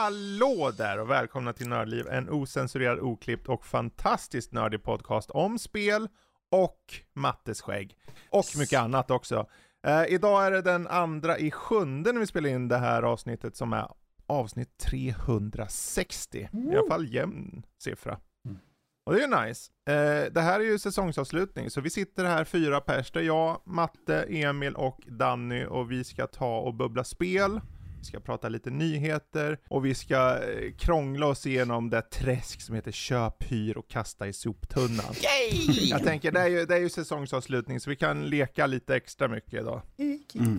Hallå där och välkomna till Nördliv, en osensurerad, oklippt och fantastiskt nördig podcast om spel och Mattes skägg. Och mycket annat också. Eh, idag är det den andra i sjunde när vi spelar in det här avsnittet som är avsnitt 360. I alla fall jämn siffra. Och det är ju nice. Eh, det här är ju säsongsavslutning, så vi sitter här fyra pers, det är jag, Matte, Emil och Danny och vi ska ta och bubbla spel. Vi ska prata lite nyheter och vi ska eh, krångla oss igenom det träsk som heter köp, hyr och kasta i soptunnan. Jag tänker, det är, ju, det är ju säsongsavslutning så vi kan leka lite extra mycket idag.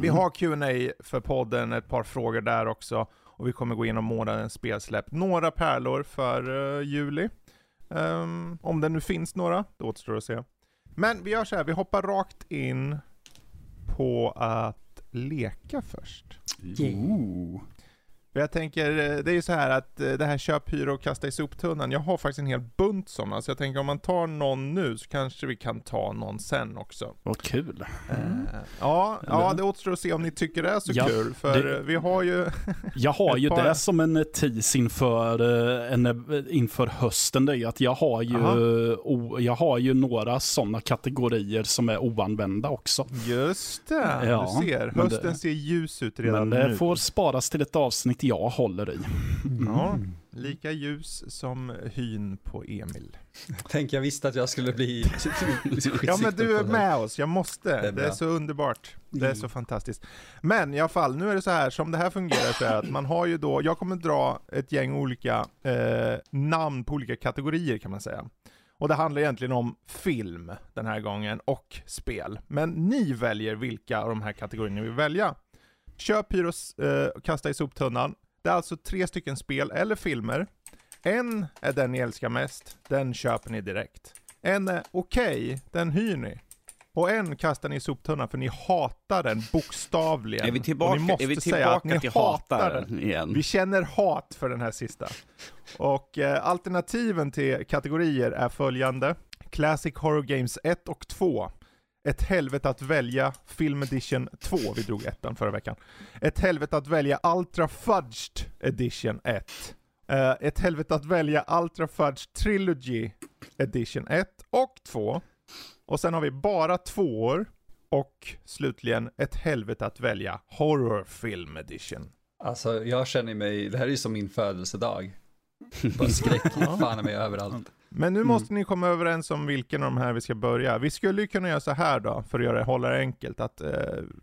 Vi har Q&A för podden, ett par frågor där också. Och vi kommer gå igenom månadens spelsläpp. Några pärlor för uh, juli. Um, om det nu finns några, det återstår att se. Men vi gör så här, vi hoppar rakt in på att leka först. Ooh. För jag tänker, eh, det är ju så här att eh, det här köp, hyra och kasta i soptunnan, jag har faktiskt en hel bunt sådana, så jag tänker om man tar någon nu så kanske vi kan ta någon sen också. Vad kul. Eh, ja, ja, det återstår att se om ni tycker det är så Ja, kul, för det- vi har ju... Jag har ju par- det som en tease inför, en, inför hösten. Det är att jag har ju, o, jag har ju några sådana kategorier som är oanvända också. Just det, Ja, du ser. Hösten det- ser ljus ut redan Men det nu. får sparas till ett avsnitt jag håller i. Ja, lika ljus som hyn på Emil. Tänk, jag visste att jag skulle bli Ja men du är med oss, jag måste. Det är Det är, så underbart. Det är så fantastiskt. Men i alla fall, nu är det så här, som det här fungerar så är att man har ju då, jag kommer dra ett gäng olika eh, namn på olika kategorier kan man säga. Och det handlar egentligen om film den här gången och spel. Men ni väljer vilka av de här kategorierna ni vill välja. Köp, hyr och s- eh, kasta i soptunnan. Det är alltså tre stycken spel eller filmer. En är den ni älskar mest, den köper ni direkt. En är okej, den hyr ni. Och en kastar ni i soptunnan för ni hatar den bokstavligen. Är vi Och tillbaka, ni måste är vi säga att tillbaka ni till hatar hataren igen? Vi känner hat för den här sista. Och eh, alternativen till kategorier är följande. Classic Horror Games 1 och 2. Ett helvete att välja Film Edition 2, vi drog ettan förra veckan. Ett helvete att välja Ultra Fudged Edition 1. Eh, ett helvete att välja Ultra Fudged Trilogy Edition 1 och 2. Och sen har vi bara tvåor. Och slutligen ett helvete att välja Horror Film Edition. Alltså, jag känner mig, det här är ju som min födelsedag. Bara skräck fan mig överallt. Men nu måste ni komma överens om vilken av de här vi ska börja. Vi skulle ju kunna göra så här då, för att göra det, hålla det enkelt, att eh,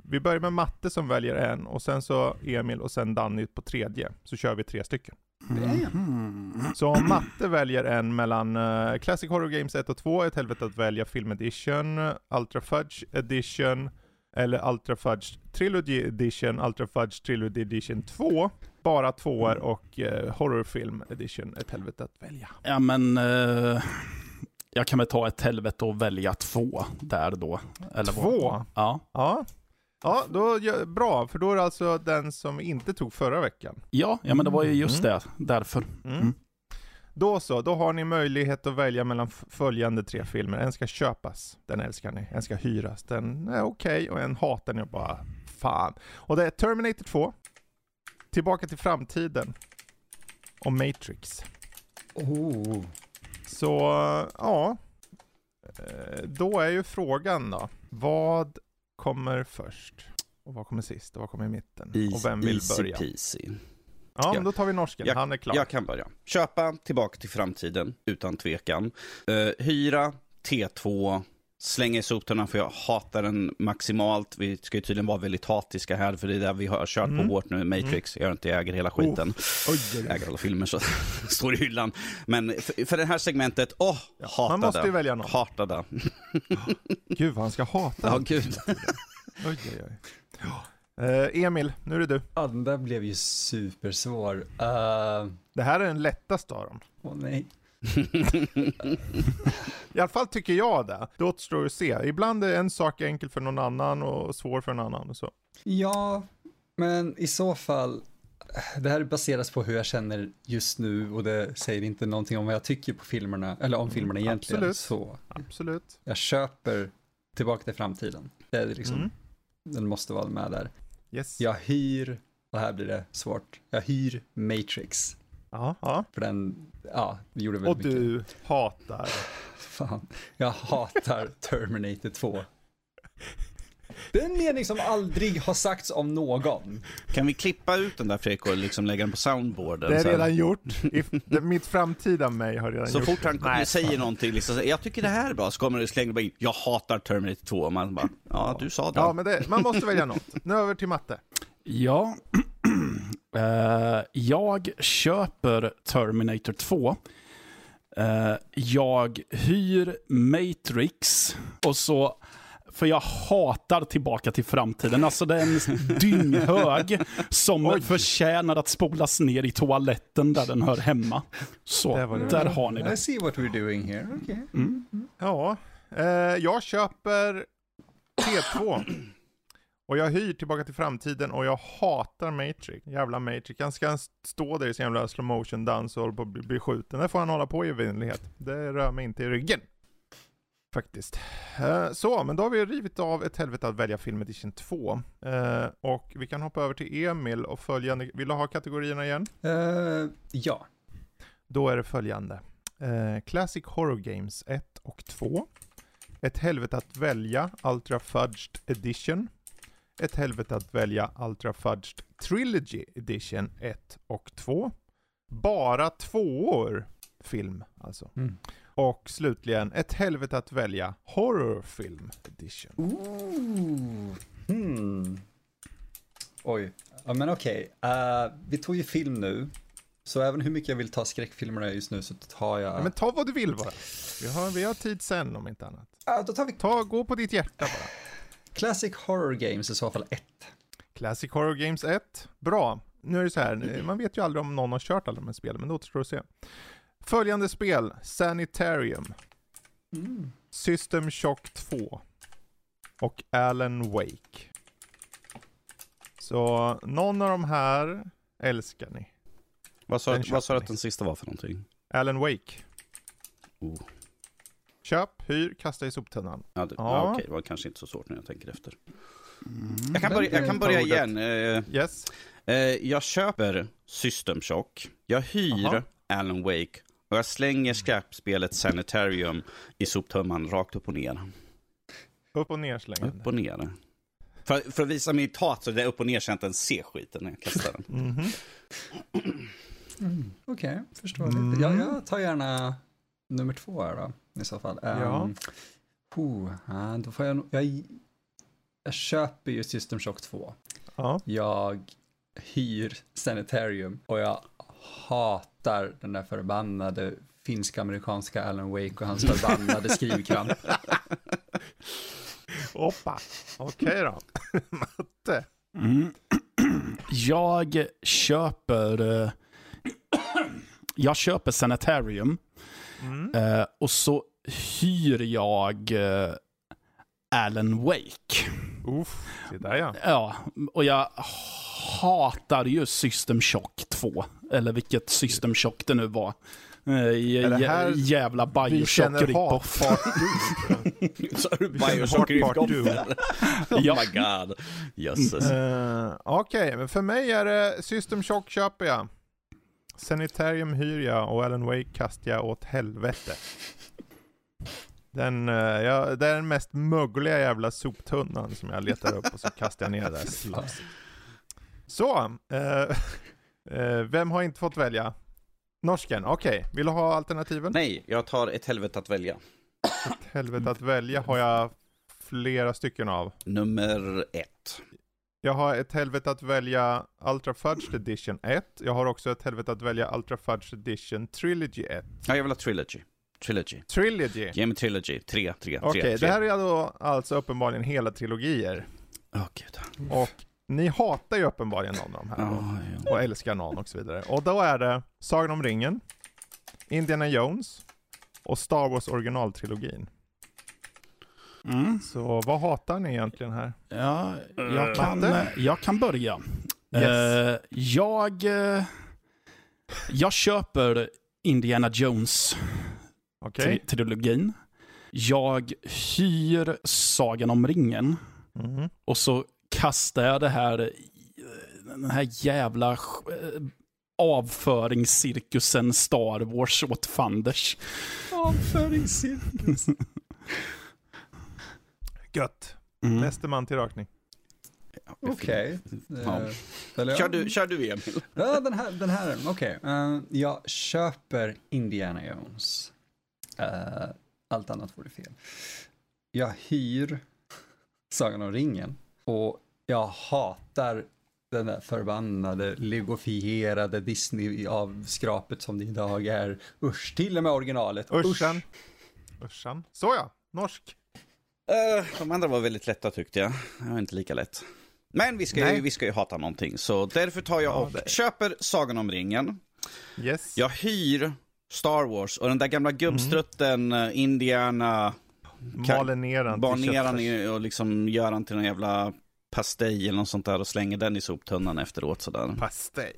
vi börjar med Matte som väljer en, och sen så Emil och sen Danny på tredje, så kör vi tre stycken. Mm. Så om Matte väljer en mellan eh, Classic Horror Games 1 och 2, ett helvete att välja Film Edition, Ultra Fudge Edition, eller Ultra Fudge Trilogy Edition, Ultra Fudge Trilogy Edition 2, bara tvåor och eh, Horror Film Edition, ett helvete att välja. Ja men, eh, jag kan väl ta ett helvete och välja två där då. Eller vad? Två? Ja. Ja, ja då, gör- bra, för då är det alltså den som inte tog förra veckan. Ja, ja men det var ju just Mm. det, därför. Mm. Mm. Då så, då har ni möjlighet att välja mellan följande tre filmer. En ska köpas, den älskar ni. En ska hyras, den är okej. Och en hatar ni och bara fan. Och det är Terminator 2, Tillbaka till framtiden och Matrix. Oh. Så, ja. Eh, Då är ju frågan då, vad kommer först? Och vad kommer sist? Och vad kommer i mitten? och vem vill Easy börja? peasy. Ja, men då tar vi norsken. Jag- Han är klar. Jag kan börja. Köpa Tillbaka till framtiden, utan tvekan. Eh, hyra T2, slänga i soptunnan för jag hatar den maximalt. Vi ska ju tydligen vara väldigt hatiska här, för det är det vi har kört Mm. på hårt nu, Matrix. Jag inte äger hela skiten. Oj, oj, oj. Äger alla filmer så står i hyllan. Men för, för det här segmentet, åh, hatade. man måste ju välja någon. Hatade. Gud vad han ska hata. Ja, gud. Oj, oj, oj. Eh, Emil, nu är det du. Ja, den där blev ju supersvår. Uh, Det här är den lättaste av dem. Åh nej. I alla fall tycker jag det. Det återstår att se. Ibland är en sak enkel för någon annan och svår för en annan och så. Ja, men i så fall, det här baseras på hur jag känner just nu och det säger inte någonting om vad jag tycker på filmerna, eller om filmerna egentligen. absolut. Så Absolut. jag köper Tillbaka till framtiden. Det är liksom, Mm. den måste vara med där. Yes. Jag hyr, och här blir det svårt, jag hyr Matrix. Ja, ja. För den, ja, det gjorde Och väldigt mycket. du hatar. Fan, jag hatar Terminator 2. Det är en mening som aldrig har sagts om någon. Kan vi klippa ut den där Fredrik och liksom lägga den på soundboarden? Det är så redan gjort. I, det, mitt framtida mig har redan Så gjort. fort han säger fan. någonting, liksom, så jag tycker det här är bra, så kommer det slänga bara in, jag hatar Terminator 2, och man bara, ja du sa det. Ja, men det, man måste välja något. Nu över till matte. Ja, Eh, jag köper Terminator 2. Eh, jag hyr Matrix och så, för jag hatar Tillbaka till framtiden. Alltså det är en dynghög som Oj. förtjänar att spolas ner i toaletten där den hör hemma. Så, Där där har ni I det. see what we're doing here. Okay. Mm. Ja, eh, jag köper T2. Och jag hyr Tillbaka till framtiden och jag hatar Matrix. Jävla Matrix. Han ska stå där i sin jävla slow motion dans och hålla på att bli, bli skjuten. Det får han hålla på i evinnerlighet. Det rör mig inte i ryggen. Faktiskt. Eh, så, men då har vi rivit av ett helvete att välja film edition 2. Eh, och vi kan hoppa över till Emil och följande. Vill du ha kategorierna igen? Eh, ja. Då är det följande. Classic Horror Games 1 och 2. Ett helvete att välja Ultra Fudged Edition. Ett helvete att välja Ultra Fudged Trilogy Edition 1 och 2. Bara tvåor film alltså. Mm. Och slutligen ett helvete att välja Horror Film Edition. Ooh. Hmm. Oj, ja, men okej. Eh, vi tog ju film nu. Så även hur mycket jag vill ta skräckfilmerna just nu så tar jag... Ja, men ta vad du vill bara. Vi har, vi har tid sen om inte annat. Ah, då tar vi Ta, gå på ditt hjärta bara. Classic Horror Games i så fall ett. Classic Horror Games 1. Bra. Nu är det så här, man vet ju aldrig om någon har kört alla de här spelen, men det återstår att se. Följande spel, Sanitarium, Mm. System Shock 2 och Alan Wake. Så någon av de här älskar ni. Vad sa, Den vad sa du att den sista var för någonting? Alan Wake. Oh. Köp, hyr, kasta i soptunnan. Ja, det, Ja. ja. okej, det var kanske inte så svårt när jag tänker efter. Mm. Jag kan börja, jag kan börja igen. Eh, Yes. eh, jag köper System Shock, jag hyr Aha. Alan Wake och jag slänger skräpspelet Sanitarium i soptunnan rakt upp och ner. Upp och ner slängande. Upp och ner. För, för att visa mitt hat så är det upp och ner så jag inte ens ser skiten när jag kastar den. Mhm. Mm. Okej, förstår Mm. lite. Ja, jag tar gärna nummer två här då, i så fall. Ja. Um, oh, ja, då får jag, jag, jag köper ju System Shock 2. Ja. Jag hyr Sanitarium och jag hatar den där förbannade finsk-amerikanska Alan Wake och hans förbannade skrivkramp. Hoppa. Okej då. Matte. Mm. Jag köper... eh, Jag köper Sanitarium Mm. eh, och så hyr jag eh, Alan Wake. Uff, se där ja. Ja, och jag hatar ju System Shock 2. Eller vilket System Shock det nu var. Eh, Är det här- jävla Bioshock rip-off. det Bioshock rip-off? Oh my god. Jösses. Eh, Okej, men för mig är det System Shock köper jag. Sanitarium hyr jag och Alan Wake kastar jag åt helvete. Den, eh, ja, det är den mest mögliga jävla soptunnan som jag letar upp och så kastar jag ner det där. Så, eh, eh, vem har inte fått välja? Norsken, okej. Vill du ha alternativen? Nej, jag tar ett helvete att välja. Helvete att välja har jag flera stycken av. Nummer ett. Jag har ett helvete att välja Ultra Fudged Edition 1. Jag har också ett helvete att välja Ultra Fudged Edition Trilogy 1. Ja, jag vill ha Trilogy. Trilogy. Trilogy. Mig Trilogy. Tre, tre, Okej, tre. det här är då alltså uppenbarligen hela trilogier. Åh gud. Och ni hatar ju uppenbarligen någon av de här. Ja, ja. Och älskar någon och så vidare. Och då är det Sagan om ringen, Indiana Jones och Star Wars originaltrilogin. Mm. Så vad hatar ni egentligen här? Ja, jag, kan, jag kan börja. Yes. Eh, jag, eh, jag köper Indiana Jones Tri- trilogin. Jag hyr Sagan om ringen. Mhm. Och så kastar jag det här, den här jävla eh, avföringscirkusen Star Wars åt fanders. Avföringscirkus. Gött. Mm. Näste man till rakning. Okej. Ja. Eh, ja. Kör du, kör du Emil. Ja, den här, den här, okej. Eh, jag köper Indiana Jones. Eh, allt annat vore fel. Jag hyr Sagan om ringen. Och jag hatar den där förbannade legofierade Disney-avskrapet som det idag är. Usch, till och med originalet. Ursan. Ursan. Såja, norsk. Eh, de andra var väldigt lätta tyckte jag. Det var inte lika lätt. Men vi ska, ju, vi ska ju hata någonting, så därför tar jag Ja, och det- köper Sagan om ringen. Yes. Jag hyr Star Wars och den där gamla gubbstrutten, eh, Indiana, Maler ner den bar ner i- och liksom gör han till en jävla pastej eller något sånt där och slänger den i soptunnan efteråt sådär. Pastej.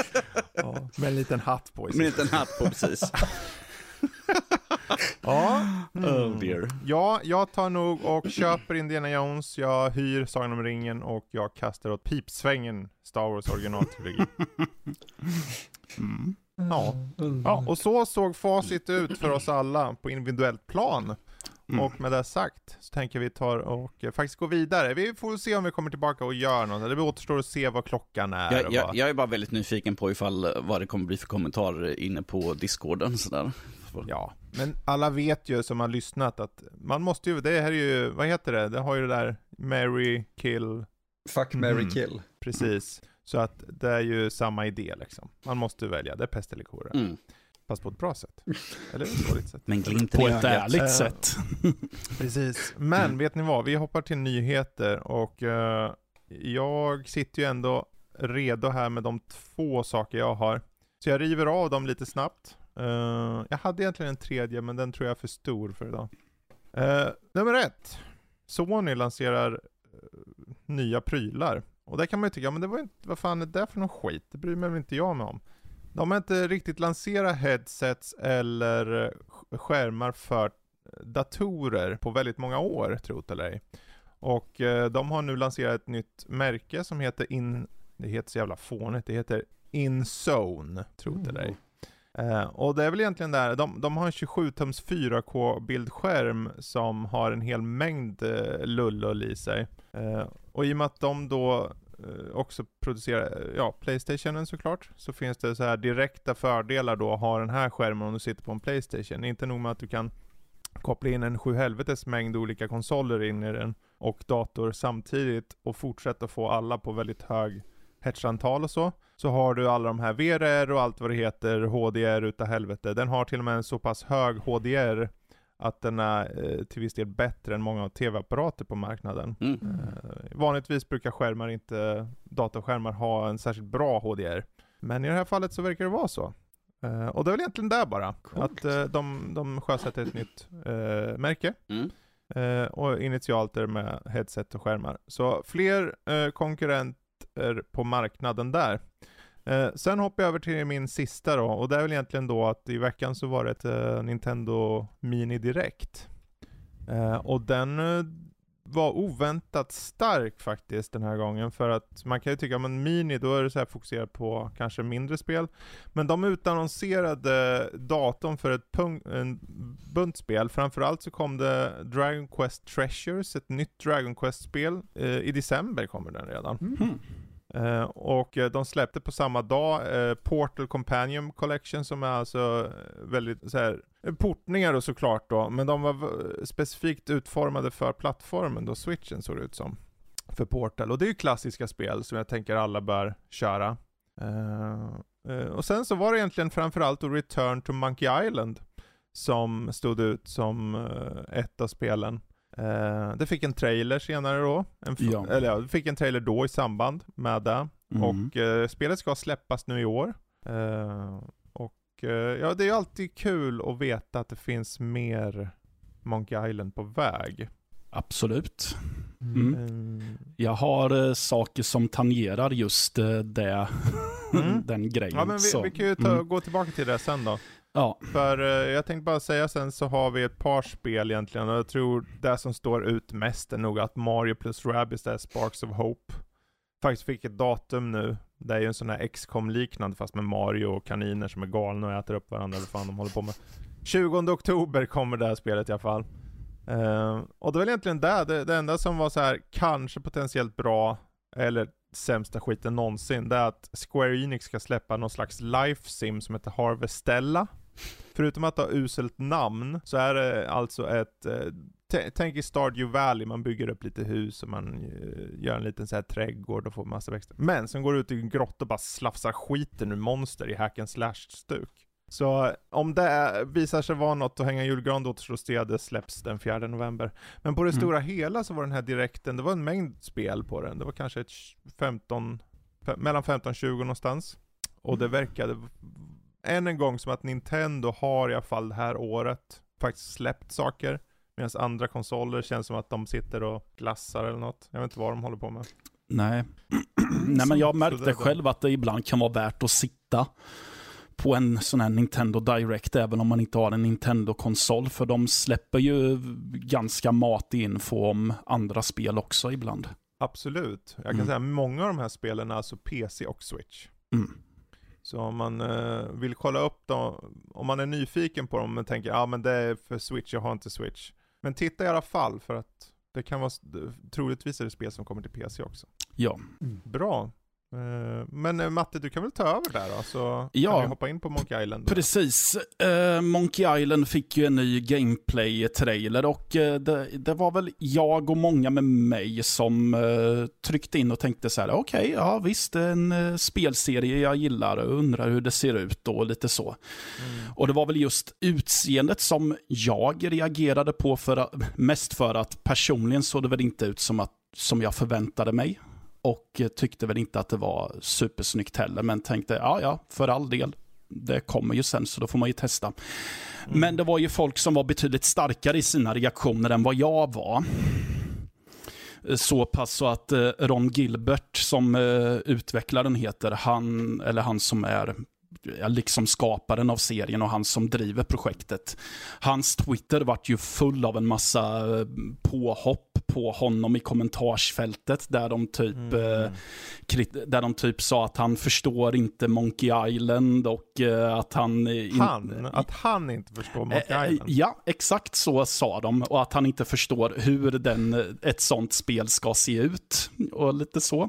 ja, med en liten hatt på. Med en liten hatt på precis. Ja. Oh dear. ja, jag tar nog och köper Indiana Jones, jag hyr Sagan om ringen och jag kastar åt pipsvängen Star Wars originaltrilogi. Mm. Ja. ja, och så såg facit ut för oss alla på individuellt plan. Mm. Och med det sagt så tänker vi tar och eh, faktiskt gå vidare. Vi får se om vi kommer tillbaka och gör något. Det återstår att se vad klockan är. Jag, jag, jag är bara väldigt nyfiken på ifall eh, vad det kommer bli för kommentarer inne på discorden sådär. Ja, men alla vet ju som har lyssnat att man måste ju, det här är ju, vad heter det? Det har ju det där Mary Kill, Fuck, marry, Mhm. kill. precis. Så att det är ju samma idé liksom. Man måste välja, det är pest eller kolera. Mm. Fast på ett bra sätt. Eller ett dåligt sätt. Men glimten På ett ärligt Eh, sätt. Precis. Men vet ni vad? Vi hoppar till nyheter och eh, jag sitter ju ändå redo här med de två saker jag har. Så jag river av dem lite snabbt. Eh, jag hade egentligen en tredje, men den tror jag är för stor för idag. Eh, nummer ett. Sony lanserar eh, nya prylar. Och där kan man ju tycka, men det var inte, vad fan är det för någon skit? Det bryr mig väl inte jag mig om. De har inte riktigt lanserat headsets eller skärmar för datorer på väldigt många år, tro't eller ej. Och eh, de har nu lanserat ett nytt märke som heter In... Det heter så jävla fånigt, det heter InZone, tro't eller ej. Mm. Eh, och det är väl egentligen där, de, de har en 27-tums 4K-bildskärm som har en hel mängd eh, lullull i sig. Eh, och i och med att de då eh, också producerar, eh, ja, Playstationen såklart, så finns det så här direkta fördelar då att ha den här skärmen om du sitter på en Playstation. Inte nog med att du kan koppla in en sju helvetes mängd olika konsoler in i den och dator samtidigt och fortsätta få alla på väldigt hög hertzantal och så. Så har du alla de här VRR och allt vad det heter, HDR utav helvete. Den har till och med en så pass hög HDR att den är eh, till viss del bättre än många tv-apparater på marknaden. Mm. Eh, vanligtvis brukar skärmar inte, dataskärmar ha en särskilt bra HDR. Men i det här fallet så verkar det vara så. Eh, och det är väl egentligen där bara. Coolt. Att de, de sjösätter ett nytt märke. Mm. Och initialt är det med headset och skärmar. Så fler eh, konkurrenter på marknaden där. Eh, sen hoppar jag över till min sista då, och det är väl egentligen då att i veckan så var det ett eh, Nintendo Mini Direkt. Eh, och den eh, var oväntat stark faktiskt den här gången, för att man kan ju tycka, men Mini, då är det så här fokuserat på kanske mindre spel. Men de utannonserade datorn för ett en bunt spel. Framförallt så kom det Dragon Quest Treasures, ett nytt Dragon Quest-spel. Eh, I december kommer den redan. Mm. Eh, och eh, de släppte på samma dag eh, Portal Companion Collection som är alltså eh, väldigt så här, portningar och såklart då, men de var specifikt utformade för plattformen då, switchen såg det ut som. För Portal, och det är ju klassiska spel som jag tänker alla bör köra. Eh, eh, och sen så var det egentligen framförallt då Return to Monkey Island som stod ut som eh, ett av spelen. Eh, det fick en trailer senare då, en Ja. eller ja, det fick en trailer då i samband med det. Mm. Och eh, spelet ska släppas nu i år. Eh, och Och eh, ja, det är ju alltid kul att veta att det finns mer Monkey Island på väg. Absolut. Mm. Mm. Jag har eh, saker som tangerar just eh, det, Mm. den grejen. Ja men vi, så, vi kan ju ta, mm. gå tillbaka till det sen då. Ja, För eh, jag tänkte bara säga sen så har vi ett par spel egentligen och jag tror det som står ut mest är nog att Mario plus Rabbids där Sparks of Hope faktiskt fick ett datum nu. Det är ju en sån här XCOM liknande fast med Mario och kaniner som är galna och äter upp varandra eller vad fan de håller på med. 20 oktober kommer det här spelet i alla fall. Eh, och det var väl egentligen det, det, det enda som var så här kanske potentiellt bra eller sämsta skiten någonsin, det är att Square Enix ska släppa någon slags life sim som heter Harvestella. Förutom att ha uselt namn, så är det alltså ett, eh, tänk i Stardew Valley, man bygger upp lite hus och man eh, gör en liten så här trädgård och får massa växter. Men sen går du ut i en grotta och bara slafsar skiten ur monster i hack and slash-stuk. Så om det visar sig vara något att hänga julgran då återstår det släpps den 4 november. Men på det Mm. stora hela så var den här direkten, det var en mängd spel på den. Det var kanske ett 15, fe- mellan 15 och 20 någonstans. Och det verkade än en gång som att Nintendo har i alla fall det här året faktiskt släppt saker. Medan andra konsoler känns som att de sitter och glassar eller något. Jag vet inte vad de håller på med. nej. nej men jag märkte själv att det ibland kan vara värt att sitta på en sån här Nintendo Direct även om man inte har en Nintendo-konsol. För de släpper ju ganska matig info om andra spel också ibland. Absolut. Jag kan Mm. säga många av de här spelen är alltså PC och Switch. Mm. Så om man eh, vill kolla upp dem, om man är nyfiken på dem men tänker ja ah, men det är för Switch, jag har inte Switch. Men titta i alla fall för att det kan vara, troligtvis är det spel som kommer till PC också. Ja. Bra. Eh, men eh, Matte, du kan väl ta över där då, så Ja. kan vi hoppa in på Monkey Island. då. Precis. Eh, Monkey Island fick ju en ny gameplay-trailer och det, det var väl jag och många med mig som eh, tryckte in och tänkte så här, okej, ja visst, det är en spelserie jag gillar och undrar hur det ser ut och lite så. Mm. Och det var väl just utseendet som jag reagerade på, för, mest för att personligen såg det väl inte ut som, att, som jag förväntade mig. Och tyckte väl inte att det var supersnyggt heller, men tänkte, ja ja, för all del. Det kommer ju sen, så då får man ju testa. Men det var ju folk som var betydligt starkare i sina reaktioner än vad jag var. Så pass så att eh, Ron Gilbert, som eh, utvecklaren heter, han, eller han som är liksom skaparen av serien och han som driver projektet. Hans Twitter vart ju full av en massa eh, påhopp på honom i kommentarsfältet där de typ Mm. eh, där de typ sa att han förstår inte Monkey Island och eh, att han... eh, in- Han, att han inte förstår Monkey Eh, eh, Island. Ja, exakt så sa de. Och att han inte förstår hur den, eh, ett sånt spel ska se ut. Och lite så.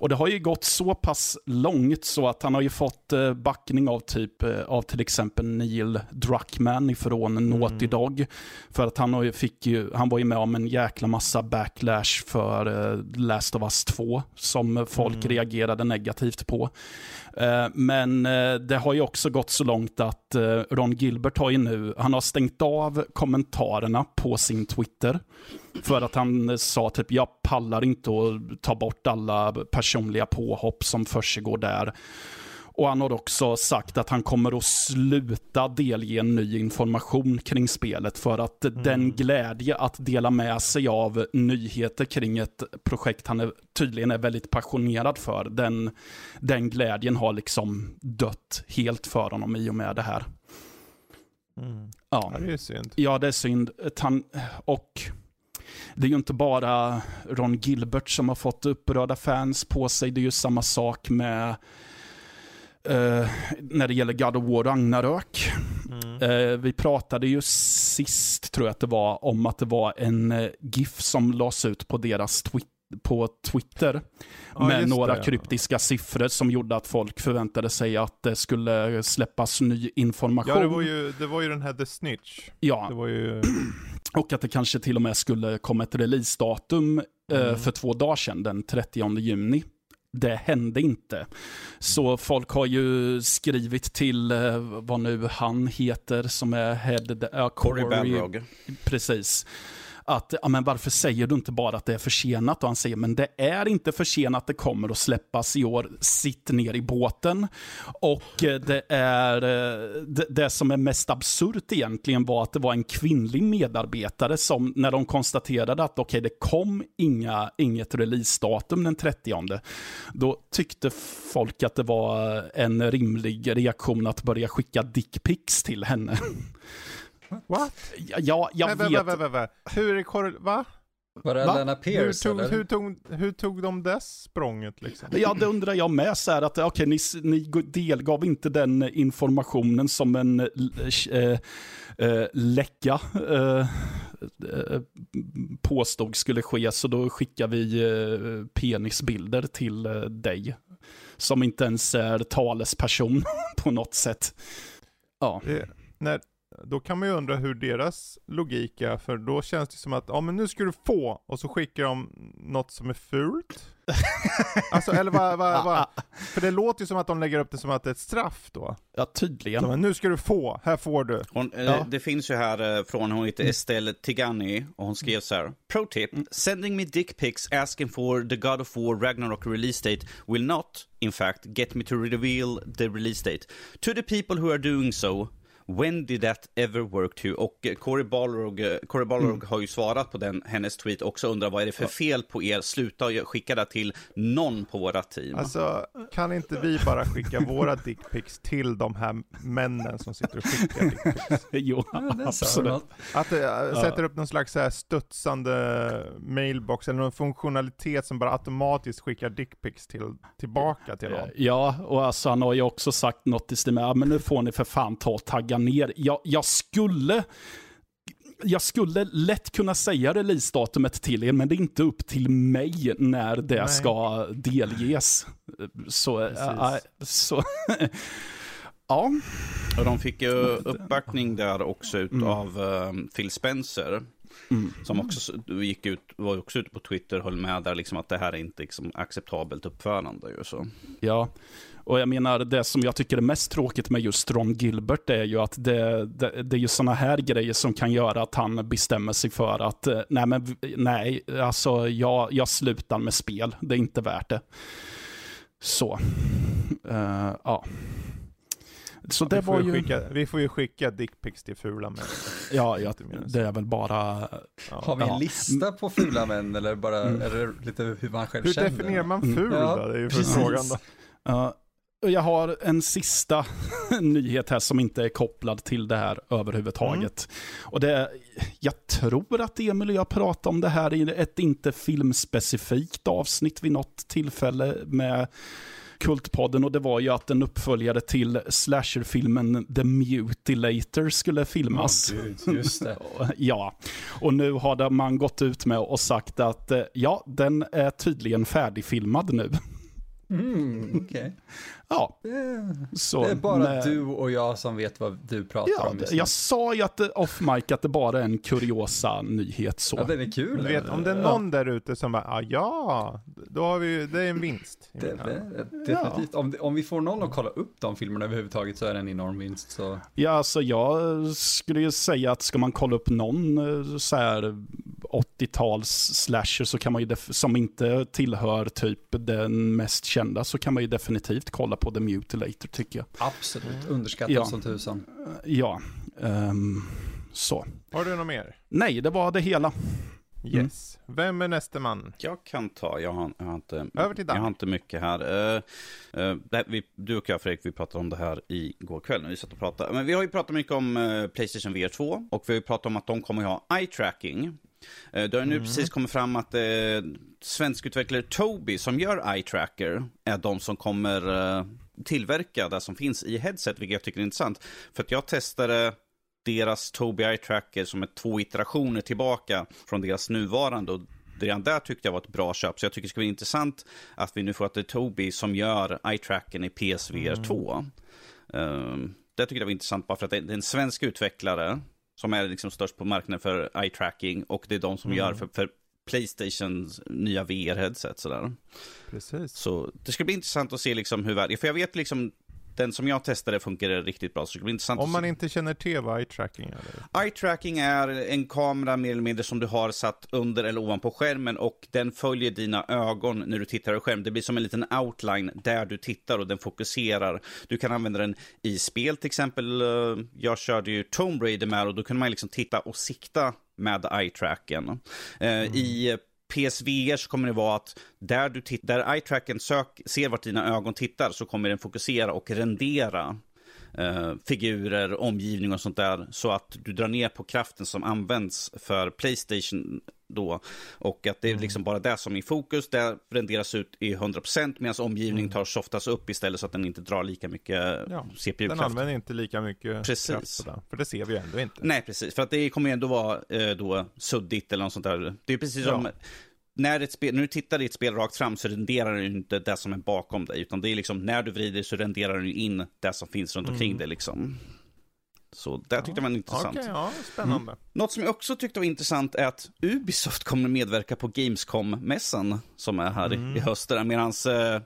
Och det har ju gått så pass långt så att han har ju fått eh, backning av typ eh, av till exempel Neil Druckmann ifrån Naughty Dog. För att han, fick ju, han var ju med om en jäkla massa backlash för eh, Last of Us 2 som folk reagerade negativt på. Eh, Men det har ju också gått så långt att Ron Gilbert har ju nu, han har stängt av kommentarerna på sin Twitter. För att han sa typ, jag pallar inte att ta bort alla personliga påhopp som försiggår där. Och han har också sagt att han kommer att sluta delge ny information kring spelet för att den glädje att dela med sig av nyheter kring ett projekt han är, tydligen är väldigt passionerad för, den, den glädjen har liksom dött helt för honom i och med det här. Mm. Ja. Ja, det är synd. Ja, det är synd. Och det är ju inte bara Ron Gilbert som har fått upprörda fans på sig. Det är ju samma sak med eh, när det gäller God of War Ragnarök. Mm. Eh, vi pratade ju sist, tror jag att det var, om att det var en eh, GIF som lades ut på deras twi- på Twitter. Ja, med några det, kryptiska siffror som gjorde att folk förväntade sig att det skulle släppas ny information. Ja, det var, ju, det var ju den här The Snitch. Ja, ju... och att det kanske till och med skulle komma ett releasedatum eh, Mm. för två dagar sedan, den 30 juni. Det hände inte. Så folk har ju skrivit till eh, vad nu han heter som är head... Uh, Corey Balrog. Precis att ja, men varför säger du inte bara att det är försenat? Och han säger men det är inte försenat, det kommer att släppas i år. Sitt ner i båten. Och eh, det är eh, det, det som är mest absurt egentligen var att det var en kvinnlig medarbetare som när de konstaterade att okej, okay, det kom inga, inget releasedatum den 30. Då tyckte folk att det var en rimlig reaktion att börja skicka dickpics till henne. What? Ja, jag vä, vet. Vä, vä, vä, Hur är det Va? Var det Va? Lena Pierce hur, tog, eller? hur, tog, hur tog de det språnget liksom? Ja, det undrar jag med. Så här att, okay, ni, ni delgav inte den informationen som en äh, äh, läcka äh, påstod skulle ske, så då skickar vi äh, penisbilder till äh, dig. Som inte ens är talesperson på något sätt. Ja. Det, när, då kan man ju undra hur deras logik är, för då känns det som att, ja men nu ska du få, och så skickar de något som är fult. alltså, eller vad, vad, vad? För det låter ju som att de lägger upp det som att det är ett straff då. Ja, tydligen. Så, men nu ska du få, här får du. Hon, eh, Ja. Det finns ju här eh, från, hon heter Estelle Tigani och hon skrev så här. Pro tip, sending me dick pics asking for the God of War Ragnarok release date will not, in fact, get me to reveal the release date. To the people who are doing so, When did that ever work to? Och eh, Cory Balrog, eh, Cory Balrog har ju svarat på den, hennes tweet också, undrar vad är det för fel på er? Sluta skicka det till någon på våra team. Alltså, kan inte vi bara skicka våra dickpics till de här männen som sitter och skickar dickpics? jo, Ja, absolut. Att det sätter upp någon slags så här studsande mailbox eller någon funktionalitet som bara automatiskt skickar dickpics till, tillbaka till dem. Ja, och alltså han har ju också sagt något i stil med, ja, men nu får ni för fan ta och tagga ner. Jag, jag skulle jag skulle lätt kunna säga releasedatumet till er, men det är inte upp till mig när det Nej. ska delges. Så, äh, så ja. Och de fick ju uppbackning där också ut av um, Phil Spencer. Mm. Som också gick ut, var också ute på Twitter och höll med där liksom att det här är inte liksom acceptabelt uppförande. Ju, så. Ja, och jag menar det som jag tycker är mest tråkigt med just Ron Gilbert är ju att det, det, det är ju sådana här grejer som kan göra att han bestämmer sig för att eh, nej, men nej, alltså jag, jag slutar med spel, det är inte värt det. Så, Eh, ja. Så det vi, får var ju skicka, vi får ju skicka dickpics till fula män. ja, ja, så. det är väl bara, Har vi en Ja. lista på fula män eller bara, Mm. är det lite hur man själv Hur känner? definierar man Mm. ful Ja, då? Det är ju frågan då. Ja, och jag har en sista nyhet här som inte är kopplad till det här överhuvudtaget. Och det jag tror att Emil och jag pratade om det här i ett inte filmspecifikt avsnitt vid något tillfälle med Kultpodden och det var ju att en uppföljare till slasherfilmen The Mutilator skulle filmas. Åh, gud, just det. Ja, och nu har man gått ut med och sagt att eh, ja, den är tydligen färdigfilmad nu. Mm, okej. Ja, Det, så det är bara med- du och jag som vet vad du pratar Ja, om det- just nu. jag sa ju att det, off mic att det bara är en kuriosa nyhet så. Ja, den är kul. Du vet, om det är någon där ute som bara, ah, ja, då har vi, det är en vinst. Det, det, definitivt. Om, om vi får någon att kolla upp de filmerna överhuvudtaget så är det en enorm vinst. Så. Ja, alltså jag skulle ju säga att ska man kolla upp någon eh, så här 80-tals slasher så kan man ju som inte tillhör typ den mest kända så kan man ju definitivt kolla på The Mutilator tycker jag. Absolut, underskattat Ja. som tusan. Eh, Ja, ehm, så. Har du något mer? Nej, det var det hela. Yes. Vem är nästa man? Jag kan ta, jag har, jag har inte, Över till jag har inte mycket här. Uh, uh, här vi, du och jag Fredrik, vi pratade om det här igår kväll när vi satt och pratade. Men vi har ju pratat mycket om eh, Playstation VR 2 och vi har ju pratat om att de kommer ha eye-tracking. Eh, det har nu precis kommit fram att uh, svenskutvecklare Tobii som gör eye-tracker är de som kommer eh, tillverka det som finns i headset, vilket jag tycker är intressant. För att jag testade deras Tobii Eye Tracker som är två iterationer tillbaka från deras nuvarande. Och redan där tyckte jag var ett bra köp. Så jag tycker det ska bli intressant att vi nu får att det är Tobii som gör Eye Tracken i PSVR 2. Um, det tycker jag var intressant bara för att det är en svensk utvecklare som är liksom störst på marknaden för eye tracking och det är de som gör för, för Playstations nya VR-headset. Sådär. Precis. Så det ska bli intressant att se liksom hur världen, för jag vet liksom den som jag testade funkar riktigt bra, så det blir intressant Om man inte känner till vad eye tracking är. Eye tracking är en kamera mer eller mindre som du har satt under eller ovanpå skärmen och den följer dina ögon när du tittar på skärm. Det blir som en liten outline där du tittar och den fokuserar. Du kan använda den i spel till exempel. eh, Jag körde ju Tomb Raider med och då kunde man liksom titta och sikta med eye tracken. Eh, I PSVR så kommer det vara att där, du titt- där eye-tracken sök, ser vart dina ögon tittar så kommer den fokusera och rendera eh, figurer, omgivning och sånt där. Så att du drar ner på kraften som används för Playstation då. Och att det är liksom bara det som är i fokus. Det renderas ut i 100% medan omgivningen tar softas upp istället så att den inte drar lika mycket Ja, Den CPU-kraft. använder inte lika mycket Precis. kraft på. För det ser vi ju ändå inte. Nej, precis. För att det kommer ju ändå vara eh, då suddigt eller något sånt där. Det är precis som Ja. När, ett spel, när du tittar i ett spel rakt fram så renderar den inte det som är bakom dig. Utan det är liksom när du vrider så renderar den in det som finns runt omkring Mm. dig liksom. Så det tyckte jag var intressant. Okej, ja, spännande. Något som jag också tyckte var intressant är att Ubisoft kommer medverka på Gamescom-mässan som är här i- Mm. i höst. Medan eh,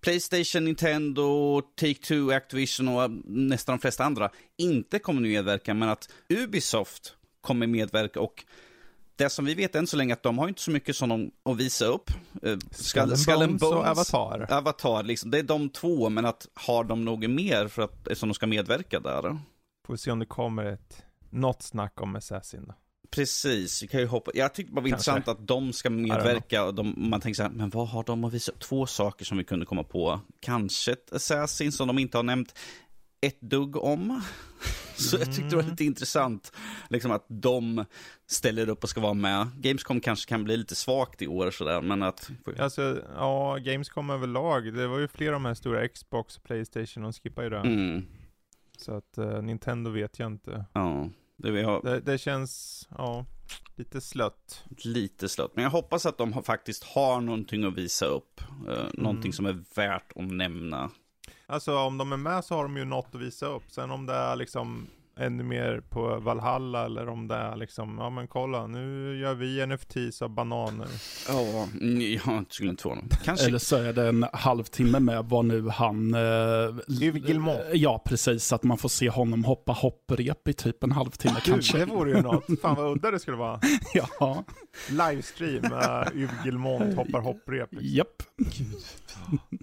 Playstation, Nintendo, Take-Two, Activision och nästan de flesta andra inte kommer medverka. Men att Ubisoft kommer medverka och det som vi vet än så länge att de har inte så mycket som de att visa upp. Eh, Skull Skull and Bones och Avatar. Avatar, liksom, det är de två, men att har de något mer för att, eftersom de ska medverka där? Får se om det kommer ett, något snack om Assassin då. Precis, vi kan ju hoppa. Jag tyckte det var Kanske. intressant att de ska medverka och de, man tänker så här, men vad har de att visa? Två saker som vi kunde komma på. Kanske ett Assassin som de inte har nämnt ett dugg om. Så jag tyckte det var lite intressant, liksom att de ställer upp och ska vara med. Gamescom kanske kan bli lite svagt i år sådär, men att... Alltså, ja, Gamescom överlag. Det var ju flera av de här stora Xbox och Playstation, de skippar ju det. Mm, Så att eh, Nintendo vet jag inte. ja, det vi har Det, det känns, ja, lite slött. lite slött. Men jag hoppas att de har, faktiskt har någonting att visa upp. Uh, Någonting som är värt att nämna. Alltså om de är med så har de ju något att visa upp. Sen om det är liksom ännu mer på Valhalla eller om det är liksom, ja men kolla nu gör vi NFTs av bananer. Ja, jag skulle inte få någon. Kanske. Eller så är det en halvtimme med vad nu han... Eh. Ja, precis. Att man får se honom hoppa hopprep i typ en halvtimme Gud, kanske. det vore ju något. Fan vad udda det skulle vara. Ja, Livestream, uh, Yves Guillemot hoppar hopprep. Liksom. japp.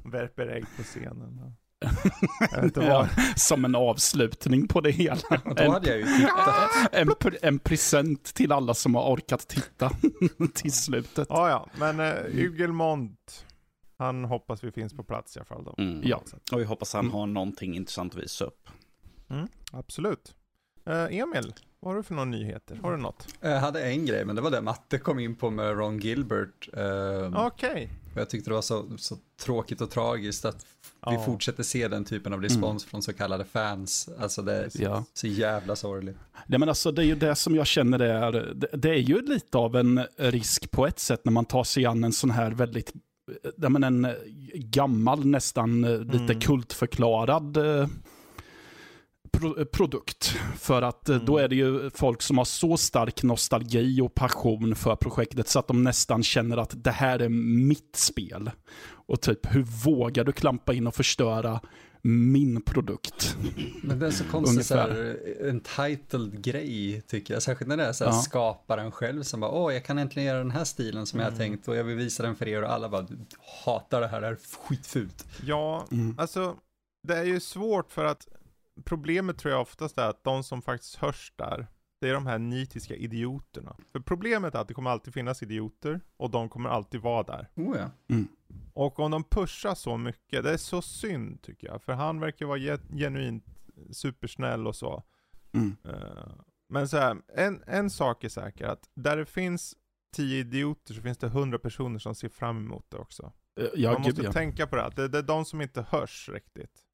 Värper ägg på scenen. Ja, som en avslutning på det hela. Då En, hade jag ju tittat. en, en present till alla som har orkat titta till slutet. Ja, ja, men uh, Yves Guillemot, han hoppas vi finns på plats i alla fall då. Mm. Ja. Och vi hoppas han har någonting intressant att visa upp. Mm, absolut. Eh, Emil, vad har du för några nyheter? Har du något? Jag hade en grej, men det var det Matte kom in på med Ron Gilbert. Ehm, Okej. och Jag tyckte det var så, så tråkigt och tragiskt att vi Ja. fortsätter se den typen av respons från så kallade fans. Alltså det är Ja. så jävla sorgligt. Nej, men alltså, det är ju det som jag känner det är, det, är ju lite av en risk på ett sätt när man tar sig an en sån här väldigt, ja, men en eh, gammal, nästan eh, lite Mm. kultförklarad eh, pro, eh, produkt. För att eh, då Mm. är det ju folk som har så stark nostalgi och passion för projektet så att de nästan känner att det här är mitt spel. Och typ, hur vågar du klampa in och förstöra min produkt? Men det är så konstigt så Ungefär. här, entitled grej tycker jag. Särskilt när det är så här Ja. skaparen själv som bara, åh jag kan äntligen göra den här stilen som jag har tänkt och jag vill visa den för er och alla bara, du hatar det här, det här är skitfult. Ja, Mm. alltså det är ju svårt för att problemet tror jag oftast är att de som faktiskt hörs där, det är de här nitiska idioterna. För problemet är att det kommer alltid finnas idioter och de kommer alltid vara där. Oh ja. Och om de pushar så mycket, det är så synd tycker jag. För han verkar vara ge- genuint supersnäll och så. Mm. Eh, Men så här, en, en sak är säker, att där det finns tio idioter så finns det hundra personer som ser fram emot det också. Eh, Ja, Man gud, måste ja. tänka på det, att det, det är de som inte hörs riktigt.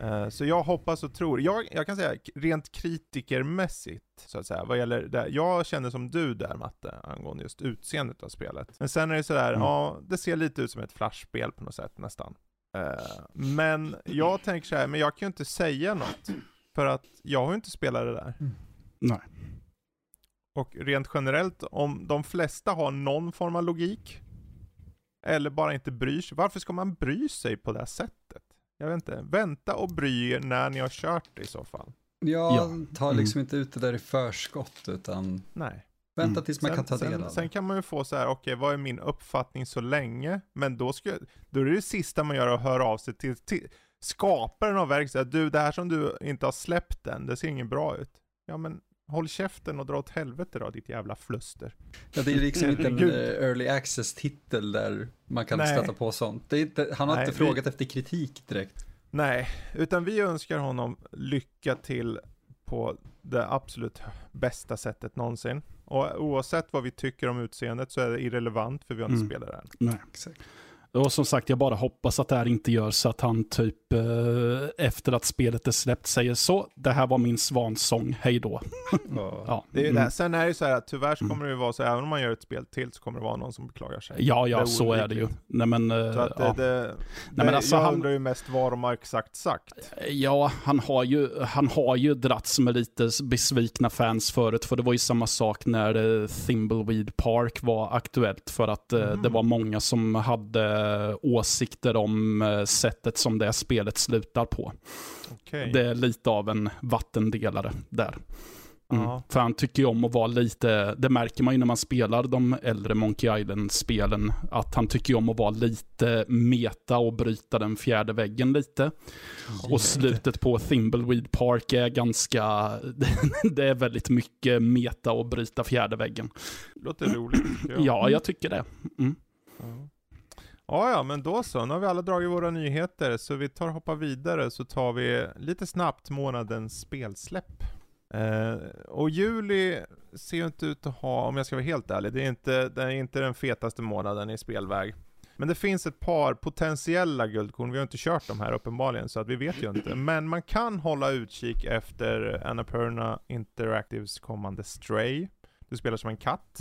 Eh, Så jag hoppas och tror, jag, jag kan säga rent kritikermässigt, så att säga, vad gäller det, jag känner som du där Matte, angående just utseendet av spelet. Men sen är det sådär, Mm. ja, det ser lite ut som ett flashspel på något sätt nästan. Eh, Men jag tänker så här, men jag kan ju inte säga något, för att jag har ju inte spelat det där. Nej. Och rent generellt, om de flesta har någon form av logik, eller bara inte bryr sig, varför ska man bry sig på det här sättet? Jag vet inte, vänta och bry er när ni har kört det i så fall. Ja, Ja. ta liksom inte ut det där i förskott utan Nej. vänta Mm. tills man kan ta del sen, av sen det. kan man ju få så här, okej vad är min uppfattning så länge? Men då, ska, då är det det sista man gör att höra av sig till, till skaparen av verket, du det här som du inte har släppt än, det ser inget bra ut. Ja men håll käften och dra åt helvete då ditt jävla fluster. Ja, det är liksom inte en eh, early access-titel där man kan Nej. stöta på sånt. Inte, han har Nej, inte vi- frågat efter kritik direkt. Nej, utan vi önskar honom lycka till på det absolut bästa sättet någonsin. Och oavsett vad vi tycker om utseendet så är det irrelevant för vi har inte Mm. spelat det än. Nej. Exakt. Och som sagt, jag bara hoppas att det här inte gör så att han typ eh, efter att spelet är släppt säger så, det här var min svansång, hej då. Ja. Ja, Det är mm. det. Sen är det ju så här att tyvärr så Mm. kommer det ju vara så, även om man gör ett spel till så kommer det vara någon som beklagar sig. ja, ja är så är det ju. Nej, men, eh, Så att det, ja. det, det, men alltså, jag han- undrar ju mest vad de har exakt sagt. Ja, han har, ju, han har ju dragits med lite besvikna fans förut, för det var ju samma sak när eh, Thimbleweed Park var aktuellt, för att eh, Mhm. det var många som hade åsikter om eh, sättet som det spelet slutar på. Okej. Det är lite av en vattendelare där. Mm. Ja. För han tycker ju om att vara lite, det märker man ju när man spelar de äldre Monkey Island-spelen, att han tycker ju om att vara lite meta och bryta den fjärde väggen lite. Och slutet på Thimbleweed Park är ganska, det är väldigt mycket meta och bryta fjärde väggen. Låter roligt. Ja, jag tycker det. Mm. Ja. Ja, ja, men då så. Nu har vi alla dragit våra nyheter, så vi tar och hoppar vidare så tar vi lite snabbt månadens spelsläpp. Eh, och juli ser ju inte ut att ha, om jag ska vara helt ärlig, det är inte, det är inte den fetaste månaden i spelväg. Men det finns ett par potentiella guldkorn, vi har inte kört dem här uppenbarligen, så att vi vet ju inte. Men man kan hålla utkik efter Annapurna Interactives kommande Stray. Du spelar som en katt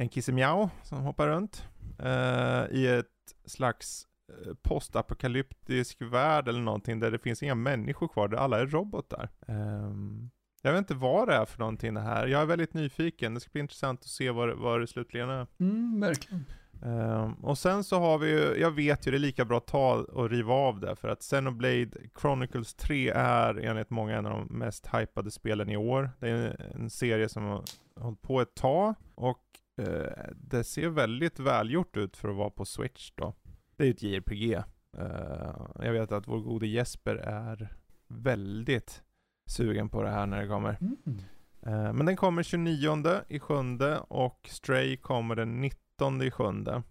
en kissemiau som hoppar runt eh, i ett slags eh, postapokalyptisk värld eller någonting där det finns inga människor kvar, där alla är robotar. Ehm, jag vet inte vad det är för någonting det här. Jag är väldigt nyfiken. Det ska bli intressant att se vad, vad det slutligen är. Mm, verkligen. Ehm, och sen så har vi ju, jag vet ju det är lika bra att ta och riva av det, för att Xenoblade Chronicles 3 är enligt många en av de mest hypade spelen i år. Det är en serie som har hållit på ett tag, och eh, det ser väldigt välgjort ut för att vara på Switch då. Det är ju ett JRPG. Eh, jag vet att vår gode Jesper är väldigt sugen på det här när det kommer. Mm. Eh, Men den kommer 29 i sjunde och Stray kommer den 19 i sjunde.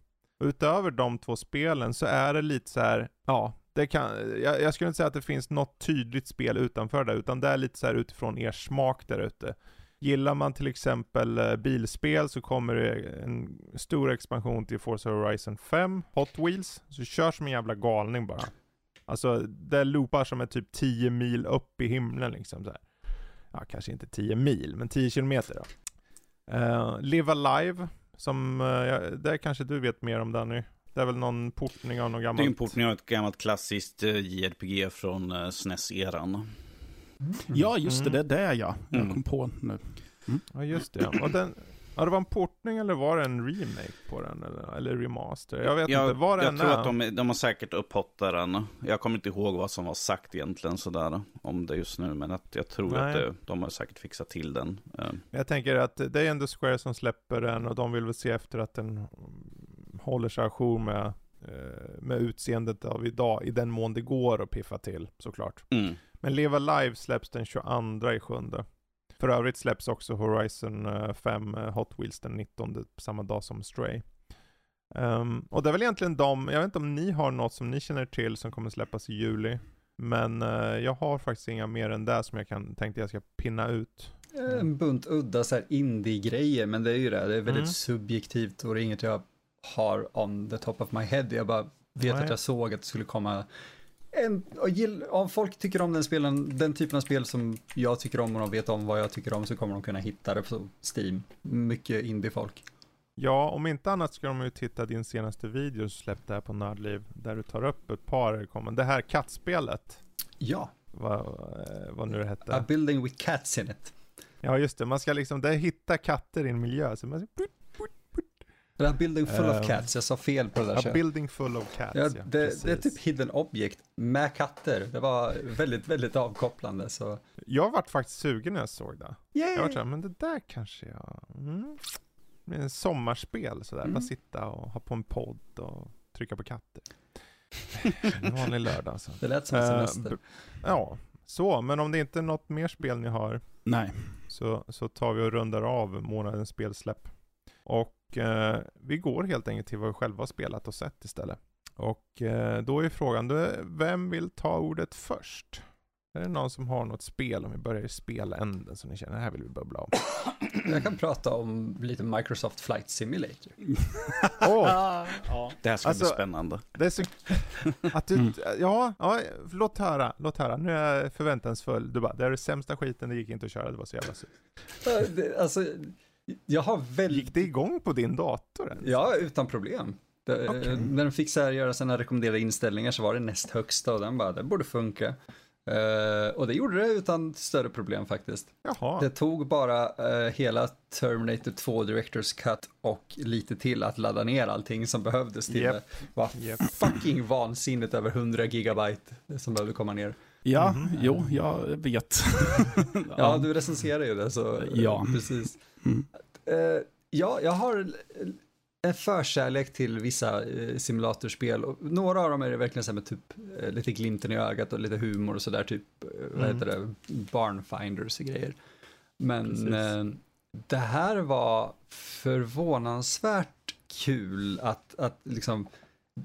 Utöver de två spelen så är det lite så här, ja, det kan, jag, jag skulle inte säga att det finns något tydligt spel utanför det, utan det är lite så här utifrån er smak där ute. Gillar man till exempel eh, bilspel så kommer det en stor expansion till Forza Horizon 5, Hot Wheels, så kör som en jävla galning bara. Alltså, det loopar som är typ 10 mil upp i himlen liksom så här ja kanske inte 10 mil, men 10 kilometer då. Uh, Live Alive, som, eh, uh, det kanske du vet mer om Danny. Det är väl någon portning av något gammalt... Det är en portning av ett gammalt klassiskt JRPG från SNES-eran. Ja, just det, Mm. det är det ja. Jag Mm. kom på nu. Ja just det, ja. Och den, ja det var en portning eller var det en remake på den? Eller, eller remaster? Jag vet Jag, inte, vad det jag tror är. att de, de har säkert upphottat den. Jag kommer inte ihåg vad som var sagt egentligen sådär om det just nu. Men att jag tror Nej. att det, de har säkert fixat till den. Eh, Jag tänker att det är ändå Square som släpper den och de vill väl se efter att den håller sig ajour med, eh, med utseendet av idag, i den mån det går att piffa till såklart. Mm. Men Live Alive släpps den 22 i sjunde. För övrigt släpps också Horizon eh, 5 eh, Hot Wheels den 19 samma dag som Stray. Ehm, och det är väl egentligen de, jag vet inte om ni har något som ni känner till som kommer släppas i juli. Men eh, jag har faktiskt inga mer än det som jag kan, tänkte jag ska pinna ut. En bunt udda så här indie-grejer, men det är ju det, det är väldigt Mm. subjektivt och det är inget jag har on the top of my head. Jag bara vet Nej. att jag såg att det skulle komma en, gill, om folk tycker om den spelen, den typen av spel som jag tycker om och de vet om vad jag tycker om så kommer de kunna hitta det på Steam. Mycket indie-folk. Ja, om inte annat ska de ju titta din senaste video som släppte här på Nördliv, där du tar upp ett par. Det här kattspelet, Ja, vad, eh, vad nu det hette. A Building with Cats in it. Ja just det, man ska liksom, det är hitta katter i en miljö. Så man, Det där Building Full of Ehm, Cats, jag sa fel på det där. A building full of cats, Ja, ja. det, det är typ hidden object med katter. Det var väldigt, väldigt avkopplande. Så. Jag vart faktiskt sugen när jag såg det. Yay! Jag var såhär, men det där kanske jag... Mm. Det är en sommarspel sådär, Mm. bara sitta och ha på en podd och trycka på katter. en vanlig lördag alltså. Det lät som Eh, semester. b- ja, så, men om det inte är något mer spel ni har Nej. så, så tar vi och rundar av månadens spelsläpp. Och eh, vi går helt enkelt till vad vi själva har spelat och sett istället. Och eh, då är frågan, då, är- vem vill ta ordet först? Är det någon som har något spel, om vi börjar i speländen, som ni känner, det här vill vi bubbla om? Jag kan prata om lite Microsoft Flight Simulator. Åh, ja. Det här ska Alltså- bli spännande. det är så... Att du, Mm. ja, ja, låt höra, låt höra. Nu är jag förväntansfull. Du bara, det är det sämsta skiten, det gick inte att köra, det var så jävla surt. Det- Alltså, jag har väldigt... Gick det igång på din dator ens? Ja, utan problem. Det, eh, Okej. När den fick så här, göra sina rekommenderade inställningar så var det näst högsta och den bara, det borde funka. Eh, och det gjorde det utan större problem faktiskt. Jaha. Det tog bara eh, hela Terminator 2 Directors Cut och lite till att ladda ner allting som behövdes till Japp. det. var Japp. fucking vansinnigt över 100 gigabyte som behövde komma ner. Ja, Mhm. jo, jag vet. Ja, du recenserar ju det så. Ja. Precis. Mm. Eh, ja, jag har en förkärlek till vissa eh, simulatorspel. Och några av dem är det verkligen så här med typ eh, lite glimten i ögat och lite humor och sådär, typ, eh, vad Mm. heter det, barnfinders och grejer. Men eh, det här var förvånansvärt kul att, att liksom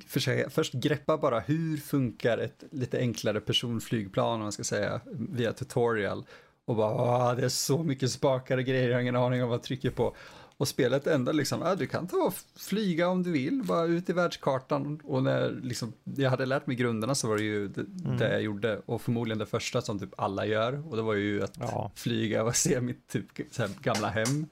försöka, först greppa bara hur funkar ett lite enklare personflygplan, om man ska säga, via tutorial. Och bara, "Ah, det är så mycket spakar och grejer, jag har ingen aning om vad jag trycker på. Och spelet ändå liksom, ah, du kan ta och flyga om du vill, bara ut i världskartan. Och när liksom, jag hade lärt mig grunderna så var det ju det, Mm. det jag gjorde. Och förmodligen det första som typ alla gör. Och det var ju att Ja. flyga och se mitt typ här, gamla hem.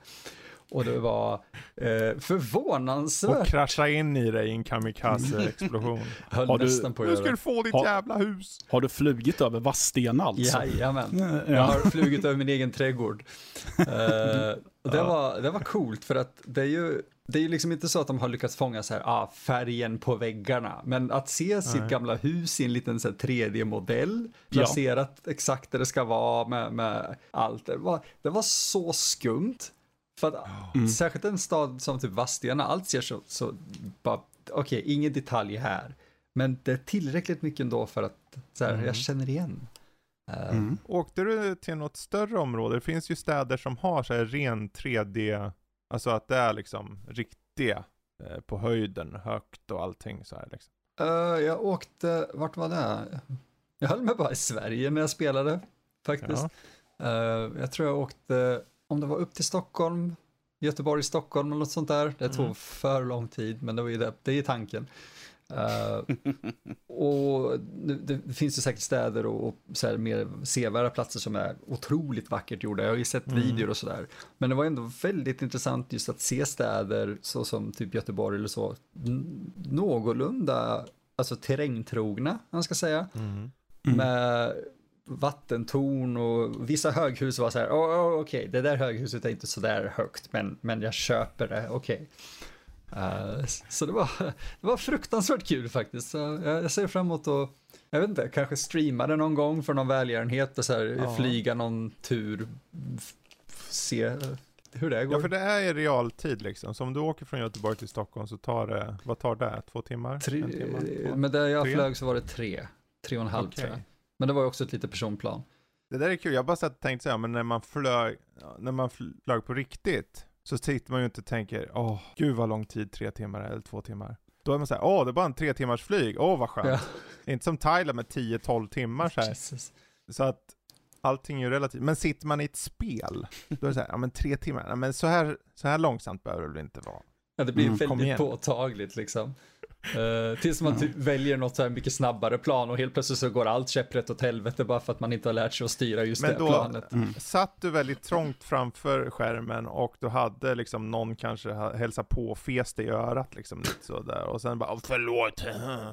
Och det var eh, förvånansvärt. Och krascha in i dig i en kamikaze-explosion. höll Har du- nästan på att göra ska du få ditt Har- jävla hus. Har du flugit över Vadstena alltså? Jajamän. Jag Ja. har flugit över min egen trädgård. Eh, och det, Ja. var, det var coolt för att det är ju det är ju liksom inte så att de har lyckats fånga så här, ah, färgen på väggarna, men att se sitt Nej. gamla hus i en liten så här 3D-modell, Ja. placerat exakt där det ska vara med, med allt, det var, det var så skumt. För att Mm. särskilt en stad som typ Vadstena, allt ser så, så bara, okej, ingen detalj här, men det är tillräckligt mycket ändå för att så här, Mm. jag känner igen. Eh, Mm. Åkte du till något större område? Det finns ju städer som har så här ren 3D, alltså att det är liksom riktiga eh, på höjden, högt och allting så här liksom. Eh, jag åkte, vart var det? Jag höll mig bara i Sverige när jag spelade faktiskt. Ja. Eh, jag tror jag åkte, om det var upp till Stockholm, Göteborg, Stockholm eller något sånt där. Det tog Mm. för lång tid, men det var ju det, det är tanken. Eh, och det, det finns ju säkert städer och, och så här mer sevärda platser som är otroligt vackert gjorda. Jag har ju sett Mm. videor och sådär. Men det var ändå väldigt intressant just att se städer så som typ Göteborg eller så, n- någorlunda, alltså terrängtrogna, man ska säga Mm. Mm. med vattentorn och vissa höghus var så här, oh, oh, okej, det där höghuset är inte så där högt, men, men jag köper det, okej. Eh, så det var, det var fruktansvärt kul faktiskt. Så jag, jag ser fram emot att, jag vet inte, kanske streama det någon gång för någon välgörenhet och så här, Ja. flyga någon tur, se hur det går. Ja, för det är i realtid liksom. Så om du åker från Göteborg till Stockholm så tar det, vad tar det? Två timmar? tre, timme? Två? med det jag Tre? flög så var det tre, tre och en halv tror jag. Men det var ju också ett litet personplan. Det där är kul, jag bara satt och tänkte så här, men när man flög, när man flög på riktigt, så sitter man ju inte och tänker, åh, gud vad lång tid, tre timmar eller två timmar. Då är man så här, åh, det är bara en tre timmars flyg, åh vad skönt. Ja. Inte som Thailand med 10-12 timmar så här. Jesus. Så att allting är ju relativt. Men sitter man i ett spel, då är det så här, ja men tre timmar, ja, men så här, så här långsamt behöver det väl inte vara. Ja, det blir Mm, väldigt påtagligt liksom. Uh, tills man typ väljer något så här mycket snabbare plan och helt plötsligt så går allt käpprätt åt helvete bara för att man inte har lärt sig att styra just Men det då- planet. Mm. Satt du väldigt trångt framför skärmen och du hade liksom någon kanske hälsa på och fes dig i örat liksom lite sådär och sen bara "Åh, förlåt.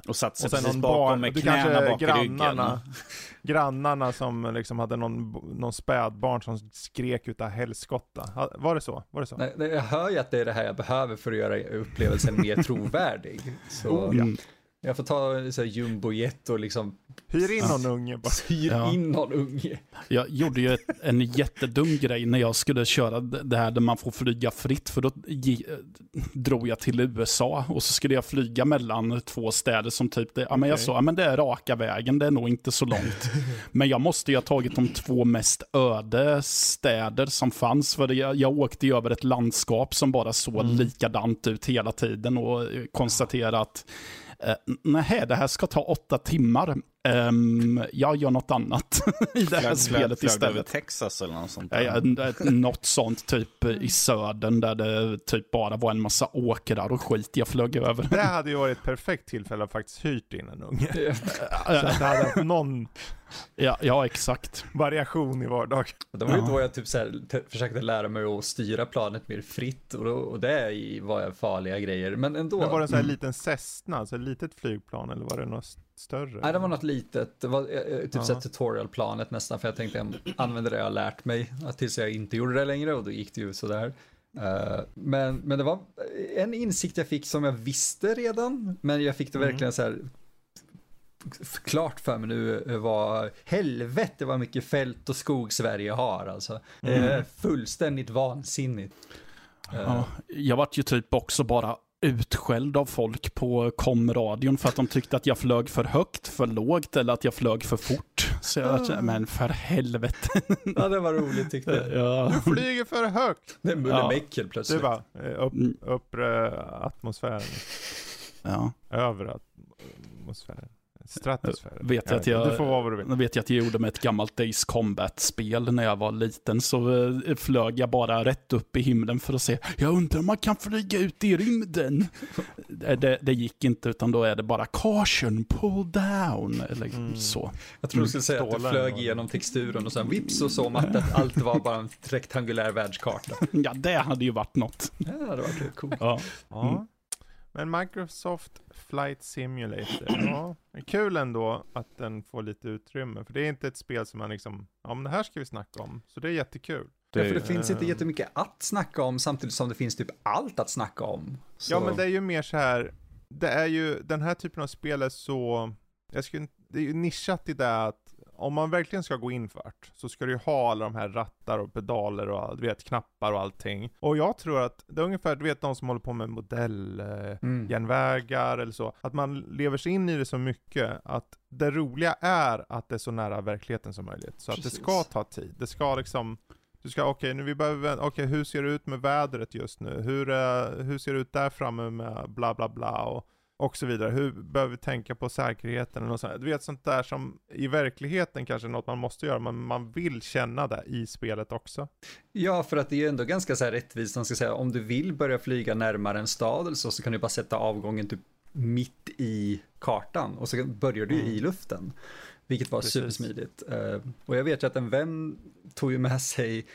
Och satt sig Och sen precis någon bakom barn, med knäna kanske bak grannarna, ryggen. grannarna som liksom hade någon, någon spädbarn som skrek utav helskotta. Var det så? Var det så? Nej, nej, jag hör ju att det är det här jag behöver för att göra upplevelsen mer trovärdig. Så Oh, ja. Mm. jag får ta så här jumbojet och liksom Hyr in någon unge bara. hyr Ja. in någon unge. Jag gjorde ju ett, en jättedum grej när jag skulle köra det här där man får flyga fritt. För då eh, drog jag till USA och så skulle jag flyga mellan två städer som typ, det, ja, men jag sa, ja, men det är raka vägen, det är nog inte så långt. men jag måste ju ha tagit de två mest öde städer som fanns. För jag, jag åkte ju över ett landskap som bara såg likadant ut hela tiden och eh, konstaterade att Uh, nej, det här ska ta åtta timmar. Ehm, jag gör något annat i det här Flög- spelet flög du över istället. Texas eller något sånt Ja, där. ja, det- något sånt typ i södern där det typ bara var en massa åkrar och skit jag flög över. Det hade ju varit ett perfekt tillfälle att faktiskt hyrt in en unge. Så att det hade haft någon ja, ja, exakt. variation i vardag. Det var ju då jag typ så här, te- försökte lära mig att styra planet mer fritt och, då, och det i- var farliga grejer. Men ändå. Men var det en sån här Mm. liten Cessna, alltså ett litet flygplan eller var det något st- större? Nej, det var något litet. Det var eh, typ så Ja. här tutorialplanet nästan, för jag tänkte jag använder det jag har lärt mig, att tills jag inte gjorde det längre och då gick det ju sådär. Eh, men, men det var en insikt jag fick som jag visste redan, men jag fick det Mm. verkligen så här klart för mig nu eh, vad helvete vad mycket fält och skog Sverige har alltså. Det är Mm. fullständigt vansinnigt. Eh, Ja, jag vart ju typ också bara utskälld av folk på komradion för att de tyckte att jag flög för högt, för lågt eller att jag flög för fort. Så jag var men för helvete. Ja, det var roligt tyckte jag. ja. Du flyger för högt! Det är Mulle helt Det plötsligt. var eh, upp, Mm. uppre atmosfären, ja. över atmosfären, stratosfären. Vet jag att jag- Du får vara vad du vill. Jag vet jag att jag gjorde med ett gammalt Days Combat-spel när jag var liten. Så eh, flög jag bara rätt upp i himlen för att se. Jag undrar om man kan flyga ut i rymden. det, det, gick inte, utan då är det bara caution, pull down. Eller Mm. så. Jag tror du skulle säga att du flög igenom texturen och sen vips och så att att allt var bara en rektangulär världskarta. Ja, det hade ju varit något. Ja, det var coolt. Ja. Ja. Men Microsoft Flight Simulator, ja, det kul ändå att den får lite utrymme. För det är inte ett spel som man liksom, ja men det här ska vi snacka om. Så det är jättekul. Ja, för det finns inte jättemycket att snacka om samtidigt som det finns typ allt att snacka om. Så... Ja men det är ju mer så här. det är ju, den här typen av spel är så, jag skulle, inte- det är ju nischat i det att om man verkligen ska gå in för det, så ska du ju ha alla de här rattar och pedaler och du vet, knappar och allting. Och jag tror att det är ungefär, du vet de som håller på med modell, eh, Mm. eller så, att man lever sig in i det så mycket att det roliga är att det är så nära verkligheten som möjligt. Så att det Precis. ska ta tid. Det ska liksom, du ska, okej nu vi behöver, okej hur ser det ut med vädret just nu? Hur, eh, hur ser det ut där framme med bla bla bla och, och så vidare. Hur behöver vi tänka på säkerheten och sånt. Du vet sånt där som i verkligheten kanske är något man måste göra, men man vill känna det i spelet också. Ja, för att det är ju ändå ganska så här rättvist, man ska säga, om du vill börja flyga närmare en stad eller så, så kan du bara sätta avgången typ mitt i kartan och så börjar du Mm. i luften. Vilket var Precis. supersmidigt. Eh, och jag vet ju att en vän tog ju med sig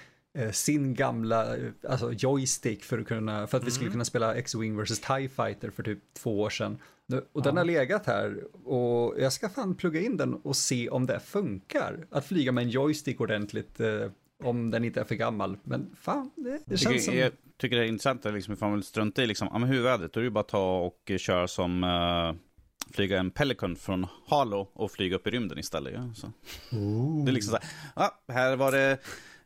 sin gamla eh, alltså joystick för att, kunna, för att vi skulle Mm. kunna spela X-Wing vs TIE Fighter för typ två år sedan. Och den Ja. har legat här och jag ska fan plugga in den och se om det funkar. Att flyga med en joystick ordentligt eh, om den inte är för gammal. Men fan, det, det känns som... Jag tycker det är intressant att liksom, ifall man vill strunta i liksom, ja, men hur är vädret? Då är det ju bara att ta och eh, köra som eh, flyga en Pelican från Halo och flyga upp i rymden istället. Ja, så. Det är liksom så här, ja, här var det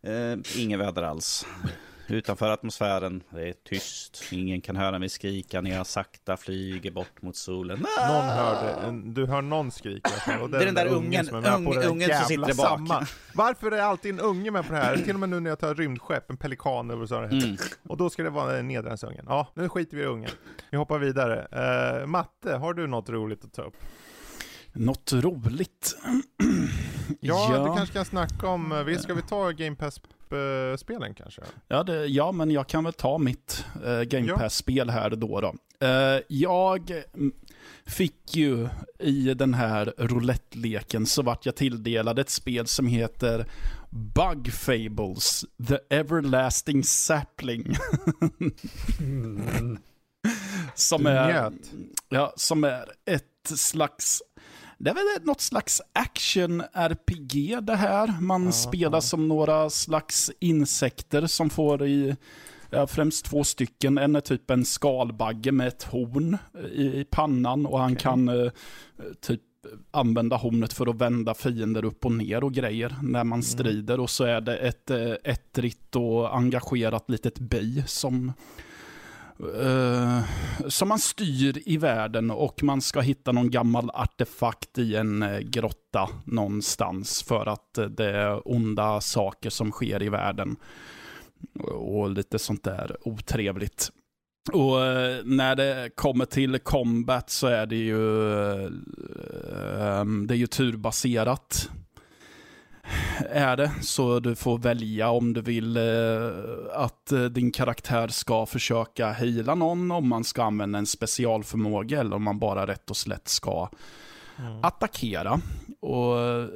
eh, inget väder alls. Utanför atmosfären, det är tyst, ingen kan höra mig skrika när jag sakta flyger bort mot solen. Någon hörde, en, du hör någon skrika. och Det är den där ungen- som är ung- ungen som sitter bak. samma. Varför är alltid en unge med på det här? Till och med nu när jag tar rymdskepp, en pelikan eller vad det heter. Mm. Och då ska det vara Nedransungen. Ja, nu skiter vi i ungen. Vi hoppar vidare. Eh, Matte, har du något roligt att ta upp? Något roligt? Ja, du kanske kan snacka om, vi- ska vi ta Game Pass-spelen kanske? Ja, det, ja, men jag kan väl ta mitt eh, Game Ja. Pass-spel här då. då. Eh, jag mm, fick ju i den här roulette-leken så vart jag tilldelad ett spel som heter Bug Fables, The Everlasting Sapling. som, Du är, ja, som är ett slags det är väl något slags action-RPG det här. Man Ja, spelar som några slags insekter som får i, ja, främst två stycken. En är typ en skalbagge med ett horn i, i pannan och han Okej. kan eh, typ använda hornet för att vända fiender upp och ner och grejer när man strider. Och så är det ett eh, ettrigt och engagerat litet bi som eh, som man styr i världen och man ska hitta någon gammal artefakt i en eh, grotta någonstans för att eh, det är onda saker som sker i världen. Och lite sånt där otrevligt. Och eh, när det kommer till combat så är det ju, det är ju turbaserat. Är det, så du får välja om du vill eh, att eh, din karaktär ska försöka hila någon, om man ska använda en specialförmåga eller om man bara rätt och slätt ska Mm. attackera. Och eh,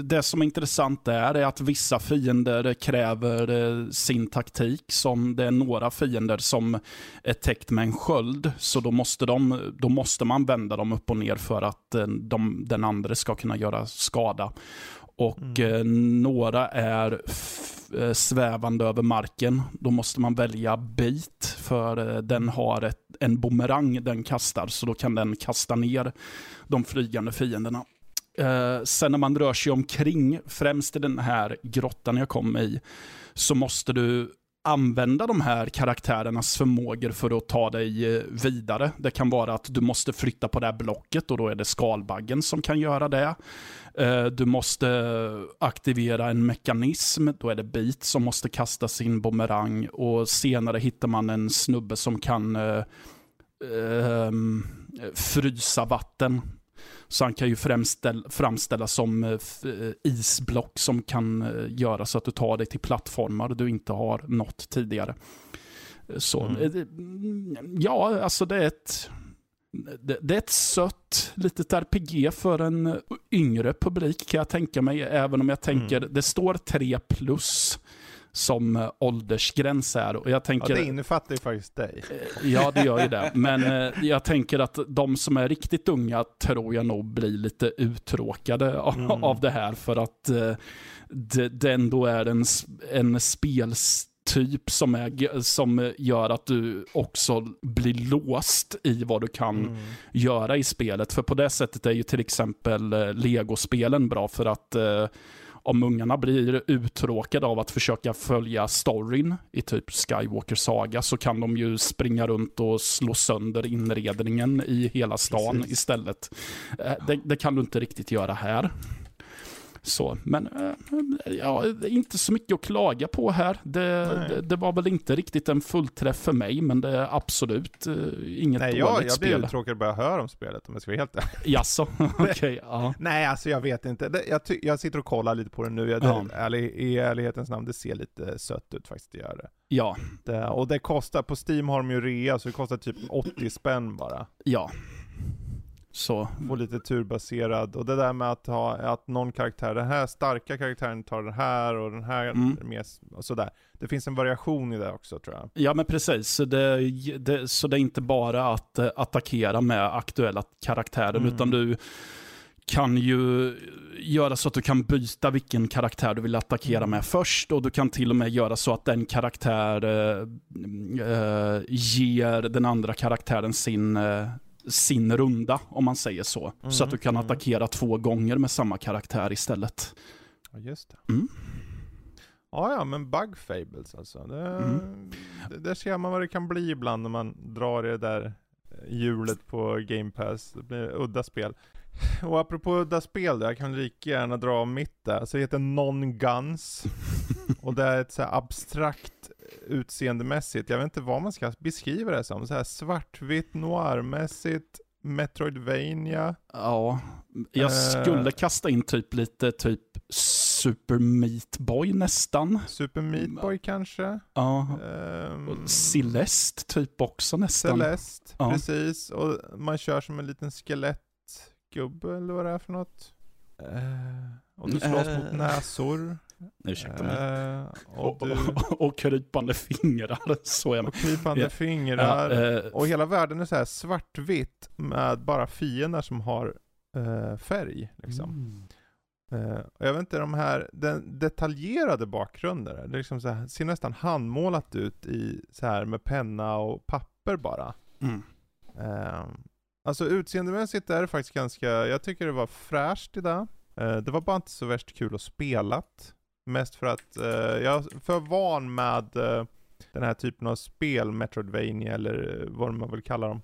det som är intressant där är att vissa fiender kräver eh, sin taktik. Som det är några fiender som är täckt med en sköld. Så då måste, de, då måste man vända dem upp och ner för att de, den andra ska kunna göra skada. Och eh, några är eh, svävande över marken. Då måste man välja bit för eh, den har ett, en bumerang den kastar. Så då kan den kasta ner de flygande fienderna. Eh, sen när man rör sig omkring, främst i den här grottan jag kom i, så måste du använda de här karaktärernas förmågor för att ta dig eh, vidare. Det kan vara att du måste flytta på det här blocket och då är det skalbaggen som kan göra det. Eh, du måste aktivera en mekanism, då är det Beat som måste kasta sin bumerang och senare hittar man en snubbe som kan eh, ehm, frysa vatten. Så han kan ju framställ, framställas som eh, eh, isblock som kan eh, göra så att du tar dig till plattformar du inte har nått tidigare. Så, Mm. mm, ja, alltså det är ett det, det är ett sött litet RPG för en yngre publik kan jag tänka mig. Även om jag tänker, det står 3 plus som eh, åldersgräns här. Och jag Ja, tänker, det innefattar ju faktiskt dig. Ja, det gör ju det. Men eh, jag tänker att de som är riktigt unga tror jag nog blir lite uttråkade av, Mm. av det här. För att eh, det, det ändå är en, en spelstyp som, är, som gör att du också blir låst i vad du kan Mm. göra i spelet. För på det sättet är ju till exempel eh, legospelen bra för att eh, om ungarna blir uttråkade av att försöka följa storyn i typ Skywalker Saga så kan de ju springa runt och slå sönder inredningen i hela stan Precis. istället. Eh, Det, det kan du inte riktigt göra här. Så, men eh, ja, inte så mycket att klaga på här. Det, det, det var väl inte riktigt en fullträff för mig, men det är absolut eh, inget Nej, dåligt jag, jag blir spel. uttråkad bara jag hör om spelet om jag ska vara helt ärlig. Jaså, okej. ja. Nej, alltså jag vet inte. Det, jag, jag sitter och kollar lite på det nu. Jag, Ja. ärlig, I ärlighetens namn, det ser lite sött ut faktiskt, det gör det. ja. Och det kostar, på Steam har de ju rea, så det kostar typ 80 spänn bara. ja. Så, Få lite turbaserad, och det där med att ha, att någon karaktär, den här starka karaktären tar den här och den här Mm. mer, och sådär. Det finns en variation i det också tror jag. ja men precis. Så det, det, så det är inte bara att eh, attackera med aktuella karaktärer, Mm. utan du kan ju göra så att du kan byta vilken karaktär du vill attackera Mm. med först och du kan till och med göra så att den karaktär eh, eh, ger den andra karaktären sin, eh, sin runda, om man säger så. Så att du kan Mm, mm. attackera två gånger med samma karaktär istället. Ja, just det. Mm. Ja, ja, men Bug Fables alltså. Det, Mm. det, där ser man vad det kan bli ibland när man drar det där hjulet på Game Pass. Det blir udda spel. Och apropå udda spel, jag kan lika gärna dra av mitt där. Så det heter Non-Guns. Och det är ett så här abstrakt utseendemässigt, jag vet inte vad man ska beskriva det som. Så här svartvitt, noirmässigt, Metroidvania. Ja, jag Eh. skulle kasta in typ lite typ Super Meat Boy nästan. Super Meat Boy kanske? Ja. Um, Celeste typ också nästan. Celeste, Ja. precis. Och man kör som en liten skelettgubbe eller vad det är för något. Eh, och du slåss Eh. mot näsor. Ursäkta mig. Eh, och, du, och, och krypande fingrar. Så är man. och krypande Ja. fingrar. Ja, eh, Och hela världen är så här svartvitt med bara fiender som har eh, färg. Liksom. Mm. Eh, och jag vet inte, de här den detaljerade bakgrunden, det liksom så här, ser nästan handmålat ut i så här med penna och papper bara. Mm. Eh, alltså utseendemässigt är det faktiskt ganska, jag tycker det var fräscht idag. Det var bara inte så värst kul att spela. Mest för att eh, jag är för van med eh, den här typen av spel, Metroidvania eller eh, vad man vill kalla dem.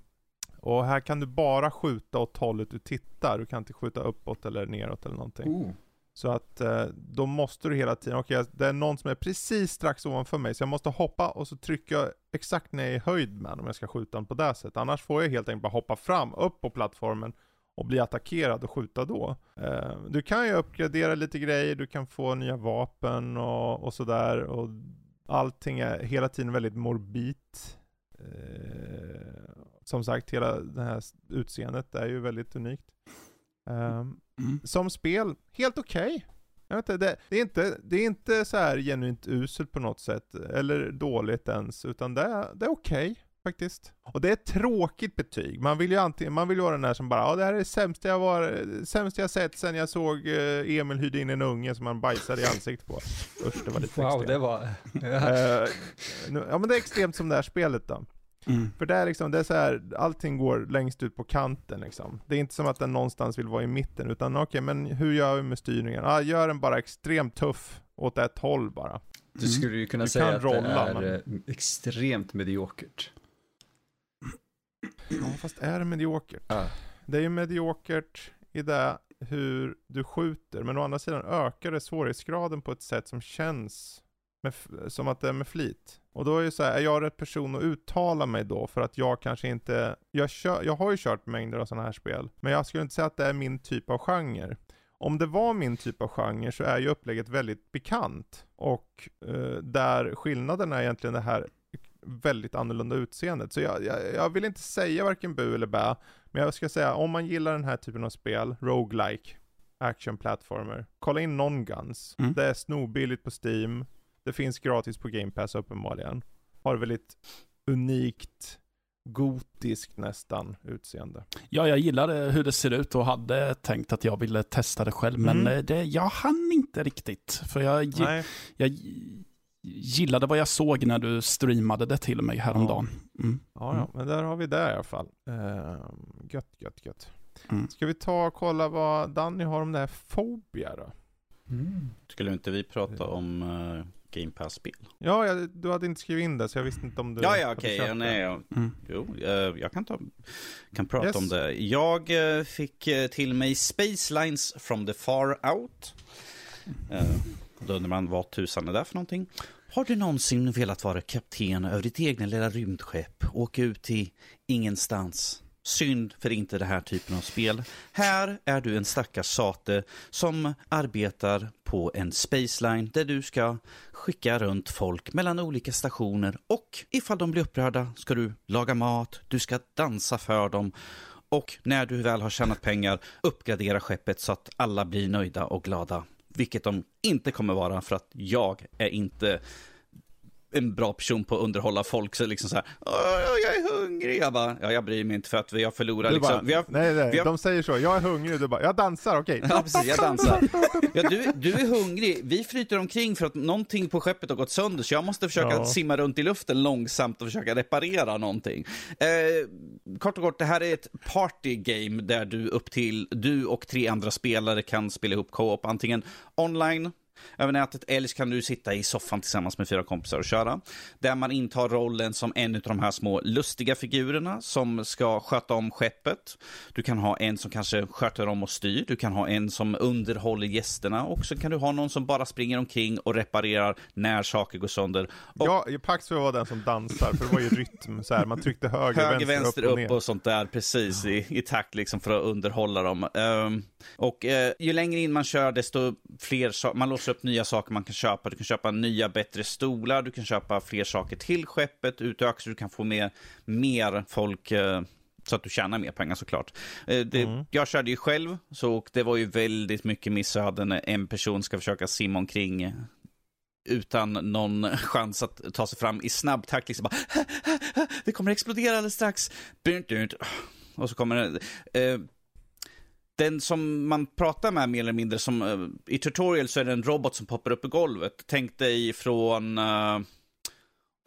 Och här kan du bara skjuta åt hållet du tittar, du kan inte skjuta uppåt eller neråt eller någonting. Oh. Så att eh, då måste du hela tiden, okej det är någon som är precis strax ovanför mig så jag måste hoppa och så trycker jag exakt ner i höjd med om jag ska skjuta den på det sättet. Annars får jag helt enkelt bara hoppa fram, upp på plattformen och bli attackerad och skjuta då. Eh, du kan ju uppgradera lite grejer, du kan få nya vapen och, och sådär och allting är hela tiden väldigt morbid. Eh, som sagt, hela det här utseendet är ju väldigt unikt. Ehm, Mm. som spel, helt okej. Jag vet inte, det, det, är inte, det är inte så här genuint uselt på något sätt, eller dåligt ens, utan det, det är okej faktiskt. Och det är ett tråkigt betyg. Man vill ju antingen, man vill ju vara den där som bara, ja det här är det sämsta jag, var, sämsta jag sett sen jag såg eh, Emil hyrde in en unge som han bajsade i ansiktet på. Usch, det var lite Wow, extremt. det var... Eh, ja men det är extremt som det här spelet då. Mm. För det är liksom, det är så här, allting går längst ut på kanten liksom. Det är inte som att den någonstans vill vara i mitten, utan okej, men hur gör vi med styrningen? Ah, gör den bara extremt tuff åt ett håll bara. Du skulle ju kunna Du säga att rolla, det är men- eh, extremt mediokert. Ja, fast är det mediokert? Ja. Det är ju mediokert i det hur du skjuter, men å andra sidan ökar det svårighetsgraden på ett sätt som känns med, som att det är med flit. Och då är det så här, är jag rätt person att uttala mig då för att jag kanske inte, jag, kör, jag har ju kört mängder av sådana här spel, men jag skulle inte säga att det är min typ av genre. Om det var min typ av genre så är ju upplägget väldigt bekant och eh, där skillnaden är egentligen det här väldigt annorlunda utseendet. Så jag, jag, jag vill inte säga varken bu eller bä, men jag ska säga om man gillar den här typen av spel, roguelike, action platformer, kolla in Non-Guns. Mm. Det är snorbilligt på Steam, det finns gratis på Game Pass uppenbarligen. Har väldigt unikt, gotiskt nästan utseende. Ja, jag gillade hur det ser ut och hade tänkt att jag ville testa det själv, men Mm. eh, det, jag hann inte riktigt. För jag, Nej, jag gillade vad jag såg när du streamade det till mig häromdagen. Mm. ja, ja, men där har vi det i alla fall. Uh, gött, gött, gött. Mm. Ska vi ta och kolla vad Danny har om det här Phobia då? Mm. Skulle inte vi prata om uh, Game Pass-spel? Ja, jag, du hade inte skrivit in det så jag visste inte om du Ja, ja, okej. köpt ja, nej, ja. Mm. Jo, eh, jag kan, ta, kan prata Yes. om det. Jag eh, fick till mig Space Lines from the Far Out. Då undrar man vad tusan är det för någonting. Har du någonsin velat vara kapten över ditt egna lilla rymdskepp? Åka ut till ingenstans? Synd för inte den här typen av spel. Här är du en stackars sate som arbetar på en spaceline där du ska skicka runt folk mellan olika stationer och ifall de blir upprörda ska du laga mat, du ska dansa för dem och när du väl har tjänat pengar uppgradera skeppet så att alla blir nöjda och glada. Vilket de inte kommer vara för att jag är inte en bra person på att underhålla folk. Så liksom så här, "Åh, jag är hungrig. Jag bara, ja, jag bryr mig inte för att vi har förlorat liksom. bara, vi har, nej, nej, vi har- de säger så. Jag är hungrig. Du bara, jag dansar, okej. Ja, precis, jag dansar. Ja, du, du är hungrig. Vi flyter omkring för att någonting på skeppet har gått sönder, så jag måste försöka Ja. simma runt i luften långsamt och försöka reparera någonting. Eh, kort och kort, det här är ett party game där du upp till, du och tre andra spelare kan spela ihop co-op, antingen online, över nätet, eller så kan du sitta i soffan tillsammans med fyra kompisar och köra. Där man intar rollen som en av de här små lustiga figurerna som ska sköta om skeppet. Du kan ha en som kanske sköter om och styr. Du kan ha en som underhåller gästerna och så kan du ha någon som bara springer omkring och reparerar när saker går sönder. Och Ja, Pax vara den som dansar, för det var ju rytm. Så här, man tryckte höger, Höger, vänster, upp och upp ner. och sånt där, precis i, i takt liksom för att underhålla dem. Ehm, och eh, ju längre in man kör, desto fler, sa- man låser låser upp nya saker man kan köpa. Du kan köpa nya, bättre stolar, du kan köpa fler saker till skeppet, utöka så du kan få mer, mer folk eh, så att du tjänar mer pengar såklart. Eh, det, Mm. Jag körde ju själv, så det var ju väldigt mycket missöden när en person ska försöka simma omkring eh, utan någon chans att ta sig fram i snabb takt. Liksom bara, det kommer explodera alldeles strax. Och så kommer det. Den som man pratar med mer eller mindre, som eh, i tutorial så är det en robot som poppar upp i golvet. Tänk dig från, eh,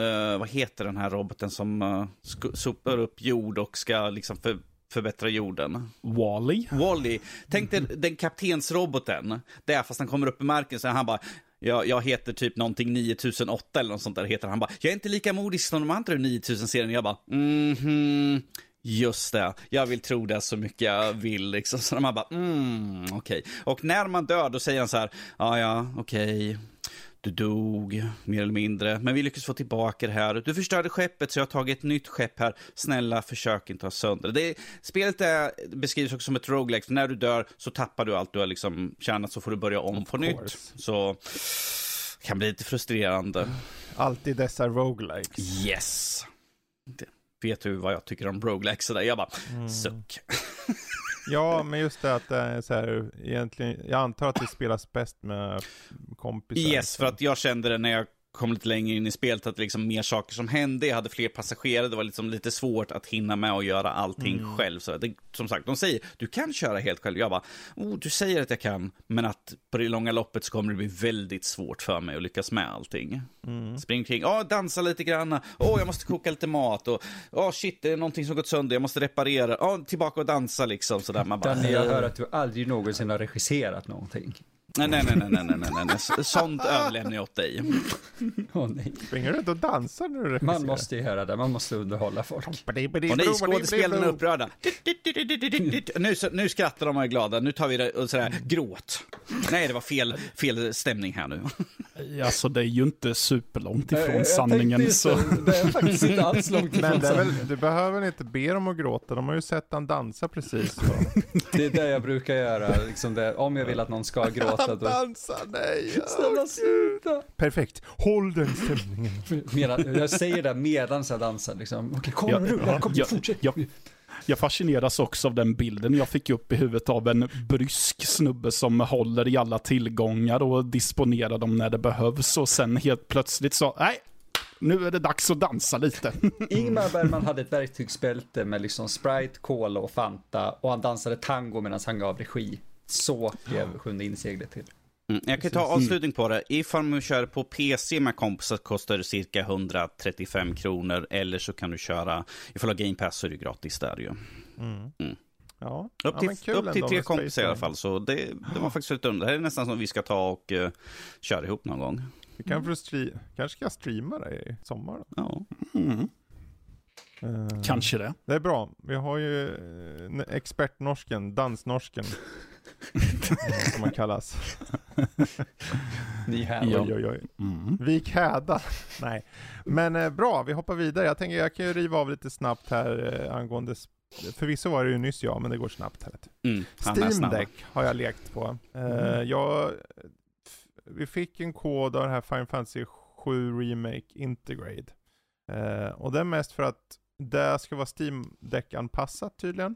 eh, vad heter den här roboten som uh, sopar upp jord och ska liksom för, förbättra jorden? Wally. Wally. Tänk dig den kaptensroboten, där fast han kommer upp i marken så han bara jag, jag heter typ någonting 9008 eller något sånt där heter han bara. Jag är inte lika modig som de andra 9000-serien. Jag bara, mhm. Just det, jag vill tro det så mycket jag vill. Liksom. Så de bara, mm, okej. Okay. Och när man dör, då säger han så här, ja, ja, okej. Okay. Du dog, mer eller mindre. Men vi lyckades få tillbaka det här. Du förstörde skeppet, så jag har tagit ett nytt skepp här. Snälla, försök inte ha sönder det. Spelet är, beskrivs också som ett roguelike. För när du dör så tappar du allt du har liksom tjänat, så får du börja om Of på course. nytt. Så kan bli lite frustrerande. Alltid dessa roguelikes. Yes. Det. Vet du vad jag tycker om roguelikes? sådär? Jag bara, Mm. suck. Ja, men just det att det är så här, egentligen, jag antar att det spelas bäst med kompisar. Yes, för att jag kände det när jag kom lite längre in i spelet, att det liksom mer saker som hände. Jag hade fler passagerare, det var liksom lite svårt att hinna med och göra allting Mm. själv. Så det, som sagt, de säger, du kan köra helt själv. Jag bara, oh, du säger att jag kan, men att på det långa loppet så kommer det bli väldigt svårt för mig att lyckas med allting. Mm. Spring kring, ja, dansa lite grann, åh, jag måste koka lite mat, och åh, shit, det är någonting som gått sönder, jag måste reparera, ja, tillbaka och dansa liksom, sådär. Man bara, Danny, jag hör att du aldrig någonsin har regisserat någonting. Nej, nej, nej, nej, nej, nej, nej, nej. sånt överlämnar jag åt dig. Oh, nej. Springer du inte och dansar när du regisserar? Man måste ju höra det, man måste underhålla folk. Och nej, skådespelarna är upprörda. Nu, nu skrattar de och är glada, nu tar vi det och sådär, gråt. Nej, det var fel, fel stämning här nu. Alltså det är ju inte superlångt ifrån sanningen. Så. Det är faktiskt inte alls långt ifrån Men väl, du behöver inte be dem att gråta, de har ju sett han dansa precis. Så. Det är det jag brukar göra, liksom det, om jag vill att någon ska gråta då... dansar, nej! Snälla sluta! Perfekt, håll den stämningen. Medan, jag säger det medan jag dansar liksom. Okej, kom Ja, nu, rulla, kom, ja, fortsätt. ja. Jag fascineras också av den bilden jag fick upp i huvudet av en brysk snubbe som håller i alla tillgångar och disponerar dem när det behövs och sen helt plötsligt så, nej, nu är det dags att dansa lite. Ingmar Bergman hade ett verktygsbälte med liksom Sprite, Cola och Fanta och han dansade tango medan han gav regi. Så blev Sjunde inseglet till. Mm, jag kan ta avslutning på det. Ifall man kör på PC med kompisar kostar det cirka 135 kronor. Eller så kan du köra, ifall du har Game Pass så är det gratis där ju. Mm. Mm. Ja, Upp ja, till, kul upp till tre kompisar i alla fall. Så det, det var faktiskt lite under. Det här är nästan som vi ska ta och uh, köra ihop någon gång. Vi kan stre- kanske ska jag streama det i sommar. Då. Ja. Mm, Eh, kanske det. Det är bra. Vi har ju eh, expertnorsken, dansnorsken. som man kallas. Ja. Oj, oj, oj. Mm. Vik häda. Nej. Men eh, bra, vi hoppar vidare. Jag tänker jag kan ju riva av lite snabbt här eh, angående Förvisso var det ju nyss ja, men det går snabbt. Här. Mm, Steam. Deck har jag lekt på. Eh, Mm. jag, vi fick en kod av det här Final Fantasy 7 Remake Integrate. Eh, och det är mest för att det ska vara Steam Deck-anpassat tydligen.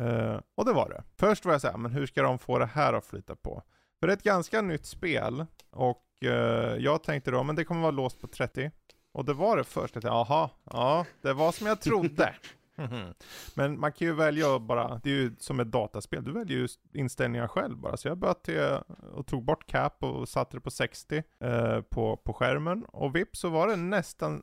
Uh, och det var det. Först var jag såhär, men hur ska de få det här att flyta på? För det är ett ganska nytt spel och uh, jag tänkte då, men det kommer vara låst på 30. Och det var det först. Jag tänkte, aha, ja, det var som jag trodde. Mhm. Men man kan ju välja bara, det är ju som ett dataspel, du väljer ju inställningar själv bara. Så jag böt till och tog bort cap och satte det på 60 eh, på, på skärmen. Och vips så var det nästan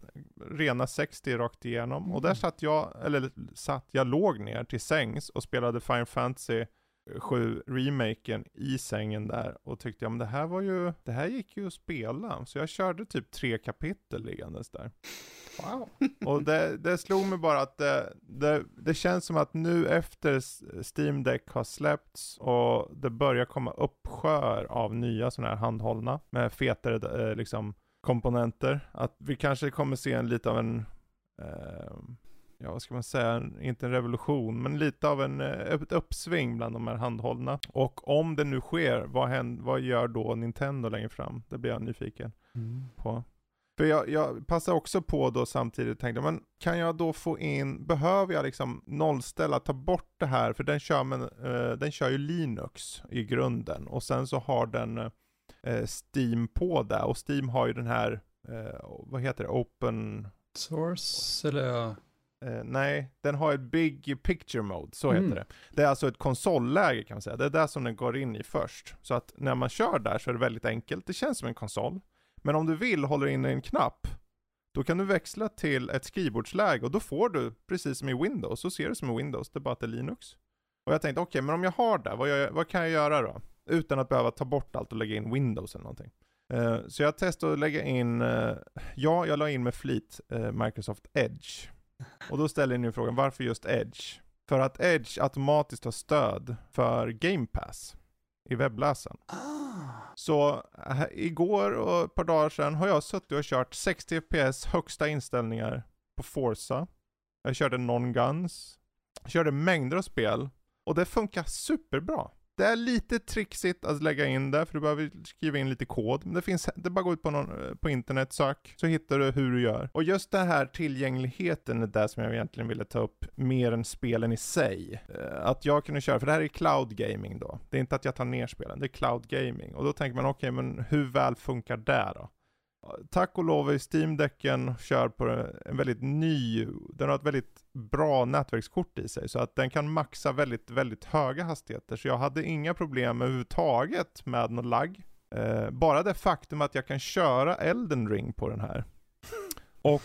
rena 60 rakt igenom. Och där satt jag, eller satt, jag låg ner till sängs och spelade Final Fantasy 7 remaken i sängen där och tyckte ja men det här var ju, det här gick ju att spela. Så jag körde typ tre kapitel liggandes där. Wow. Och det, det slog mig bara att det, det, det känns som att nu efter Steam Deck har släppts och det börjar komma uppsjöar av nya sådana här handhållna med fetare eh, liksom komponenter. Att vi kanske kommer se en lite av en eh, ja vad ska man säga, inte en revolution, men lite av en, eh, ett uppsving bland de här handhållna. Och om det nu sker, vad, händer, vad gör då Nintendo längre fram? Det blir jag nyfiken Mm. på. För jag, jag passar också på då samtidigt tänkte, men kan jag då få in, behöver jag liksom nollställa, ta bort det här, för den kör, men, eh, den kör ju Linux i grunden och sen så har den eh, Steam på det och Steam har ju den här, eh, vad heter det, Open, Source eller? Eh, nej, den har ett Big Picture Mode, så heter Mm. det. Det är alltså ett konsolläge kan man säga, det är där som den går in i först. Så att när man kör där så är det väldigt enkelt, det känns som en konsol. Men om du vill håller in en knapp, då kan du växla till ett skrivbordsläge och då får du, precis som i Windows, så ser du som i Windows, det är bara att det är Linux. Och jag tänkte, okej, men om jag har det, vad, jag, vad kan jag göra då? Utan att behöva ta bort allt och lägga in Windows eller någonting. Eh, så jag testade att lägga in, eh, ja, jag la in med flit eh, Microsoft Edge. Och då ställer ni frågan, varför just Edge? För att Edge automatiskt har stöd för Game Pass i webbläsaren. Så äh, igår och ett par dagar sedan har jag suttit och kört 60 FPS högsta inställningar på Forza. Jag körde Non-Guns. Jag körde mängder av spel. Och det funkar superbra. Det är lite trixigt att lägga in det, för du behöver skriva in lite kod. Men det finns, det är bara att gå ut på, någon, eh, på internet, sök, så hittar du hur du gör. Och just den här tillgängligheten är det som jag egentligen ville ta upp, mer än spelen i sig. Eh, att jag kunde köra, för det här är cloud gaming då. Det är inte att jag tar ner spelen, det är cloud gaming. Och då tänker man, okej, men hur väl funkar det då? Tack och lov är Steam-däcken kör på en väldigt ny, den har ett väldigt bra nätverkskort i sig. Så att den kan maxa väldigt, väldigt höga hastigheter. Så jag hade inga problem överhuvudtaget med någon lagg. Eh, bara det faktum att jag kan köra Elden Ring på den här. Och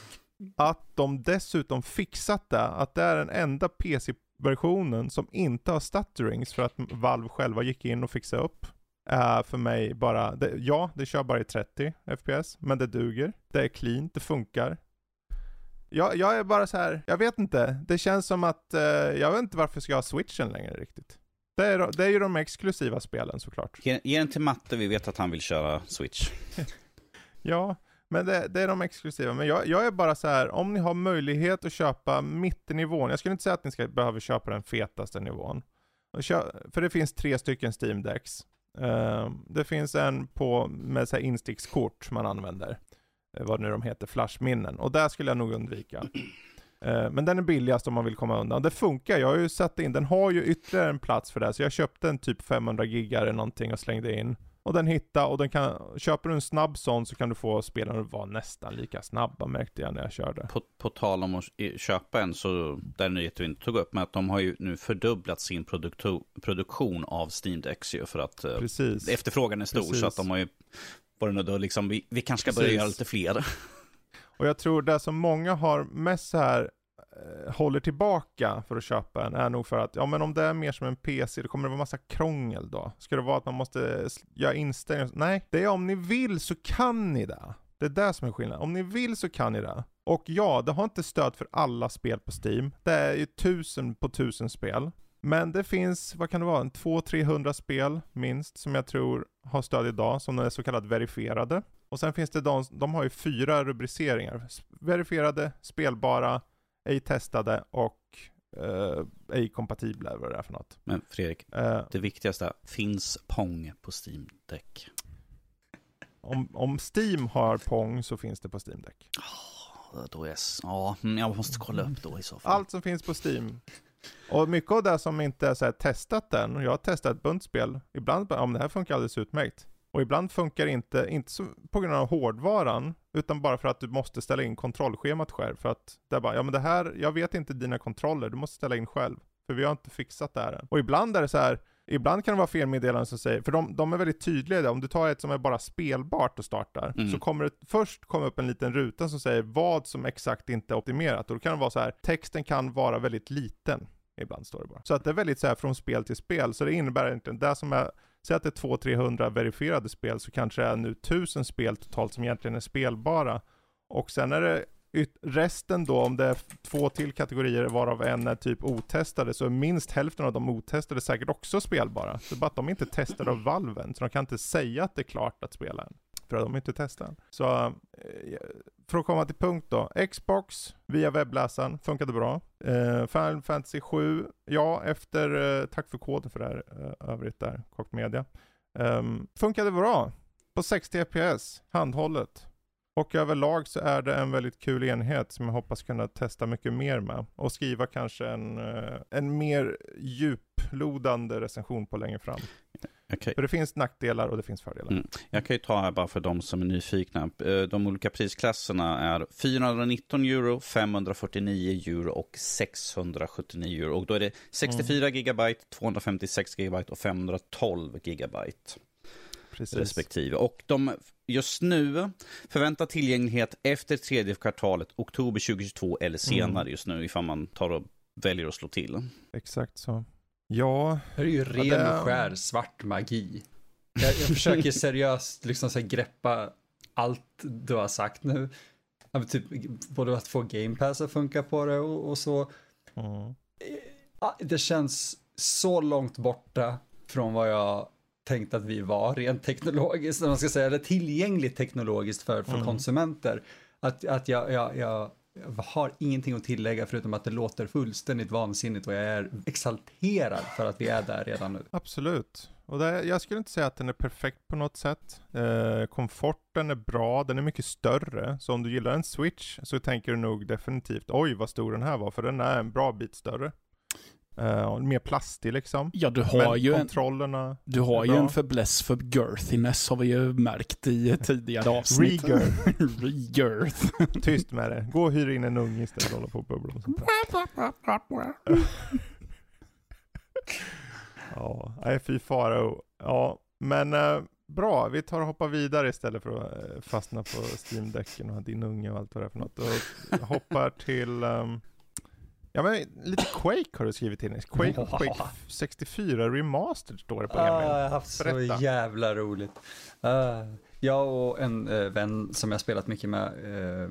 att de dessutom fixat det, att det är den enda PC-versionen som inte har stutterings för att Valve själva gick in och fixade upp är för mig bara, det, ja det kör bara i 30 FPS, men det duger. Det är clean, det funkar. Jag, jag är bara så här, jag vet inte, det känns som att, eh, jag vet inte varför ska jag ha switchen längre riktigt. Det är, det är ju de exklusiva spelen såklart. Ge, ge den till Matte, vi vet att han vill köra Switch. Ja, men det, det är de exklusiva. Men jag, jag är bara så här, om ni har möjlighet att köpa mittennivån, jag skulle inte säga att ni ska behöva köpa den fetaste nivån. För det finns tre stycken Steam Decks. Ehm, det finns en på, med så här instickskort man använder. Eh, vad nu de heter, flashminnen. Och där skulle jag nog undvika. Ehm, men den är billigast om man vill komma undan. Det funkar, jag har ju satt in, den har ju ytterligare en plats för det. här. Så jag köpte en typ 500 gigar eller någonting och slängde in. Och den hittar, och den kan, köper du en snabb sån så kan du få spelen att vara nästan lika snabba märkte jag när jag körde. På, på tal om att köpa en, så där nyhet vi inte tog upp, men att de har ju nu fördubblat sin produkto, produktion av Steam Decks ju för att eh, Precis. efterfrågan är stor. Precis. Så att de har ju nu då liksom, vi, vi kanske ska börja Precis. göra lite fler. Och jag tror det som många har mest så här Eh, håller tillbaka för att köpa en är nog för att, ja men om det är mer som en PC, då kommer det vara massa krångel då. Ska det vara att man måste göra inställningar? Nej, det är om ni vill så kan ni det. Det är det som är skillnaden. Om ni vill så kan ni det. Och ja, det har inte stöd för alla spel på Steam. Det är ju tusen på tusen spel. Men det finns, vad kan det vara, en 200-300 spel minst som jag tror har stöd idag, som är så kallat verifierade. Och sen finns det de, de har ju fyra rubriceringar. Verifierade, spelbara, ej testade och eh, ej kompatibla, eller vad det är för något. Men Fredrik, Eh, det viktigaste finns Pong på Steam Deck? om, om Steam har Pong så finns det på Steam Deck. Ja, Då är, ja, mm, jag måste kolla upp då i så fall. Allt som finns på Steam. Och mycket av det som inte är så testat än, och jag har testat ett bunt spel, ibland om det här funkar alldeles utmärkt. Och ibland funkar det inte, inte så, på grund av hårdvaran, utan bara för att du måste ställa in kontrollschemat själv. För att det är bara, ja men det här, jag vet inte dina kontroller, du måste ställa in själv. För vi har inte fixat det här än. Och ibland är det så här, ibland kan det vara felmeddelanden som säger, för de, de är väldigt tydliga det. om du tar ett som är bara spelbart och startar, Mm. så kommer det först komma upp en liten ruta som säger vad som exakt inte är optimerat. Och då kan det vara så här, texten kan vara väldigt liten. Ibland står det bara. Så att det är väldigt så här från spel till spel. Så det innebär egentligen, det som är, säg att det är 200-300 verifierade spel, så kanske det är nu 1000 spel totalt som egentligen är spelbara. Och sen är det yt- resten då, om det är två till kategorier varav en är typ otestade, så är minst hälften av de otestade säkert också spelbara. Det är bara att de inte är testade av valven, så de kan inte säga att det är klart att spela än. För att de inte testar. Så eh, för att komma till punkt då. Xbox via webbläsaren funkade bra. Uh, Final Fantasy 7, ja efter, uh, tack för koden för det här uh, övrigt där, Kock Media. Um, funkade bra på 60 FPS, handhållet. Och överlag så är det en väldigt kul enhet som jag hoppas kunna testa mycket mer med. Och skriva kanske en, en mer djuplodande recension på längre fram. Okay. För det finns nackdelar och det finns fördelar. Mm. Jag kan ju ta här bara för de som är nyfikna. Eh, de olika prisklasserna är 419 euro, 549 euro och 679 euro. Och då är det 64 mm. gigabyte, 256 gigabyte och 512 gigabyte. Precis. Respektive. Och de just nu förväntar tillgänglighet efter tredje kvartalet, oktober 2022 eller senare mm. just nu ifall man tar och väljer att slå till. Exakt så. Ja. Det är ju ren och skär svart magi. Jag, jag försöker seriöst liksom så greppa allt du har sagt nu. Typ, både att få Game Pass att funka på det och, och så. Mm. Det känns så långt borta från vad jag tänkte att vi var rent teknologiskt, man ska säga, eller tillgängligt teknologiskt för, för mm. konsumenter. Att, att jag, jag, jag jag har ingenting att tillägga förutom att det låter fullständigt vansinnigt och jag är exalterad för att vi är där redan nu. Absolut. Och det, jag skulle inte säga att den är perfekt på något sätt. Eh, komforten är bra, den är mycket större. Så om du gillar en switch så tänker du nog definitivt oj vad stor den här var, för den är en bra bit större. Uh, mer plastig liksom. Ja, du har Men ju kontrollerna en, du har ju en förbläss för girthiness har vi ju märkt i tidigare avsnitt. Regirth. Regirth. Tyst med det. Gå och hyr in en unge istället att hålla på och bubbla och sånt Ja, nej fy farao. Ja, men uh, bra. Vi tar och hoppar vidare istället för att uh, fastna på Steam-däcken och din unge och allt vad det är för något. Och hoppar till um, Ja men lite Quake har du skrivit in. Quake och Quake 64 Remastered står det på Emil. Ah, jag har haft Berätta. så jävla roligt. Uh, jag och en uh, vän som jag spelat mycket med uh,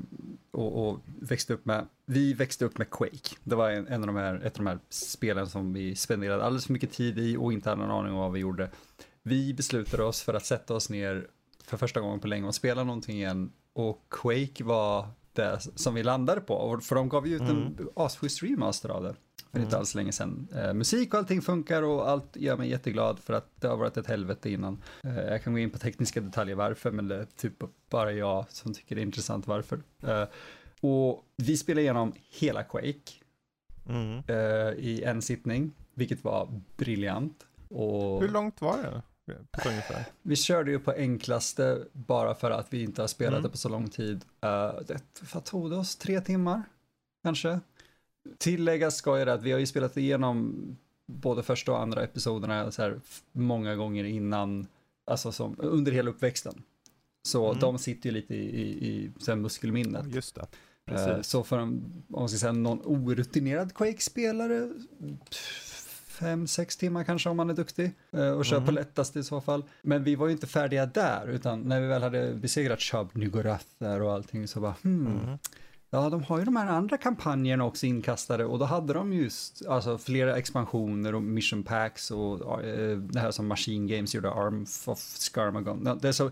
och, och, växte upp med, vi växte upp med Quake. Det var en, en, av de här, ett av de här spelen som vi spenderade alldeles för mycket tid i och inte hade någon aning om vad vi gjorde. Vi beslutade oss för att sätta oss ner för första gången på länge och spela någonting igen och Quake var det som vi landade på. För de gav ju ut mm. en asschysst remaster av det för mm. inte alls länge sedan. Eh, musik och allting funkar och allt gör mig jätteglad för att det har varit ett helvete innan. Eh, jag kan gå in på tekniska detaljer varför, men det är typ bara jag som tycker det är intressant varför. Eh, och vi spelade igenom hela Quake mm. Eh, i en sittning, vilket var briljant. Och... Hur långt var det? Ungefär. Vi körde ju på enklaste bara för att vi inte har spelat mm. det på så lång tid. Uh, det, vad tog det oss? Tre timmar? Kanske? Tilläggas ska jag att vi har ju spelat igenom både första och andra episoderna så här många gånger innan, alltså som, under hela uppväxten. Så mm. de sitter ju lite i, i, i sen muskelminnet. Just det. Uh, så för en, om man ska säga någon orutinerad Quake-spelare, fem, sex timmar kanske om man är duktig eh, och kör mm. på lättast i så fall. Men vi var ju inte färdiga där, utan när vi väl hade besegrat Shab Nygurath där och allting så bara hmm, mm. Ja, de har ju de här andra kampanjerna också inkastade och då hade de just alltså, flera expansioner och mission packs och uh, det här som Machine Games gjorde, Arm of Scarmagon. Det är så,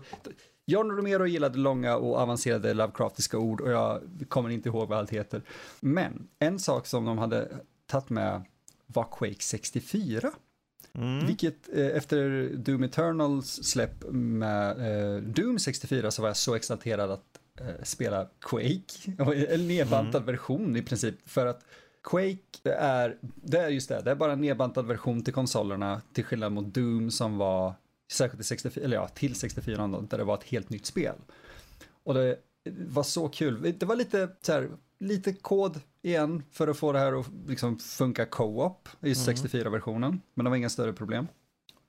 John Romero gillade långa och avancerade Lovecraftiska ord och jag kommer inte ihåg vad allt heter. Men en sak som de hade tagit med var Quake 64. Mm. Vilket eh, efter Doom Eternals släpp med eh, Doom 64 så var jag så exalterad att eh, spela Quake. En nedbantad mm. version i princip. För att Quake det är, det är just det, det är bara en nedbantad version till konsolerna till skillnad mot Doom som var särskilt till 64, eller ja, till 64 då, där det var ett helt nytt spel. Och det var så kul. Det var lite så här, lite kod igen för att få det här att liksom funka co-op i 64-versionen, mm. men det var inga större problem.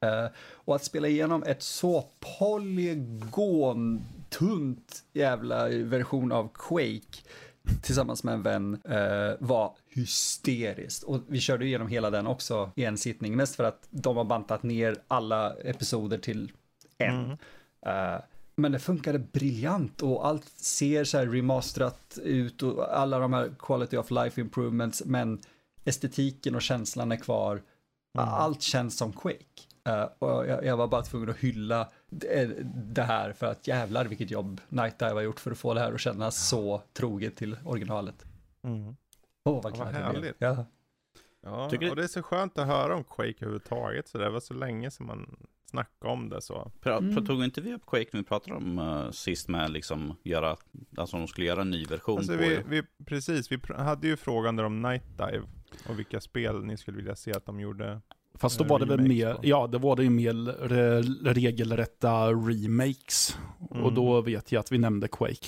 Uh, och att spela igenom ett så polygon-tunt jävla version av Quake tillsammans med en vän uh, var hysteriskt. Och vi körde igenom hela den också i en sittning, mest för att de har bantat ner alla episoder till en. Mm. Uh, men det funkade briljant och allt ser så här remasterat ut och alla de här quality of life improvements men estetiken och känslan är kvar. Mm. Allt känns som Quake. Uh, och jag, jag, var bara tvungen att hylla det, det, här för att jävlar vilket jobb Night Dive har gjort för att få det här att kännas så troget till originalet. Mm. Åh, vad, vad härligt. Ja. Ja, Tycker och det är så skönt att höra om Quake överhuvudtaget. Så det var så länge som man snackade om det så. Mm. Tog inte vi upp Quake när vi pratade om uh, sist med liksom göra, alltså de skulle göra en ny version alltså på vi, vi, Precis, vi hade ju frågan där om Night Dive och vilka spel ni skulle vilja se att de gjorde. Fast då var det väl mer, på. ja det var det ju mer re, regelrätta remakes. Mm. Och då vet jag att vi nämnde Quake.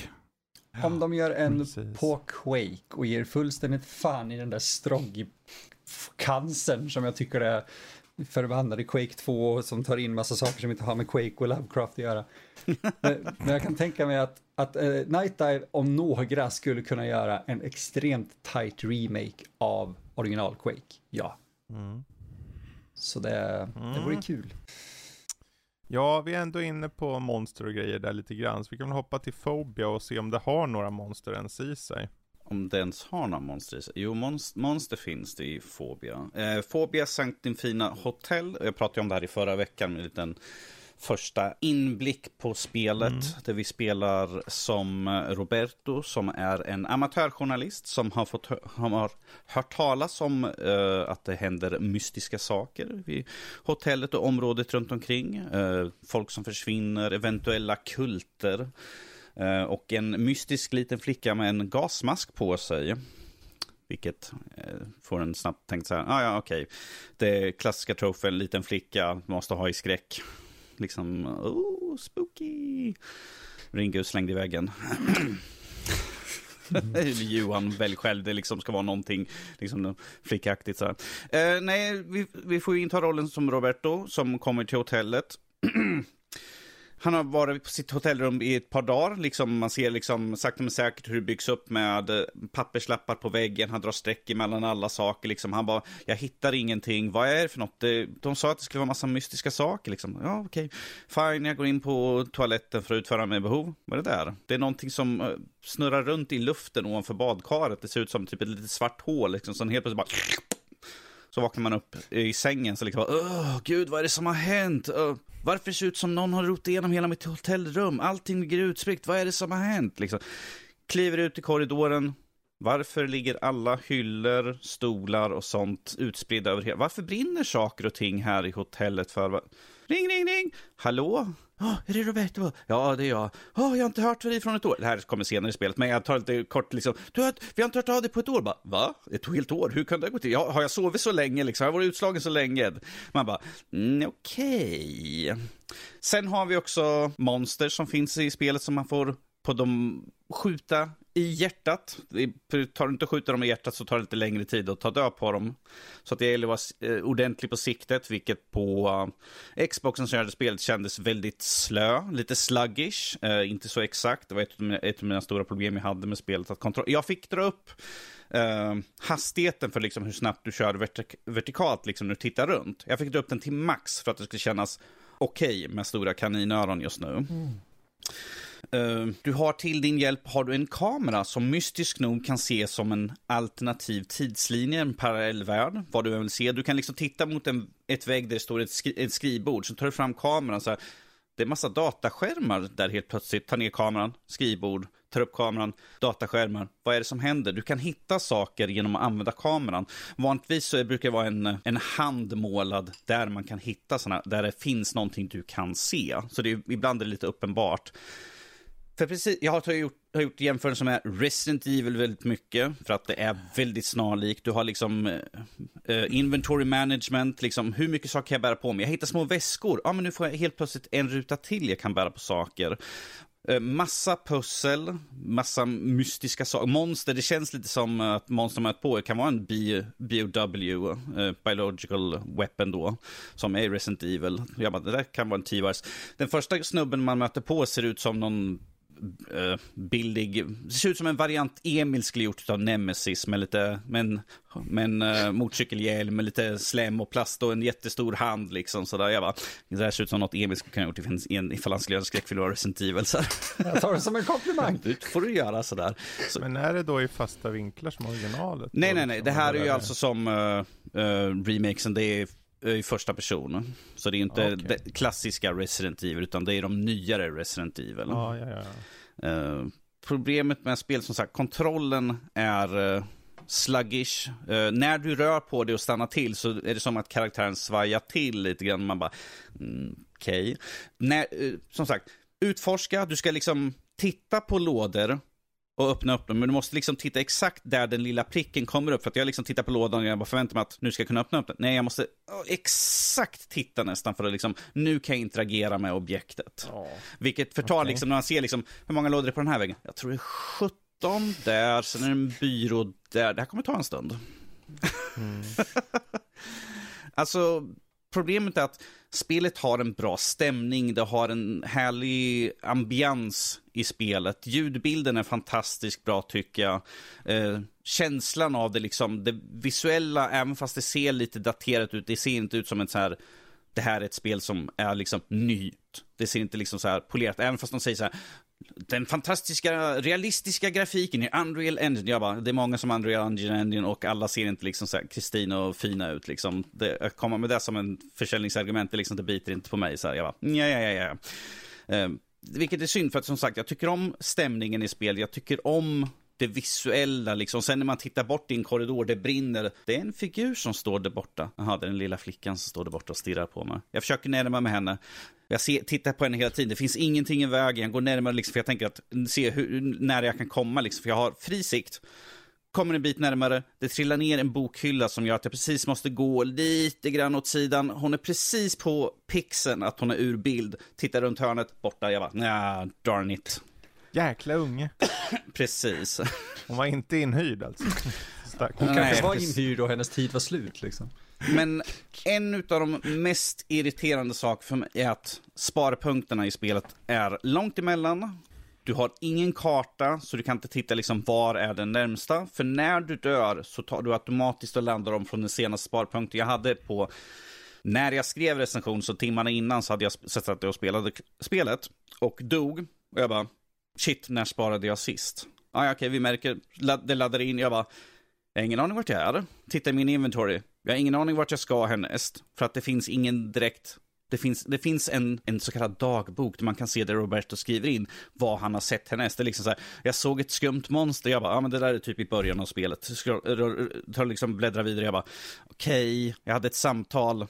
Om de gör en Precis. på Quake och ger fullständigt fan i den där stroggy cancern som jag tycker är förbannade Quake 2 som tar in massa saker som inte har med Quake och Lovecraft att göra. men, jag kan tänka mig att, att uh, Night Dive om några skulle kunna göra en extremt tight remake av original Quake. Ja. Mm. Så det, det vore mm. kul. Ja, vi är ändå inne på monster och grejer där lite grann, så vi kan hoppa till Phobia och se om det har några monster ens i sig. Om det ens har några monster? Jo, monster, monster finns det i Phobia. Eh, Phobia Sanctin Fina Hotel, jag pratade om det här i förra veckan med en liten första inblick på spelet. Mm. Där vi spelar som Roberto som är en amatörjournalist som har, fått, har hört talas om uh, att det händer mystiska saker vid hotellet och området runt omkring. Uh, folk som försvinner, eventuella kulter. Uh, och en mystisk liten flicka med en gasmask på sig. Vilket eh, får en snabbt tänkt så här, ah, ja okej. Okay. Det klassiska trofen, liten flicka, måste ha i skräck liksom, oh, spooky. Ringo slängde i väggen. Johan, välj själv, det liksom ska vara någonting liksom, flickaktigt. Så eh, nej, vi, vi får ju inta rollen som Roberto som kommer till hotellet. Han har varit på sitt hotellrum i ett par dagar. Liksom, man ser liksom sakta men säkert hur det byggs upp med eh, papperslappar på väggen. Han drar streck emellan alla saker. Liksom. Han bara, jag hittar ingenting. Vad är det för något? De sa att det skulle vara massa mystiska saker. Liksom. Ja, okej. Okay. Fine, jag går in på toaletten för att utföra mina behov. Vad är det där? Det är någonting som eh, snurrar runt i luften ovanför badkaret. Det ser ut som typ ett litet svart hål. Liksom. Så helt plötsligt bara... Så vaknar man upp i sängen så liksom, åh gud vad är det som har hänt? Uh, varför ser det ut som någon har rott igenom hela mitt hotellrum? Allting ligger utspritt, vad är det som har hänt? Liksom. Kliver ut i korridoren, varför ligger alla hyllor, stolar och sånt utspridda över hela... Varför brinner saker och ting här i hotellet för? Ring, ring, ring! Hallå? Oh, är det Roberto? Ja, det är jag. Oh, jag har inte hört dig från ett år. Det här kommer senare i spelet, men jag tar lite kort liksom. Du har, vi har inte hört av dig på ett år. Bara, Va? Ett helt år? Hur kunde det gå till? Ja, har jag sovit så länge liksom? Har jag varit utslagen så länge? Man bara, mm, okej. Okay. Sen har vi också monster som finns i spelet som man får på de skjuta i hjärtat. Tar du inte att skjuta dem i hjärtat så tar det lite längre tid att ta död på dem. Så att det gäller att vara eh, ordentlig på siktet, vilket på eh, Xboxen som körde spelet kändes väldigt slö, lite sluggish, eh, inte så exakt. Det var ett av, mina, ett av mina stora problem jag hade med spelet. Att kontro- jag fick dra upp uh, hastigheten för liksom hur snabbt du kör vertik vertikalt liksom, när du tittar runt. Jag fick dra upp den till max för att det skulle kännas okej okay med stora kaninöron just nu. Mm. Uh, du har till din hjälp har du en kamera som mystisk nog kan ses som en alternativ tidslinje, en parallell värld, vad du vill se. Du kan liksom titta mot en, ett vägg där det står ett, skri ett skrivbord, så tar du fram kameran så här, det är massa dataskärmar där helt plötsligt. Ta ner kameran, skrivbord, tar upp kameran, dataskärmar. Vad är det som händer? Du kan hitta saker genom att använda kameran. Vanligtvis så brukar det vara en, en hand målad där man kan hitta sådana, där det finns någonting du kan se. Så det är, ibland är det lite uppenbart. För precis, jag har gjort, har gjort jämförelser med Resident Evil väldigt mycket, för att det är väldigt snarlikt. Du har liksom uh, inventory management, liksom hur mycket saker kan jag bära på mig? Jag hittar små väskor, ja men nu får jag helt plötsligt en ruta till jag kan bära på saker. Eh, massa pussel, massa mystiska saker. Monster, det känns lite som att monster möter på Det kan vara en BOW, Biological Weapon då, som är Resident Evil. Jag bara, det där kan vara en T-Virus. Den första snubben man möter på ser ut som någon uh, billig, det ser ut som en variant Emil skulle gjort av Nemesis med lite, med en, uh, motorcykelhjälm med lite slem och plast och en jättestor hand liksom sådär. Jag bara, det där ser ut som något Emil skulle kunna gjort ifall han skulle göra en skräckfilm av Resident Evil. Så. Jag tar det som en komplimang. Det får du göra sådär. Så. Men är det då i fasta vinklar som originalet? Nej, nej, nej. Det här är ju alltså som uh, uh, remakesen, det är i första person. Så det är inte Ah, det klassiska Resident Evil, utan det är de nyare Resident Evil. Ja, ja, ja. Eh, problemet med spel, som sagt, kontrollen är eh, sluggish. Eh, när du rör på dig och stannar till så är det som att karaktären svajar till lite grann. Man bara, mm, okej. Eh, Som sagt, utforska, du ska liksom titta på lådor och öppna upp dem. Men du måste liksom titta exakt där den lilla pricken kommer upp. För att jag liksom tittar på lådan och jag bara förväntar mig att nu ska jag kunna öppna upp den. Nej, jag måste oh, exakt titta nästan för att liksom, nu kan jag interagera med objektet. Vilket förtar Okej. liksom, när man ser liksom, hur många lådor är på den här väggen? Jag tror det är 17 där, sen är det en byrå där. Det här kommer ta en stund. Alltså, problemet är att spelet har en bra stämning, det har en härlig ambians i spelet. Ljudbilden är fantastiskt bra tycker jag. Eh, känslan av det, liksom, det visuella, även fast det ser lite daterat ut, det ser inte ut som ett så här det här är ett spel som är liksom nytt. Det ser inte liksom så här polerat, även fast de säger så här den fantastiska realistiska grafiken i Unreal Engine. Jag bara, det är många som har Unreal Engine och alla ser inte liksom så här Kristina och fina ut. Liksom. Det, att komma med det som en försäljningsargument, det, liksom, det biter inte på mig. Så här. Jag bara, ja, ja, ja, ja. Eh, vilket är synd, för att som sagt, jag tycker om stämningen i spel. Jag tycker om det visuella liksom. Sen när man tittar bort i en korridor, det brinner. Det är en figur som står där borta. Jaha, det är den lilla flickan som står där borta och stirrar på mig. Jag försöker närma mig henne. Jag ser, tittar på henne hela tiden. Det finns ingenting i vägen. Jag går närmare liksom, för jag tänker att se hur, nära jag kan komma liksom. För jag har fri sikt. Kommer en bit närmare, det trillar ner en bokhylla som gör att jag precis måste gå lite grann åt sidan. Hon är precis på pixeln att hon är ur bild. Tittar runt hörnet, borta. Jag bara, nja, darn it. Jäkla unge. Precis. Hon var inte inhyrd alltså. Stark. Hon Nej, kanske var inhyrd och hennes tid var slut liksom. Men en av de mest irriterande saker för mig är att sparpunkterna i spelet är långt emellan. Du har ingen karta, så du kan inte titta liksom var är den närmsta. För när du dör så tar du automatiskt och landar om från den senaste sparpunkten jag hade på när jag skrev recension, så timmarna innan så hade jag sett att jag spelade spelet och dog. Och jag bara, shit, när sparade jag sist? Ah, ja, okej, vi märker, det laddar in, jag bara, jag har ingen aning vart jag är. Titta i min inventory. Jag har ingen aning vart jag ska härnäst. För att det finns ingen direkt... Det finns, det finns en, en så kallad dagbok där man kan se där Roberto skriver in vad han har sett härnäst. Det är liksom så här, jag såg ett skumt monster, jag bara, ja ah, men det där är typ i början av spelet. Jag Tar liksom bläddrar vidare, jag bara, okej, jag hade ett samtal.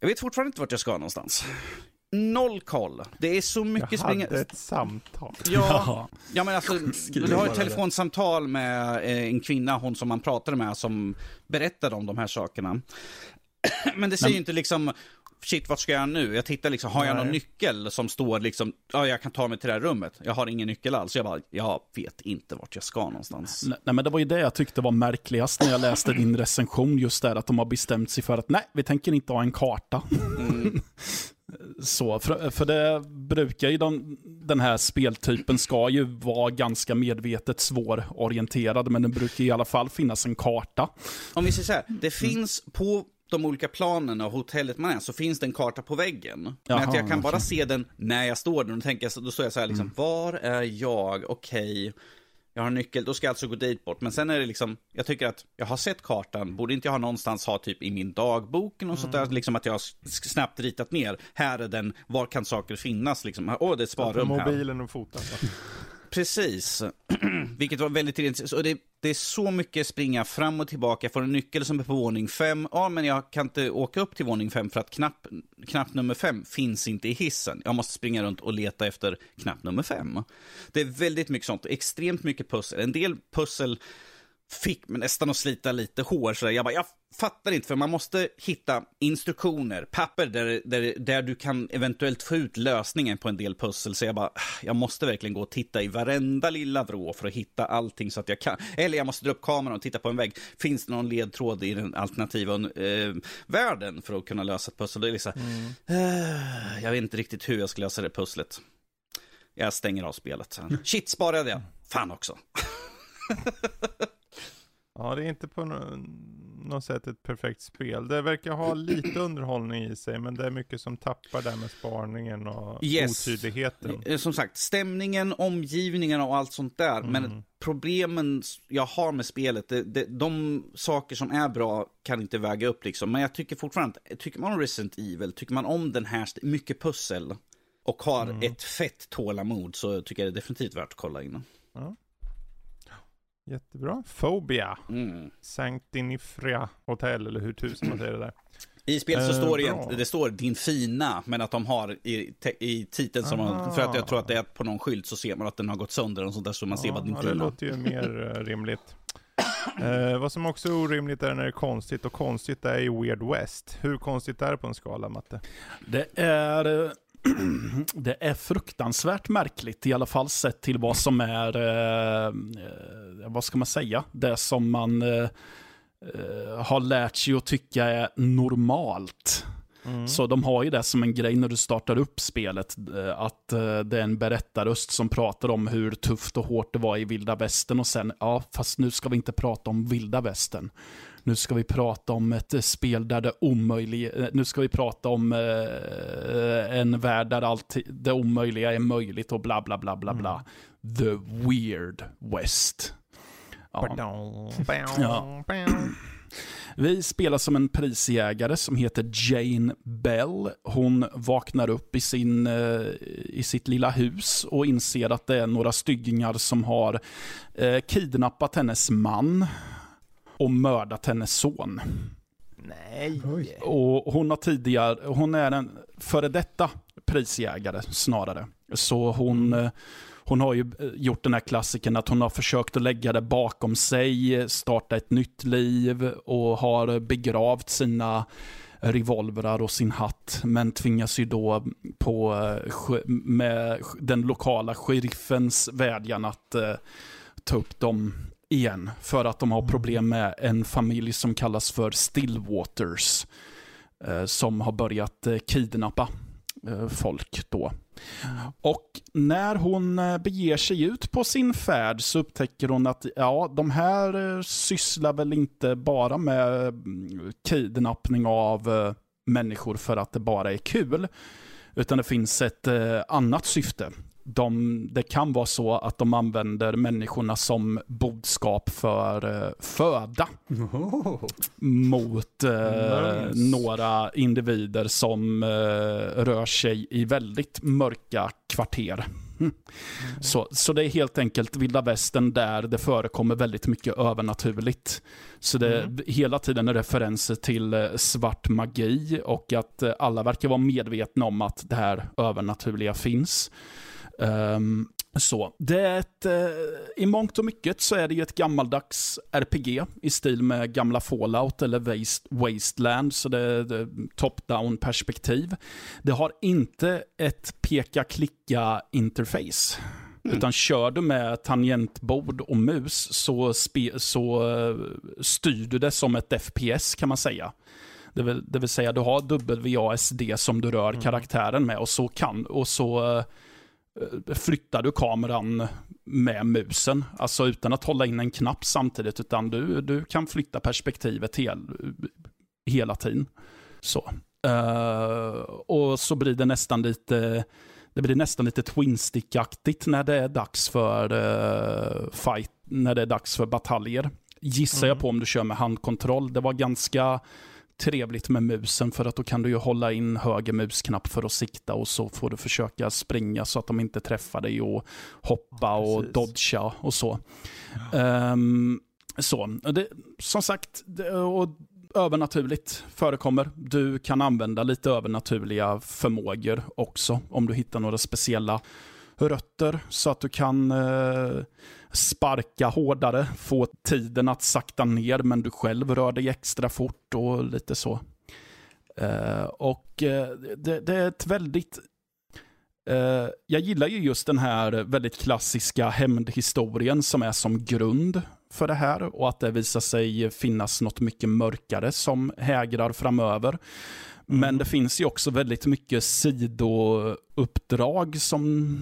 Jag vet fortfarande inte vart jag ska någonstans. Noll koll. Det är så Jag mycket hade springa... ett samtal. Ja. Ja men alltså, du har ett telefonsamtal med eh, en kvinna, hon som man pratade med, som berättade om de här sakerna. Men det säger ju inte liksom, shit vart ska jag nu? Jag tittar liksom, har jag någon Nej. nyckel som står liksom, ja jag kan ta mig till det här rummet. Jag har ingen nyckel alls. Jag bara, jag vet inte vart jag ska någonstans. Nej, nej, men det var ju det jag tyckte var märkligast när jag läste din recension, just där att de har bestämt sig för att nej, vi tänker inte ha en karta. Så, för, för det brukar ju de, den här speltypen ska ju vara ganska medvetet svårorienterad, men det brukar i alla fall finnas en karta. Om vi säger så här, det finns på de olika planerna och hotellet man är, så finns det en karta på väggen. Men Jaha, att jag kan bara se den när jag står där. Och tänker då står jag så här, liksom, var är jag? Okej, jag har en nyckel, då ska jag alltså gå dit bort. Men sen är det liksom, jag tycker att jag har sett kartan, borde inte jag ha någonstans ha typ i min dagbok och sånt där, liksom att jag snabbt ritat ner, här är den, var kan saker finnas liksom? Åh, det är ett sparrum här. mobilen och foten. Precis. Vilket var väldigt intressant. Och det, det är så mycket springa fram och tillbaka. Jag får en nyckel som är på våning fem. Ja, men jag kan inte åka upp till våning fem för att knapp, knapp nummer fem finns inte i hissen. Jag måste springa runt och leta efter knapp nummer fem. Det är väldigt mycket sånt. Extremt mycket pussel. En del pussel fick mig nästan att slita lite hår. Så jag bara, jag fattar inte, för man måste hitta instruktioner, papper där, där, där du kan eventuellt få ut lösningen på en del pussel. Så jag bara, ah, jag måste verkligen gå och titta i varenda lilla vrå för att hitta allting så att jag kan. Eller jag måste dra upp kameran och titta på en vägg. Finns det någon ledtråd i den alternativa eh, världen för att kunna lösa ett pussel? Det är liksom, eh, ah, jag vet inte riktigt hur jag ska lösa det pusslet. Jag stänger av spelet. Shit, sparade jag. Fan också. Ja, det är inte på något sätt ett perfekt spel. Det verkar ha lite underhållning i sig, men det är mycket som tappar där med sparningen och Yes. otydligheten. Eh, Som sagt, stämningen, omgivningen och allt sånt där. Mm. Men problemen jag har med spelet, det, det, de saker som är bra kan inte väga upp liksom. Men jag tycker fortfarande, tycker man om Resident Evil, tycker man om den här, mycket pussel och har Mm. ett fett tålamod så tycker jag det är definitivt värt att kolla in. Jättebra. Phobia. Mm. Sanctinifria Hotel, eller hur tusen man säger det där. I spelet så Eh, står det, bra. egentligen- det står din fina, men att de har i, te, i titeln som man, för att jag tror att det är på någon skylt så ser man att den har gått sönder och sånt där så man ser Ja, vad din ja, det fina. låter ju mer eh, rimligt. Eh, vad som också är orimligt är när det är konstigt, och konstigt är i Weird West. Hur konstigt är det på en skala, Matte? Det är, eh, det är fruktansvärt märkligt, i alla fall sett till vad som är, eh, eh, vad ska man säga, det som man eh, eh, har lärt sig att tycka är normalt. Mm. Så de har ju det som en grej när du startar upp spelet, eh, att det är en berättarröst som pratar om hur tufft och hårt det var i vilda västern och sen, ja, fast nu ska vi inte prata om vilda västern. Nu ska vi prata om ett eh, spel där det omöjliga, eh, nu ska vi prata om eh, en värld där allt det omöjliga är möjligt och bla bla bla bla bla. The weird west. Ja. Ja. Vi spelar som en prisjägare som heter Jane Bell. Hon vaknar upp i, sin, eh, i sitt lilla hus och inser att det är några styggingar som har kidnappat hennes man och mördat hennes son. Nej. Och hon har tidigare, hon är en före detta prisjägare snarare. Så hon, eh, hon har ju eh, gjort den här klassiken att hon har försökt att lägga det bakom sig, starta ett nytt liv och har begravt sina revolvrar och sin hatt, men tvingas ju då på, eh, med den lokala sheriffens vädjan att eh, ta upp dem igen. För att de har problem med en familj som kallas för Stillwaters. Eh, som har börjat eh, kidnappa eh, folk då. Och när hon beger sig ut på sin färd så upptäcker hon att ja, de här sysslar väl inte bara med mm, kidnappning av människor för att det bara är kul. Utan det finns ett annat syfte. De, det kan vara så att de använder människorna som bodskap för eh, föda Oh. mot eh, Nice. några individer som eh, rör sig i väldigt mörka kvarter. Mm. Så, så det är helt enkelt vilda västern där det förekommer väldigt mycket övernaturligt. Så det är hela tiden referenser till eh, svart magi och att eh, alla verkar vara medvetna om att det här övernaturliga finns. Ehm, så, det är ett, eh, I mångt och mycket så är det ju ett gammaldags RPG i stil med gamla Fallout eller Waste, Wasteland, så det är top-down perspektiv. Det har inte ett peka-klicka-interface. Utan kör du med tangentbord och mus så, så eh, styr du det som ett FPS kan man säga. Det vill, det vill säga du har WASD som du rör karaktären med och så kan och så eh, flyttar du kameran med musen. Alltså utan att hålla in en knapp samtidigt, utan du, du kan flytta perspektivet hel, hela tiden. Så. Eh, och så blir det nästan lite det blir nästan lite twinstick-aktigt när det är dags för uh, fight, när det är dags för bataljer. Gissar jag på om du kör med handkontroll. Det var ganska trevligt med musen för att då kan du ju hålla in höger musknapp för att sikta och så får du försöka springa så att de inte träffar dig och hoppa och Precis. dodga och så. Ehm, så, och det, som sagt, det, och övernaturligt förekommer. Du kan använda lite övernaturliga förmågor också om du hittar några speciella rötter så att du kan eh, sparka hårdare, få tiden att sakta ner men du själv rör dig extra fort och lite så. Uh, och uh, det, det är ett väldigt Uh, jag gillar ju just den här väldigt klassiska hämndhistorien som är som grund för det här och att det visar sig finnas något mycket mörkare som hägrar framöver. Mm. Men det finns ju också väldigt mycket sidouppdrag som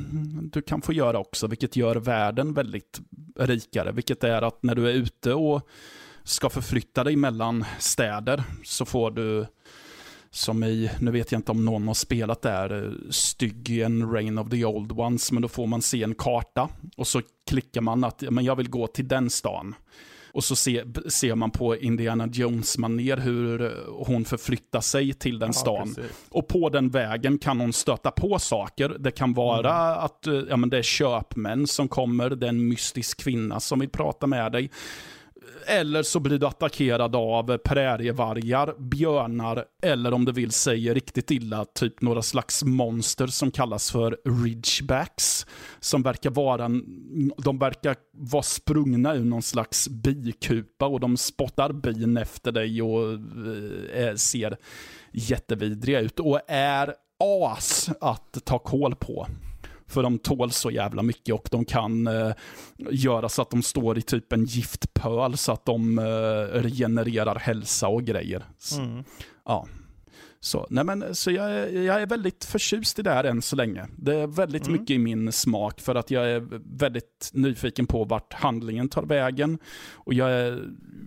du kan få göra också, vilket gör världen väldigt rikare. Vilket är att när du är ute och ska förflytta dig mellan städer så får du som i, nu vet jag inte om någon har spelat där, Stygian Rain of the Old Ones, men då får man se en karta och så klickar man att men jag vill gå till den stan. Och så ser, ser man på Indiana jones maner hur eh, hon förflyttar sig till den stan. precis. Och på den vägen kan hon stöta på saker. Det kan vara Mm. att eh, ja, men det är köpmän som kommer, det är en mystisk kvinna som vill prata med dig. Eller så blir du attackerad av prärievargar, björnar eller om du vill säga riktigt illa, typ några slags monster som kallas för ridgebacks. Som verkar vara, en- de verkar vara sprungna ur någon slags bikupa och de spottar bin efter dig och eh, eh ser jättevidriga ut och är as att ta koll på. För de tål så jävla mycket och de kan eh, göra så att de står i typ en giftpöl så att de eh, regenererar hälsa och grejer. S- Mm. Ja. Så, nej men, så jag, är- jag är väldigt förtjust i det här än så länge. Det är väldigt Mm. mycket i min smak för att jag är väldigt nyfiken på vart handlingen tar vägen. Och jag är,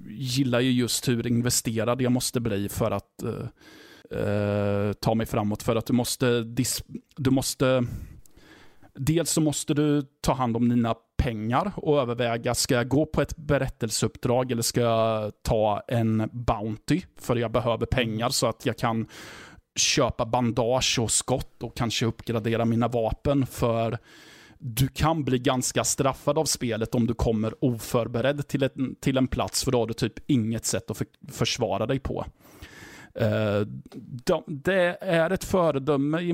gillar ju just hur investerad jag måste bli för att eh, eh, ta mig framåt. För att du måste, dis- du måste Dels så måste du ta hand om dina pengar och överväga, ska jag gå på ett berättelseuppdrag eller ska jag ta en Bounty? För jag behöver pengar så att jag kan köpa bandage och skott och kanske uppgradera mina vapen. För du kan bli ganska straffad av spelet om du kommer oförberedd till, ett, till en plats, för då har du typ inget sätt att för, försvara dig på. Eh, de, det är ett föredöme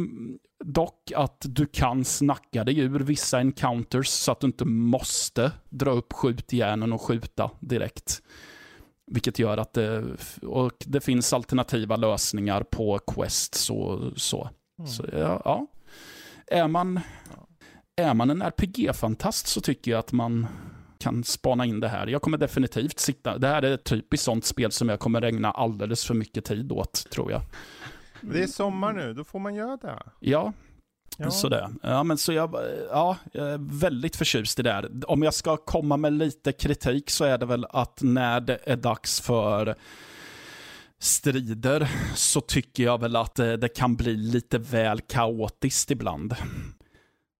dock att du kan snacka dig ur vissa encounters så att du inte måste dra upp skjutjärnen och skjuta direkt. Vilket gör att det, och det finns alternativa lösningar på quests och så. Mm. Så ja, ja. Är man, är man en RPG-fantast så tycker jag att man kan spana in det här. Jag kommer definitivt sitta, det här är ett typiskt sånt spel som jag kommer ägna alldeles för mycket tid åt, tror jag. Det är sommar nu, då får man göra det. Ja, Ja. sådär. Ja, men så jag, ja, jag är väldigt förtjust i det här. Om jag ska komma med lite kritik så är det väl att när det är dags för strider så tycker jag väl att det, det kan bli lite väl kaotiskt ibland.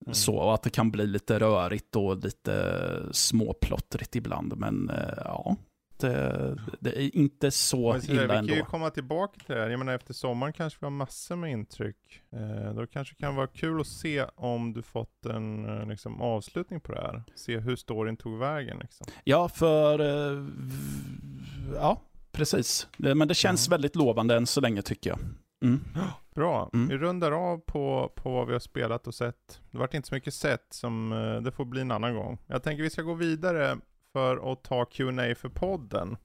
Mm. Så och att det kan bli lite rörigt och lite småplottrigt ibland. Men eh, ja, det, det är inte så där, illa vi kan ju ändå. komma tillbaka till det här. Jag menar efter sommaren kanske vi har massor med intryck. Eh, då kanske det kan vara kul att se om du fått en eh, liksom, avslutning på det här. Se hur storyn tog vägen liksom. Ja, för... eh, ja, precis. Men det känns Ja. väldigt lovande än så länge tycker jag. Mm. Bra, Mm. vi rundar av på, på vad vi har spelat och sett. Det vart inte så mycket sett som eh, det får bli en annan gång. Jag tänker vi ska gå vidare för att ta Q&A för podden.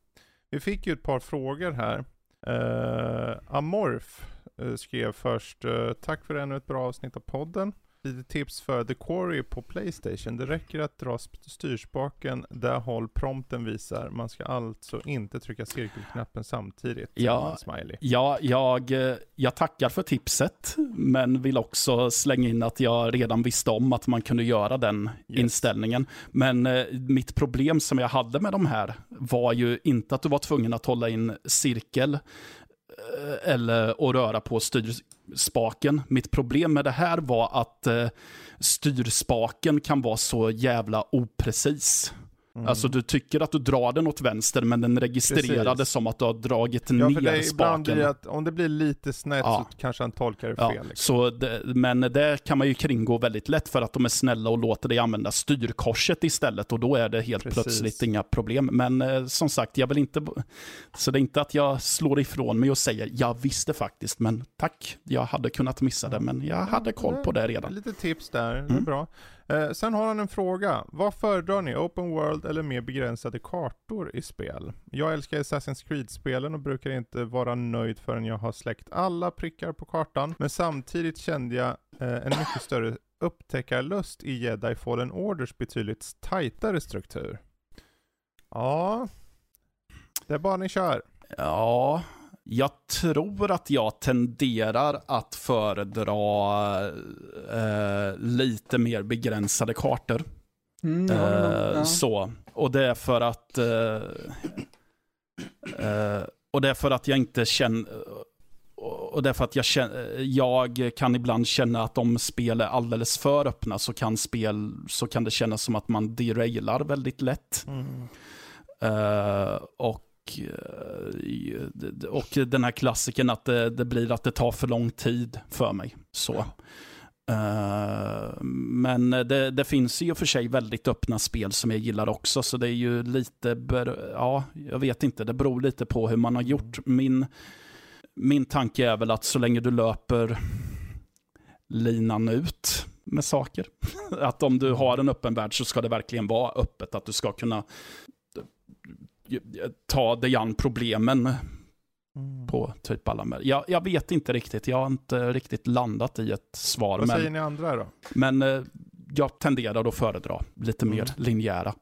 Vi fick ju ett par frågor här. Uh, Amorf eh, skrev först, tack för ännu ett bra avsnitt av podden. Lite tips för The Quarry på Playstation. Det räcker att dra sp- styrspaken där håll prompten visar. Man ska alltså inte trycka cirkelknappen samtidigt. Ja. Smiley. Ja, jag, eh, jag tackar för tipset, men vill också slänga in att jag redan visste om att man kunde göra den Yes. inställningen. Men eh, mitt problem som jag hade med de här var ju inte att du var tvungen att hålla in cirkel Eh, eller att röra på styrspaken. Mitt problem med det här var att eh, styrspaken kan vara så jävla oprecis. Mm. Alltså du tycker att du drar den åt vänster men den registrerar det Precis. som att du har dragit Ja, ner det spaken. blir att om det blir lite snett Ja. så kanske han tolkar det Ja, fel. Liksom. så det, men det kan man ju kringgå väldigt lätt för att de är snälla och låter dig använda styrkorset istället och då är det helt Precis. plötsligt inga problem. Men eh, som sagt, jag vill inte... Så det är inte att jag slår ifrån mig och säger jag visste faktiskt, men tack, jag hade kunnat missa det, men jag hade koll på det redan. Lite tips där, det är Mm. bra. Eh, sen har han en fråga. Vad föredrar ni? Open World eller mer begränsade kartor i spel? Jag älskar Assassin's Creed-spelen och brukar inte vara nöjd förrän jag har släckt alla prickar på kartan. Men samtidigt kände jag eh, en mycket större upptäckarlust i Jedi Fallen Orders betydligt tajtare struktur. Ja, det är bara ni kör. Ja, jag tror att jag tenderar att föredra eh, lite mer begränsade kartor. Mm. Eh, Ja. Så, och det är för att eh, Eh, och det är för att jag inte känner... Och det är för att jag, känner, jag kan ibland känna att om spel är alldeles för öppna så kan, spel, så kan det kännas som att man derailar väldigt lätt. Mm. Uh, och, och den här klassiken att det, det, blir att det tar för lång tid för mig. Så. Uh, men det, det, finns och för sig väldigt öppna spel som jag gillar också, så det är ju lite, ja, jag vet inte, det beror lite på hur man har gjort. Min, min tanke är väl att så länge du löper linan ut med saker, att om du har en öppen värld så ska det verkligen vara öppet, att du ska kunna ta dig an problemen Mm. På typ alla med. Jag, jag, vet inte riktigt, jag har inte riktigt landat i ett svar. Vad men, säger ni andra då? Men eh, jag tenderar att föredra lite mer mm. linjära.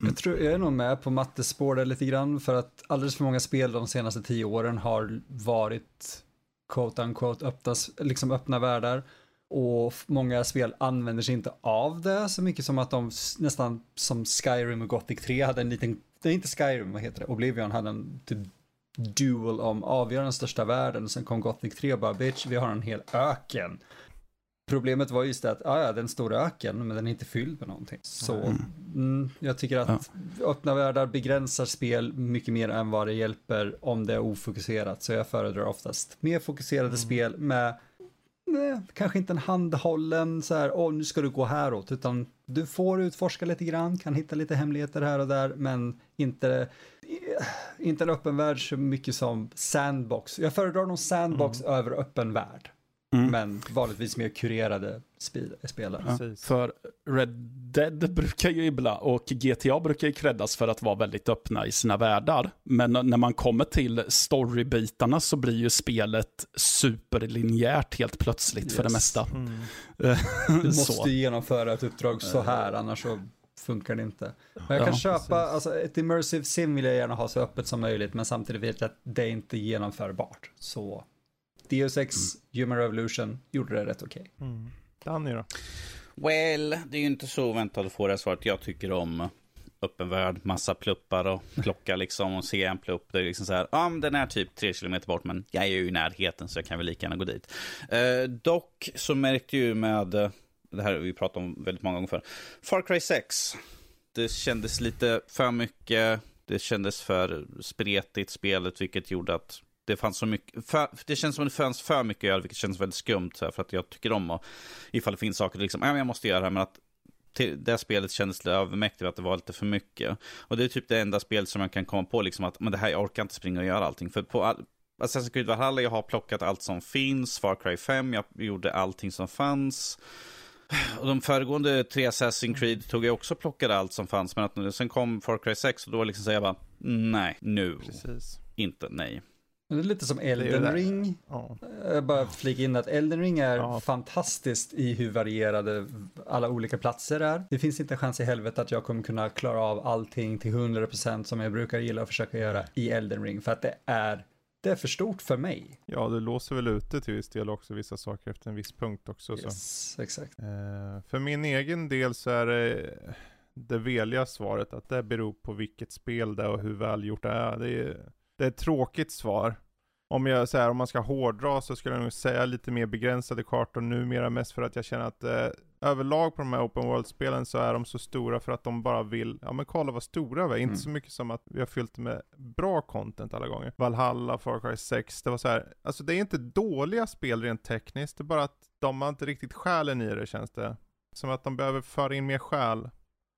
Mm. Jag tror jag är nog med på mattespår lite grann för att alldeles för många spel de senaste tio åren har varit quote unquote öppna, liksom öppna världar. Och många spel använder sig inte av det så mycket som att de nästan som Skyrim och Gothic 3 hade en liten, det är inte Skyrim, vad heter det, Oblivion hade en typ duel om avgöra den största världen. Sen kom Gothic 3 och bara bitch, vi har en hel öken. Problemet var just det att, ja, den stora öken, men den är inte fylld med någonting. Så mm. Mm, jag tycker att ja. öppna världar begränsar spel mycket mer än vad det hjälper om det är ofokuserat. Så jag föredrar oftast mer fokuserade mm. spel med nej, kanske inte en handhållen så här, åh nu ska du gå häråt, utan du får utforska lite grann, kan hitta lite hemligheter här och där, men inte, inte en öppen värld så mycket som sandbox. Jag föredrar nog sandbox mm. över öppen värld. Mm. Men vanligtvis mer kurerade spelare. Ja, för Red Dead brukar ju ibland, och GTA brukar ju creddas för att vara väldigt öppna i sina världar. Men när man kommer till storybitarna så blir ju spelet superlinjärt helt plötsligt yes. för det mesta. Mm. du måste genomföra ett uppdrag så här, annars så funkar det inte. Men jag kan ja, köpa, precis. alltså ett immersive sim vill jag gärna ha så öppet som möjligt, men samtidigt vet jag att det är inte genomförbart. Så Deus Ex, mm. Human Revolution gjorde det rätt okej. Okay. Mm. Danny då? Well, det är ju inte så väntat att få det svaret. Jag tycker om öppen värld, massa pluppar och klocka liksom och se en plupp. Det är liksom så här, ja um, den är typ tre kilometer bort men jag är ju i närheten så jag kan väl lika gärna gå dit. Uh, dock så märkte ju med, uh, det här har vi pratat om väldigt många gånger för, Far Cry 6. Det kändes lite för mycket, det kändes för spretigt spelet vilket gjorde att det fanns så mycket, för, det känns som det fanns för mycket göra, vilket känns väldigt skumt, här, för att jag tycker om att, ifall det finns saker, liksom, ja, jag måste göra det här, men att till det spelet kändes lite övermäktigt, att det var lite för mycket. Och det är typ det enda spel som jag kan komma på, liksom att, men det här, jag orkar inte springa och göra allting. För på all, Assassin's Creed Valhalla, jag har plockat allt som finns, Far Cry 5, jag gjorde allting som fanns. Och de föregående tre Assassin's Creed tog jag också plockade allt som fanns, men att sen kom Far Cry 6 och då liksom så jag bara, nej, nu. Precis. Inte, nej. Det är lite som Elden Ring. Ja. Jag bara flika in att Elden Ring är ja. fantastiskt i hur varierade alla olika platser är. Det finns inte en chans i helvete att jag kommer kunna klara av allting till 100% som jag brukar gilla att försöka göra i Elden Ring för att det är det är för stort för mig. Ja, du låser väl ute till viss del också vissa saker efter en viss punkt också. Yes, så. exakt. Eh, för min egen del så är det det veliga svaret att det beror på vilket spel det är och hur välgjort det är. Det är det är ett tråkigt svar. Om jag säger om man ska hårdra så skulle jag nog säga lite mer begränsade kartor numera mest för att jag känner att eh, överlag på de här open world-spelen så är de så stora för att de bara vill, ja men kolla vad stora vi är. Mm. Inte så mycket som att vi har fyllt med bra content alla gånger. Valhalla, Far Cry 6, det var så här, alltså det är inte dåliga spel rent tekniskt, det är bara att de har inte riktigt själen i det känns det. Som att de behöver föra in mer själ.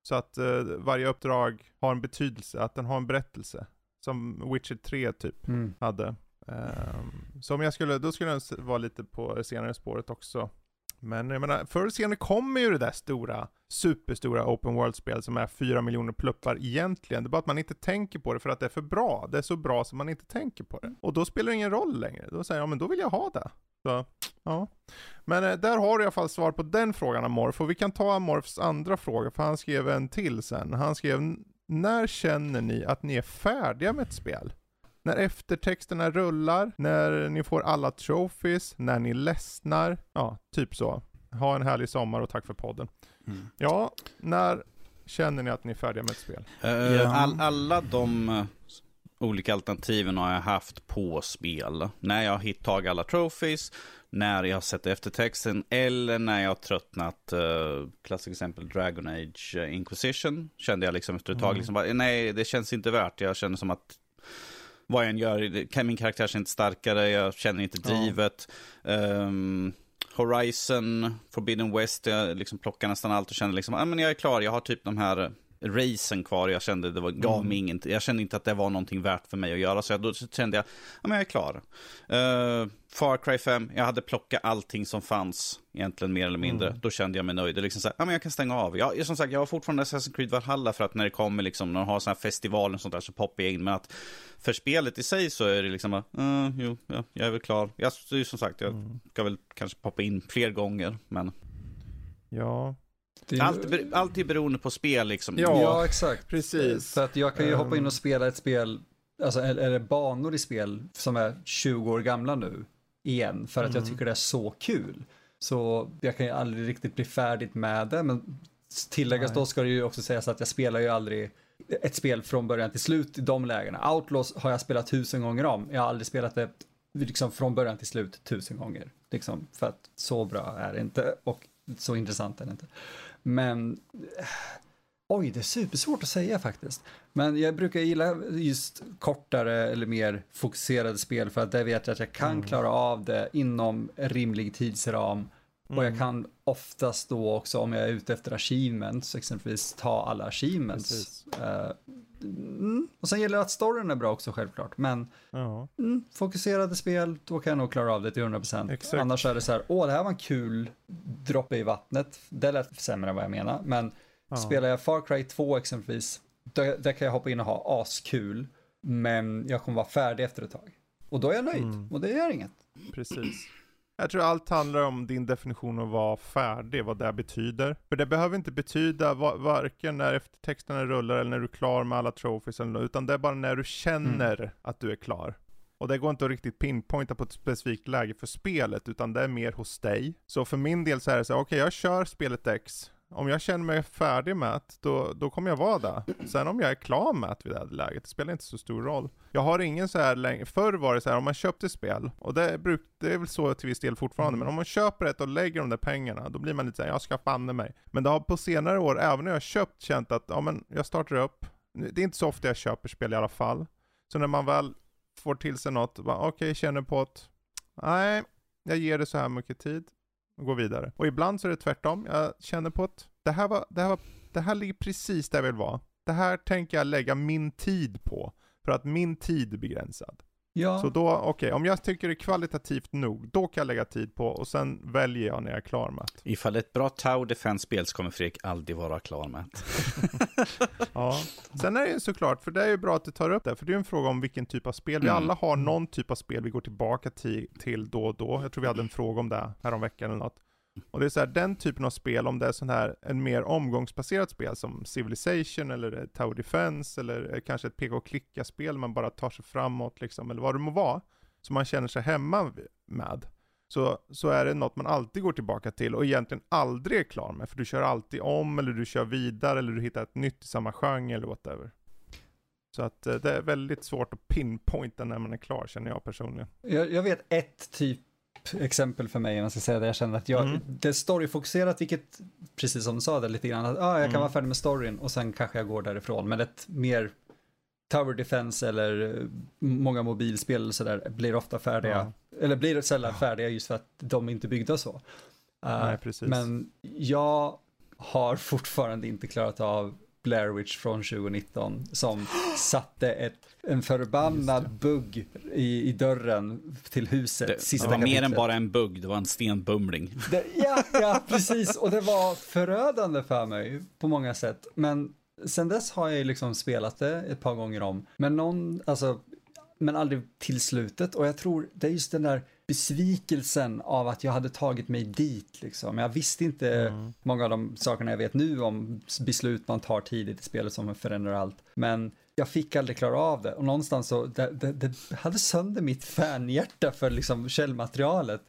Så att eh, varje uppdrag har en betydelse, att den har en berättelse. Som Witcher 3 typ mm. hade. Um, så om jag skulle, då skulle jag vara lite på det senare spåret också. Men jag menar, förr eller senare kommer ju det där stora, superstora open world-spel som är 4 miljoner pluppar egentligen. Det är bara att man inte tänker på det för att det är för bra. Det är så bra som man inte tänker på det. Och då spelar det ingen roll längre. Då säger jag, ja men då vill jag ha det. Så, ja. Men eh, där har du i alla fall svar på den frågan Amorf. Och vi kan ta Amorfs andra fråga, för han skrev en till sen. Han skrev, när känner ni att ni är färdiga med ett spel? När eftertexterna rullar, när ni får alla trophies, när ni ledsnar. Ja, typ så. Ha en härlig sommar och tack för podden. Mm. Ja, när känner ni att ni är färdiga med ett spel? Uh, all, alla de olika alternativen har jag haft på spel. När jag har hittagit alla trophies, när jag har sett eftertexten eller när jag har tröttnat. Uh, klassiskt exempel Dragon Age uh, Inquisition. Kände jag liksom efter ett tag, mm. liksom bara, nej det känns inte värt. Jag känner som att vad jag än gör, min karaktär känns inte starkare, jag känner inte drivet. Ja. Um, Horizon, Forbidden West, jag liksom plockar nästan allt och känner liksom, ah, men jag är klar, jag har typ de här racen kvar. Jag kände det var, gav mm. mig inget, jag kände inte att det var någonting värt för mig att göra. Så jag, då kände jag, ja men jag är klar. Uh, Far Cry 5, jag hade plockat allting som fanns, egentligen mer eller mindre. Mm. Då kände jag mig nöjd. Det liksom så här, ja men jag kan stänga av. Jag, som sagt, jag har fortfarande Assassin's Creed Valhalla för att när det kommer liksom, när de har sådana här festivaler och sånt där så poppar jag in. Men att för spelet i sig så är det liksom, uh, jo, ja, jag är väl klar. Jag, som sagt, jag mm. ska väl kanske poppa in fler gånger, men... Ja, är... Allt, allt är beroende på spel liksom. Ja, ja, exakt. Precis. För att jag kan ju hoppa in och spela ett spel, alltså eller banor i spel som är 20 år gamla nu, igen, för att mm. jag tycker det är så kul. Så jag kan ju aldrig riktigt bli färdigt med det, men tilläggas då ska det ju också sägas att jag spelar ju aldrig ett spel från början till slut i de lägena. Outlaws har jag spelat tusen gånger om. Jag har aldrig spelat det liksom från början till slut tusen gånger. Liksom, för att så bra är det inte och så intressant är det inte. Men Oj, det är supersvårt att säga faktiskt. Men jag brukar gilla just kortare eller mer fokuserade spel för att där vet jag att jag kan mm. klara av det inom rimlig tidsram. Mm. Och jag mm. kan oftast då också om jag är ute efter achievements, exempelvis ta alla achievements. Uh, mm. Och sen gäller det att storyn är bra också självklart. Men ja. mm, fokuserade spel, då kan jag nog klara av det till 100%. Exakt. Annars är det så här, åh det här var en kul droppe i vattnet. Det lät sämre än vad jag menar. Men ja. spelar jag Far Cry 2 exempelvis, där, där, kan jag hoppa in och ha askul. Men jag kommer vara färdig efter ett tag. Och då är jag nöjd. Mm. Och det gör inget. Precis. Jag tror allt handlar om din definition av att vara färdig, vad det betyder. För det behöver inte betyda varken när eftertexterna rullar eller när du är klar med alla trophies eller något, utan det är bara när du känner mm. att du är klar. Och det går inte att riktigt pinpointa på ett specifikt läge för spelet, utan det är mer hos dig. Så för min del så är det så okej okay, jag kör spelet X, om jag känner mig färdig med det, då, då kommer jag vara där. Sen om jag är klar med det vid det här läget, det spelar inte så stor roll. Jag har ingen så här längre, förr var det så här om man köpte spel, och det, bruk, det är väl så till viss del fortfarande, mm. men om man köper ett och lägger de där pengarna, då blir man lite såhär, jag ska banne mig. Men det har på senare år, även när jag har köpt, känt att, ja men jag startar upp, det är inte så ofta jag köper spel i alla fall. Så när man väl får till sig något, okej, okay, känner på att, nej, jag ger det så här mycket tid, och gå vidare. Och ibland så är det tvärtom. Jag känner på att det här, var, det här, var, det här ligger precis där jag vill vara. Det här tänker jag lägga min tid på. För att min tid är begränsad. Ja. Så då, okej, okay, om jag tycker det är kvalitativt nog, då kan jag lägga tid på och sen väljer jag när jag är klar med det. Ifall ett bra Tower Defense-spel så kommer Fredrik aldrig vara klar med Ja, sen är det ju såklart, för det är ju bra att du tar upp det, för det är ju en fråga om vilken typ av spel. Vi mm. alla har någon typ av spel vi går tillbaka till, till då och då. Jag tror vi hade en fråga om det här om veckan eller något. Och det är så här, den typen av spel, om det är sån här, en mer omgångsbaserat spel som Civilization eller eh, Tower Defense eller eh, kanske ett pk klicka spel man bara tar sig framåt liksom, eller vad det må vara, som man känner sig hemma med. Så, så är det något man alltid går tillbaka till och egentligen aldrig är klar med, för du kör alltid om eller du kör vidare eller du hittar ett nytt i samma genre eller whatever. Så att eh, det är väldigt svårt att pinpointa när man är klar känner jag personligen. Jag, jag vet ett typ exempel för mig, om jag ska säga det. Jag känner att jag, mm. det är storyfokuserat, vilket, precis som du sa det lite grann, att ah, jag kan mm. vara färdig med storyn och sen kanske jag går därifrån. Men ett mer Tower Defense eller många mobilspel eller sådär blir ofta färdiga, ja. eller blir sällan färdiga just för att de inte är byggda så. Uh, Nej, men jag har fortfarande inte klarat av Blair Witch från 2019 som satte ett, en förbannad bugg i, i dörren till huset. Det, det var kapitlet. mer än bara en bugg, det var en stenbumling. Det, ja, ja, precis. Och det var förödande för mig på många sätt. Men sen dess har jag liksom spelat det ett par gånger om. Men någon, alltså, men aldrig till slutet. Och jag tror det är just den där besvikelsen av att jag hade tagit mig dit. Liksom. Jag visste inte mm. många av de sakerna jag vet nu om beslut man tar tidigt i spelet som förändrar allt. Men jag fick aldrig klara av det och någonstans så det, det, det hade sönder mitt fanhjärta för liksom källmaterialet.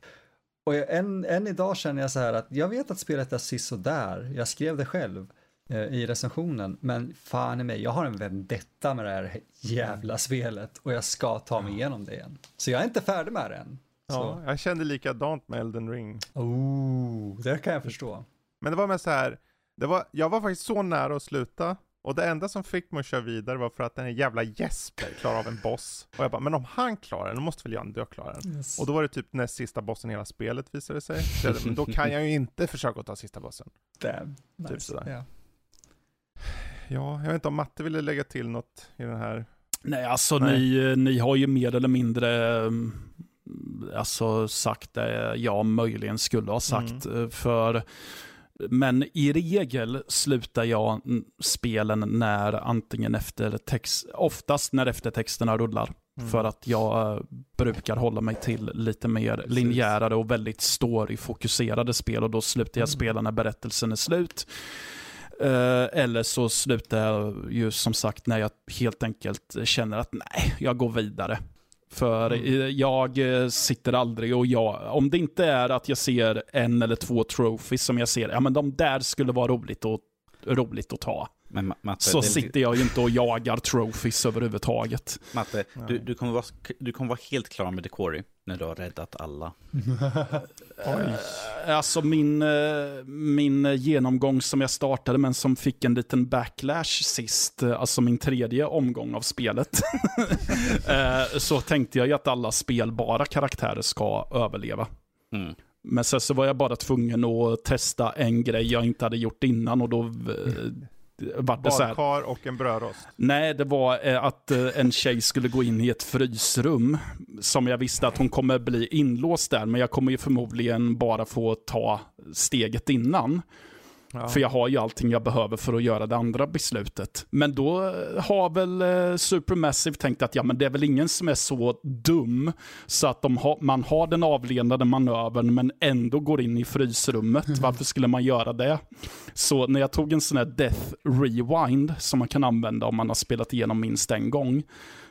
Och jag, än, än idag känner jag så här att jag vet att spelet är där. jag skrev det själv. eh, i recensionen, men fan i mig, jag har en vendetta med det här jävla spelet och jag ska ta mig igenom det igen. Så jag är inte färdig med det än. Ja, Så. jag kände likadant med Elden Ring. Oh, det kan jag förstå. Men det var med så här, det var, jag var faktiskt så nära att sluta. Och det enda som fick mig att köra vidare var för att den här jävla Jesper klarar av en boss. Och jag bara, men om han klarar den, då måste väl jag ändå klara den. Och då var det typ näst sista bossen i hela spelet visade det sig. Så jag, men då kan jag ju inte försöka att ta sista bossen. Damn. Typ Nice. sådär. Ja. Ja, jag vet inte om Matte ville lägga till något i den här. Nej, alltså Nej. Ni, ni har ju mer eller mindre mm, alltså, sagt det jag möjligen skulle ha sagt. Mm. eh, För, men i regel slutar jag spelen när antingen efter text, oftast när eftertexterna rullar. Mm. För att jag eh, brukar hålla mig till lite mer Precis. linjärare och väldigt story-fokuserade spel och då slutar jag Mm. spela när berättelsen är slut. Eh, eller så slutar jag ju som sagt när jag helt enkelt känner att nej, jag går vidare. För Mm. jag eh, sitter aldrig och jag, om det inte är att jag ser en eller två trophies som jag ser, ja men de där skulle vara roligt att, roligt att ta. Men Ma- Matte, Så det sitter jag ju inte och jagar trophies överhuvudtaget. Matte du, du, kommer vara, du kommer vara helt klar med Decory när du har räddat alla. Oj. Eh, Alltså min, eh, min genomgång som jag startade men som fick en liten backlash sist, eh, alltså min tredje omgång av spelet. Så tänkte jag ju att alla spelbara karaktärer ska överleva. Mm. Men sen så var jag bara tvungen att testa en grej jag inte hade gjort innan och då vart det så här. Badkar och en brödrost. Nej, det var eh, att eh, en tjej skulle gå in i ett frysrum som jag visste att hon kommer bli inlåst där, men jag kommer ju förmodligen bara få ta steget innan. Ja. För jag har ju allting jag behöver för att göra det andra beslutet. Men då eh, har väl eh, Supermassive tänkt att ja, men det är väl ingen som är så dum så att har, man har den avledande manövern men ändå går in i frysrummet. Varför skulle man göra det? Så när jag tog en sån här Death Rewind som man kan använda om man har spelat igenom minst en gång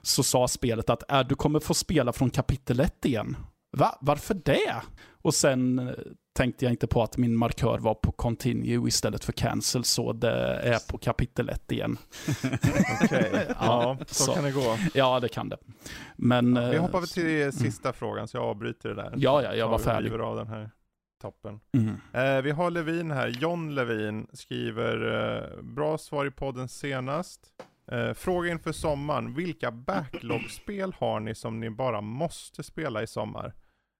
så sa spelet att äh, du kommer få spela från kapitel 1 igen. Va? Varför det? Och sen eh, tänkte jag inte på att min markör var på continue istället för cancel, så det är på kapitel 1 igen. Okej, ja, så, så. kan det gå. Ja, det kan det. Men... Vi eh, hoppar väl till sista frågan, så jag avbryter det där. Ja, ja, jag var färdig. Vi av den här toppen. Mm. Eh, vi har Levin här, John Levin skriver, eh, bra svar i podden senast. Eh, fråga inför sommaren, vilka backlog-spel har ni som ni bara måste spela i sommar?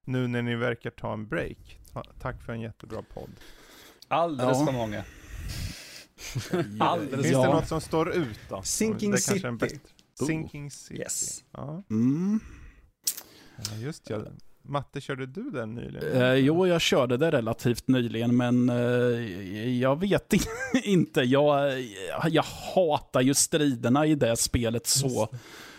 Nu när ni verkar ta en break. Ta- tack för en jättebra podd. Alldeles Ja. för många. Alldeles Finns Ja. det något som står ut då? Sinking City. bättre- Sinking City. Yes. Ja, Mm. ja, just ja. Matte, körde du den nyligen? Eh, jo, jag körde det relativt nyligen, men eh, jag vet inte. Jag, jag hatar ju striderna i det spelet så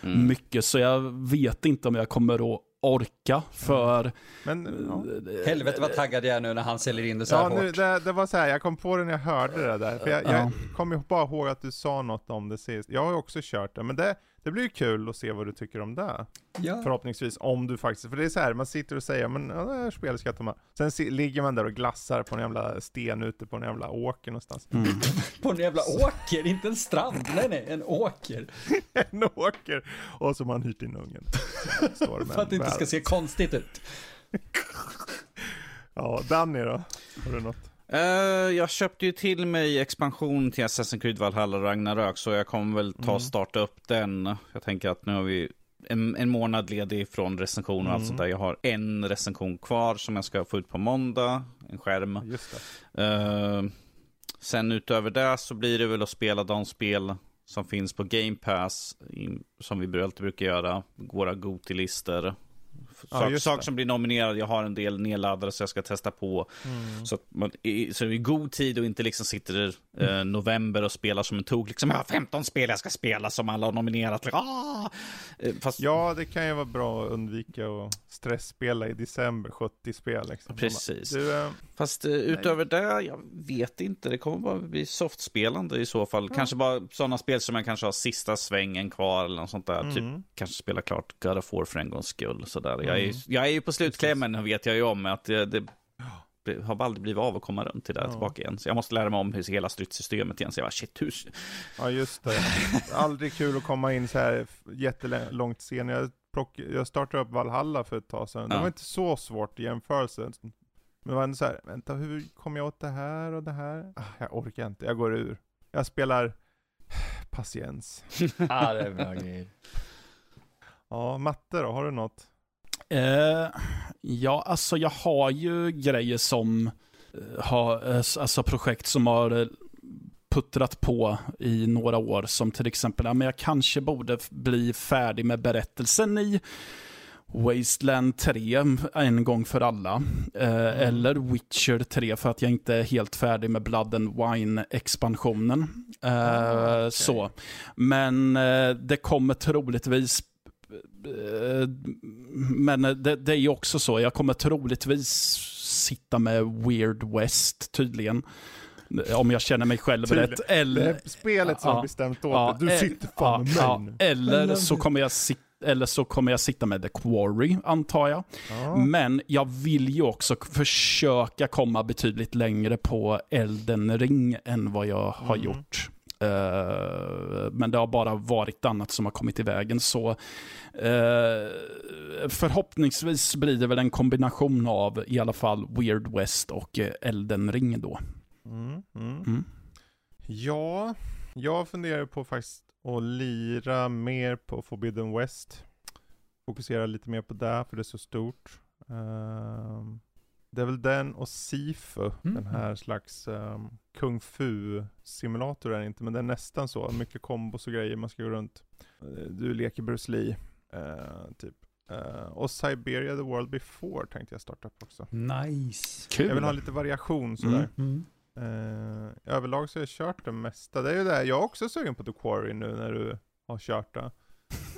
Mm. mycket, så jag vet inte om jag kommer att orka. För Men, ja. Helvete vad taggad jag är nu när han säljer in det så här Ja, nu, hårt. det, det var så här, jag kom på det när jag hörde det där. För jag, Ja. jag kommer ju bara ihåg att du sa något om det sist. Jag har ju också kört det, men det, det blir ju kul att se vad du tycker om det. Ja. Förhoppningsvis, om du faktiskt, för det är så här, man sitter och säger, men ja, det här spelet ska jag ta med. Sen si, ligger man där och glassar på en jävla sten ute på en jävla åker någonstans. mm. På en jävla åker, inte en strand. Nej, nej, en åker. en åker! Och så har man hyrt in ungen. För att det ska se konstigt ut. Ja, Danny då? Har du något? Eh, jag köpte ju till mig expansion till Assassin's Creed Valhalla Ragnarök, så jag kommer väl ta Mm. och starta upp den. Jag tänker att nu har vi en, en månad ledig från recension och allt Mm. sånt där. Jag har en recension kvar som jag ska få ut på måndag, en skärm. Just det. Eh, sen utöver det så blir det väl att spela de spel som finns på Game Pass, som vi alltid brukar göra, våra Goti-listor. Ja, Sak, saker det. som blir nominerade, jag har en del nedladdade så jag ska testa på. Mm. Så att man i, så i god tid och inte liksom sitter eh, november och spelar som en tok. Liksom, jag har 15 spel jag ska spela som alla har nominerat. Ah! Eh, Fast Ja, det kan ju vara bra att undvika att stressspela i december, 70 spel liksom. Precis. Du, eh, Fast eh, utöver det, jag vet inte. Det kommer bara bli softspelande i så fall. Kanske bara sådana spel som jag kanske har sista svängen kvar eller något sånt där. Typ mm. kanske spela klart God of War för en gångs skull. Sådär. Jag, är, Mm. jag är ju på slutklämmen, vet jag ju om. Att det, det, har aldrig blivit av att komma runt till det Ja. tillbaka igen. Så jag måste lära mig om hur hela stridssystemet igen. Så jag bara, shit, hur... Ja just det. Aldrig kul att komma in så här jättelångt sen. Jag, plock, jag startade upp Valhalla för ett tag sedan. Det Ja. var inte så svårt i jämförelse. Men det var ändå så här, vänta hur kommer jag åt det här och det här? Ah, jag orkar inte, jag går ur. Jag spelar patiens. Ja, det är bra grejer. Ja, matte då, har du något? Eh, ja, alltså jag har ju grejer som eh, har, eh, alltså projekt som har eh, puttrat på i några år. Som till exempel, ja, men jag kanske borde bli färdig med berättelsen i Wasteland 3 en gång för alla. Eh, Eller Witcher 3 för att jag inte är helt färdig med Blood and Wine-expansionen. Eh, Ah, okej. Så. Men eh, det kommer troligtvis Men det, det är ju också så, jag kommer troligtvis sitta med Weird West tydligen. Om jag känner mig själv rätt. Det Eller, är spelet som Ja. bestämt åt Ja. Du eh, sitter fan med ja, mig ja, eller, så kommer jag sit, eller så kommer jag sitta med The Quarry, antar jag. Ja. Men jag vill ju också försöka komma betydligt längre på Elden ring än vad jag har Mm. gjort. Eh, men det har bara varit annat som har kommit i vägen. Så eh, förhoppningsvis blir det väl en kombination av i alla fall Weird West och eh, Elden ring då. Mm, mm. Mm. Ja, jag funderar på faktiskt att lira mer på Forbidden West. Fokusera lite mer på det, för det är så stort. Ehm, det är väl den och Sifu, Mm. den här slags um, kung fu simulator är det inte, men det är nästan så. Mycket kombos och grejer, man ska gå runt. Eh, Du leker Bruce Lee, eh, typ. Eh, och Siberia the World Before tänkte jag starta upp också. Nice. Kul. Jag vill ha lite variation sådär. Mm. Mm. Eh, överlag så har jag kört det mesta. Det är ju det, här, jag är också sugen på The Quarry nu när du har kört det.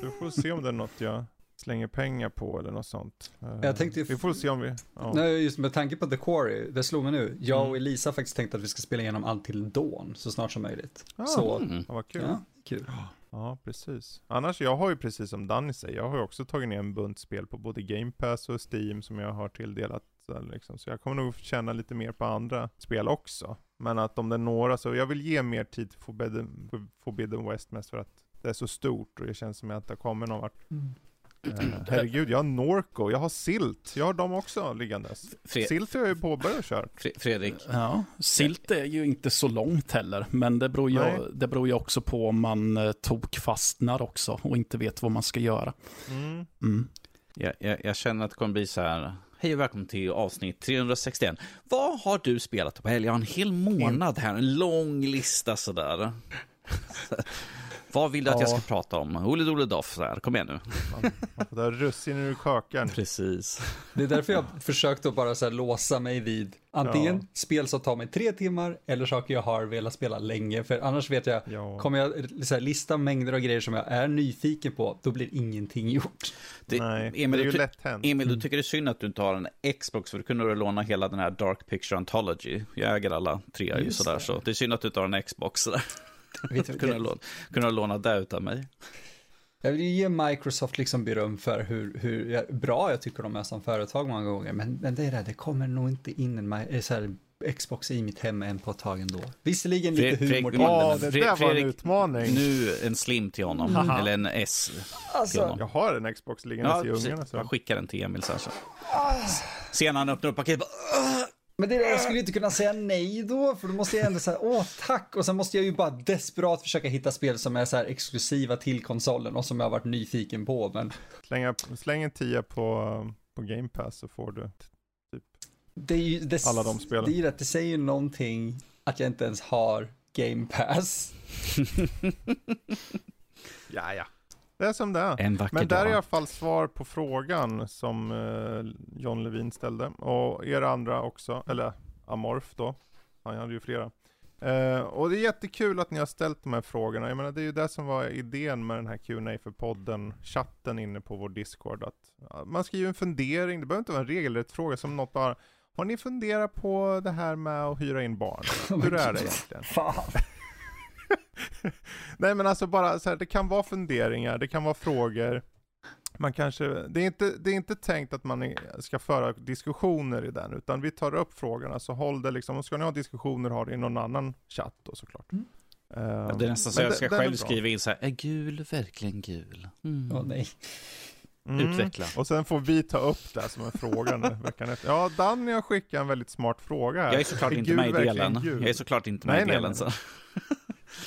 Vi får se om det är något jag slänger pengar på eller något sånt. Eh, Jag tänkte ju- vi får se om vi... Ja. Nej, just med tanke på The Quarry, det slog mig nu. Jag Mm. och Elisa har faktiskt tänkt att vi ska spela igenom allt till Dawn så snart som möjligt. Ah, så, Mm. Ja, vad kul. ja, kul. Ja, precis. Annars, jag har ju precis som Danny säger, jag har ju också tagit ner en bunt spel på både Game Pass och Steam som jag har tilldelat. Så, liksom. så jag kommer nog känna lite mer på andra spel också. Men att om det är några, så jag vill ge mer tid till Forbidden, Forbidden West mest för att det är så stort och det känns som att jag inte har kommit någon vart. Eh, herregud, jag har Norco, jag har Silt, jag har dem också liggandes. Fre- Silt har jag ju påbörjat köra. Fre- Fredrik, Ja, silt är ju inte så långt heller, men det beror ju, det beror ju också på om man eh, tokfastnar också och inte vet vad man ska göra. Mm. Mm. jag, jag, jag känner att det kommer bli så här. Hej och välkommen till avsnitt 361. Vad har du spelat på helg? Jag har en hel månad här, en lång lista sådär. Vad vill du att jag ska Ja. prata om? Olle Dole Doff, så här. kom igen nu. Man, man får ta russin ur kakan. Precis. Det är därför jag försökt att bara så här låsa mig vid antingen Ja. spel som tar mig tre timmar eller saker jag har velat spela länge. För annars vet jag, Ja. kommer jag så här, lista mängder av grejer som jag är nyfiken på, då blir ingenting gjort. Det, Nej, Emil, det är du ju lätt hänt. Emil, du tycker det är synd att du inte har en Xbox, för då kunde du låna hela den här Dark Picture Anthology. Jag äger alla tre ju sådär, det. så det är synd att du inte har en Xbox. Sådär. Kunde, låna, kunde låna det utav mig. jag vill ju ge Microsoft liksom beröm för hur, hur bra jag tycker de är som företag många gånger. Men, men det är det, det kommer nog inte in en eh, så här, Xbox i mitt hem än på ett tag ändå. Visserligen lite Fredrik- humor till Fredrik- Ja, det där var en utmaning. Nu en slim till honom, Haha. eller en S till Alltså, honom. Jag har en Xbox liggandes i precis. ugnen. Så. Jag skickar den till Emil sen så. Sen han öppnar upp paketet! Men det, jag skulle inte kunna säga nej då, för då måste jag ändå säga åh tack, och sen måste jag ju bara desperat försöka hitta spel som är så här exklusiva till konsolen och som jag har varit nyfiken på, men Slänga, släng en tia på, på Game Pass så får du. det är ju, det, Alla de spelen. Det är ju rätt, det säger ju någonting att jag inte ens har Game Pass. Ja, ja. Det är som det är. en vacker Men där är i dag. alla fall svar på frågan som eh, John Levin ställde. Och er andra också, eller Amorf då. Han hade ju flera. Eh, och det är jättekul att ni har ställt de här frågorna. Jag menar det är ju det som var idén med den här Q&A för podden, chatten inne på vår Discord. Att man skriver en fundering, det behöver inte vara en regelrätt fråga som något bara har ni funderat på det här med att hyra in barn? Hur är det egentligen? Fan. Nej men alltså bara så här, det kan vara funderingar, det kan vara frågor. man kanske, det är, inte, det är inte tänkt att man är, ska föra diskussioner i den, utan vi tar upp frågorna, så håll det liksom, och ska ni ha diskussioner, ha det i någon annan chatt då såklart. Mm. Uh, Ja, det är nästan så men jag det- ska är själv skriva in så här, är gul verkligen gul? Mm. Åh nej. Mm. Utveckla. Och sen får vi ta upp det som en fråga nu veckan efter. Ja, Danny har skickat en väldigt smart fråga här. Jag är såklart inte gul med i delen. Jag är såklart inte med Nej, i nej, delen. nej. Så.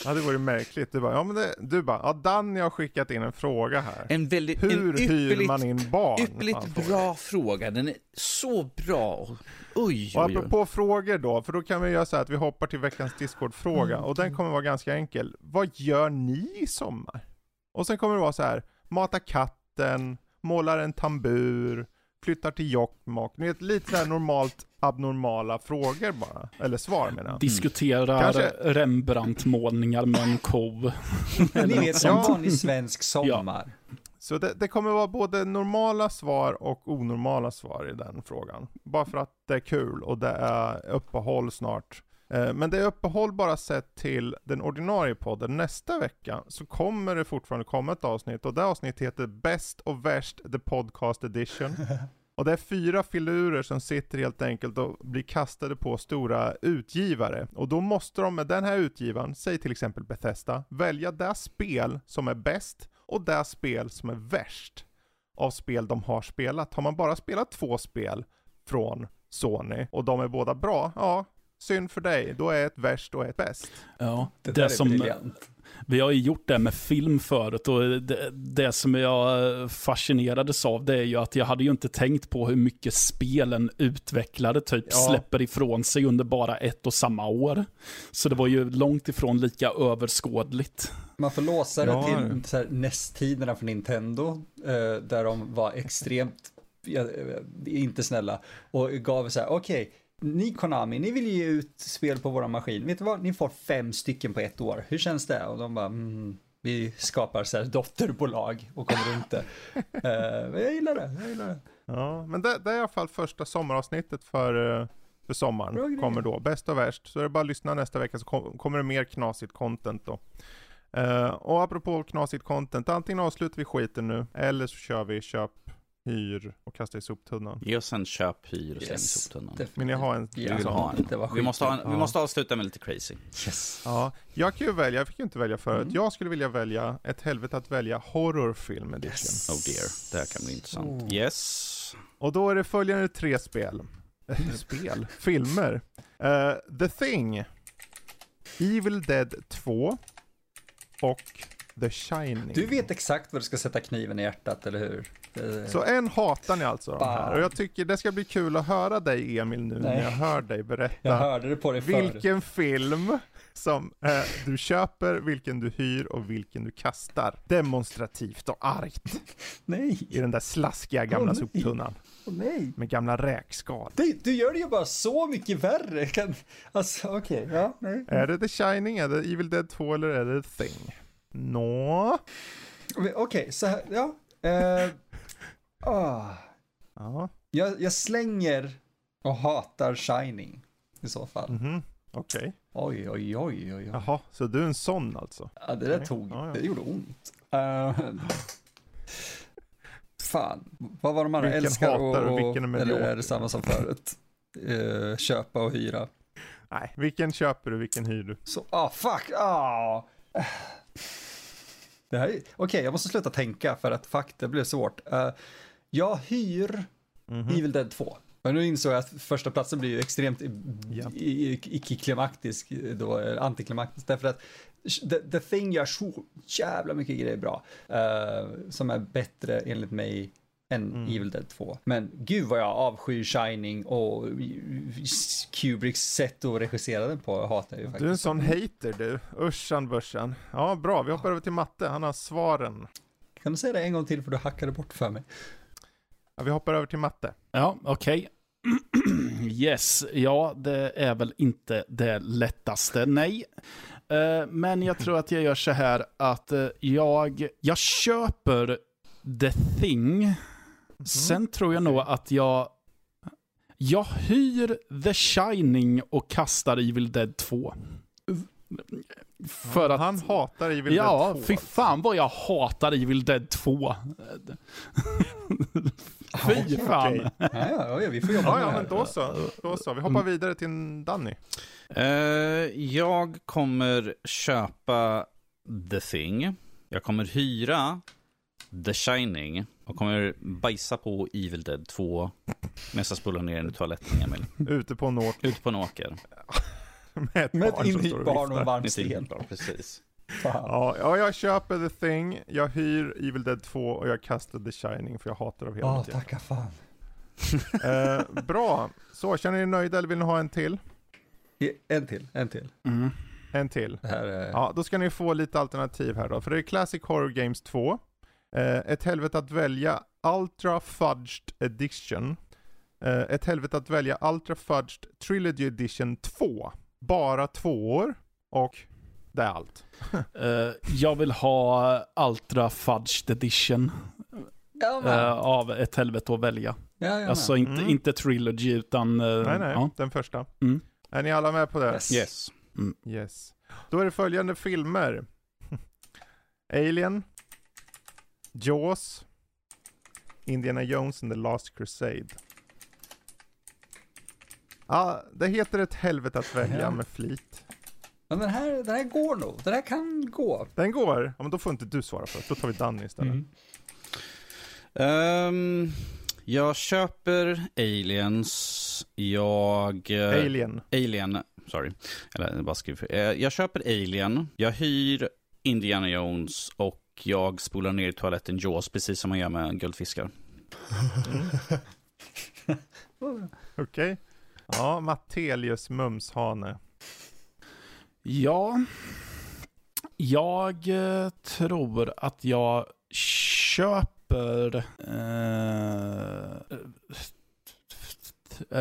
Ja, det vore märkligt. Du bara, ja men det, du bara, ja Danny har skickat in en fråga här. En väldigt, Hur en hyr man in barn? ypperligt bra fråga. Den är så bra. Oj, Och oj, oj. apropå frågor då, för då kan vi göra så här att vi hoppar till veckans Discord-fråga och den kommer vara ganska enkel. Vad gör ni i sommar? Och sen kommer det vara så här, mata katten, målar en tambur, flyttar till Jokkmokk. Ni vet lite så här normalt abnormala frågor bara. Eller svar menar jag. Diskuterar Kanske- Rembrandt-målningar med en ko. Ni vet, som Ja. vanlig svensk sommar. Så det, det kommer vara både normala svar och onormala svar i den frågan. Bara för att det är kul och det är uppehåll snart. Eh, Men det är uppehåll bara sett till den ordinarie podden. Nästa vecka så kommer det fortfarande komma ett avsnitt och det avsnittet heter Best och Värst The Podcast Edition. Och det är fyra filurer som sitter helt enkelt och blir kastade på stora utgivare. Och då måste de med den här utgivaren, säg till exempel Bethesda, välja det spel som är bäst och det spel som är värst av spel de har spelat. Har man bara spelat två spel från Sony och de är båda bra, ja, synd för dig. Då är ett värst och ett bäst. Ja, Det, det, där är som, briljant. vi har ju gjort det med film förut och det, det som jag fascinerades av det är ju att jag hade ju inte tänkt på hur mycket spelen utvecklare typ Ja. släpper ifrån sig under bara ett och samma år. Så det var ju långt ifrån lika överskådligt. Man får låsa det Ja, till så här, NES-tiderna för Nintendo, eh, där de var extremt, eh, inte snälla, och gav så här, okej, ni Konami, ni vill ge ut spel på våra maskin, vet du vad, ni får fem stycken på ett år, hur känns det? Och de bara, mm, vi skapar så här dotterbolag och kommer runt det. Eh, jag gillar det, jag gillar det. Ja, men det, det är i alla fall första sommaravsnittet för, eh, för sommaren. Kommer då, bäst och värst. Så är det bara att lyssna nästa vecka så kom, kommer det mer knasigt content då. Eh, och apropå knasigt content, antingen avslutar vi skiten nu, eller så kör vi köp, hyr och kasta i soptunnan. Ge oss en köp, hyr och släng i Yes. soptunnan. Vill ni ha en? Ja, Vi vill ha en. det var Vi måste, ha en, skitkul. vi Ja. måste avsluta med lite crazy. Yes. Ja, jag kan ju välja, jag fick ju inte välja förut. Mm. Jag skulle vilja välja ett helvete att välja horrorfilm edition. Yes. Oh dear, det här kan bli intressant. Oh. Yes. Och då är det följande tre spel. Eh, spel? Filmer. Eh, The Thing. Evil Dead 2. Och The Shining. Du vet exakt var du ska sätta kniven i hjärtat, eller hur? Så en hatar ni alltså de här. Och jag tycker det ska bli kul att höra dig Emil nu Nej. när jag hör dig Jag berätta hörde det på dig förut. vilken film som eh, du köper, vilken du hyr och vilken du kastar. Demonstrativt och argt Nej, i den där slaskiga gamla nej. soptunnan Åh, nej. med gamla räkskal. Du, du gör det ju bara så mycket värre. Kan, alltså, okej, ja, nej. Är det The Shining, är det Evil Dead 2 eller är det The Thing? Nå? Men, Okej, så här, ja. Eh, Ja, jag, jag slänger och hatar Shining i så fall. mhm, okej. Oj, oj, oj, oj. oj. Jaha, så du är en sån alltså? Ja, det där Okej, tog, ja, ja. det gjorde ont. Eh, fan, vad var de andra? Vilken Älskar och, och vilken är eller är det samma som förut? Eh, köpa och hyra. Nej, vilken köper du, vilken hyr du? Så, ah fuck, ah. Det här är, okej, jag måste sluta tänka för att fuck, det blir svårt. Eh, jag hyr Mhm. Evil Dead 2. Men nu insåg jag att första platsen blir ju extremt Ja. i- icke-klimaktisk, då, eller antiklimaktisk, därför att The, the Thing gör så jävla mycket grejer bra, eh, som är bättre enligt mig än Mm. Evil Dead 2. Men gud vad jag avskyr Shining och Kubricks sätt att regissera den på hatar jag ju faktiskt. Du är en sån hater du. Uschan börsan. Ja, bra. Vi hoppar över till matte. Han har svaren. Kan du säga det en gång till för du hackade bort för mig? Ja, vi hoppar över till matte. Ja, okej. yes, ja, det är väl inte det lättaste, nej. Eh, men jag tror att jag gör så här att eh, jag, jag köper The Thing. Sen tror jag nog att jag, jag hyr The Shining och kastar Evil Dead 2. För att... Han hatar Evil Ja, Dead 2. fy fan vad jag hatar Evil Dead 2. fy fan. Ja, ja, ja, vi får jobba Ja, med ja, men då så. Då så. Vi hoppar vidare till Danny. Eh, jag kommer köpa The Thing. Jag kommer hyra The Shining. Och kommer bajsa på Evil Dead 2. Medan jag spolar ner den i toaletten, Emil. Ute på en åker Ute på en åker. med ett Med barn ett som inhyrt står och barn och en varm sten. precis. Ja, ja, jag köper The Thing, jag hyr Evil Dead 2 och jag kastar The Shining för jag hatar av hela Ja, mitt tacka fan. Eh, bra, så känner ni er nöjda eller vill ni ha en till? En till, en till. Mm. En till. Det är... Ja, då ska ni få lite alternativ här då. För det är Classic Horror Games 2. Eh, ett helvete att välja Ultra Fudged Edition. Eh, ett helvete att välja Ultra Fudged Trilogy Edition 2. Bara tvåor. Och det är allt. Eh, jag vill ha Ultra Fudged Edition eh, av ett helvete att välja. ja, Alltså inte, Mm. inte Trilogy utan... eh, Nej, nej, Ja. den första. Mm. Är ni alla med på det? Yes. Yes. Yes. Då är det följande filmer. Alien. Jaws. Indiana Jones and the Last Crusade. Ja, det heter ett helvete att välja Ja. med flit. Men den här, den här går nog. Den här kan gå. Den går. Ja, men då får inte du svara först. Då tar vi Danny istället. Mm. Ehm, jag köper Aliens. Jag... eh, Alien. Alien, sorry. Eller jag bara skriver. Eh, jag köper Alien. Jag hyr Indiana Jones. Och jag spolar ner i toaletten Jaws, precis som man gör med guldfiskar. Okej. Ja, Mattelius Mumshane. Ja, jag eh, tror att jag köper... Eh,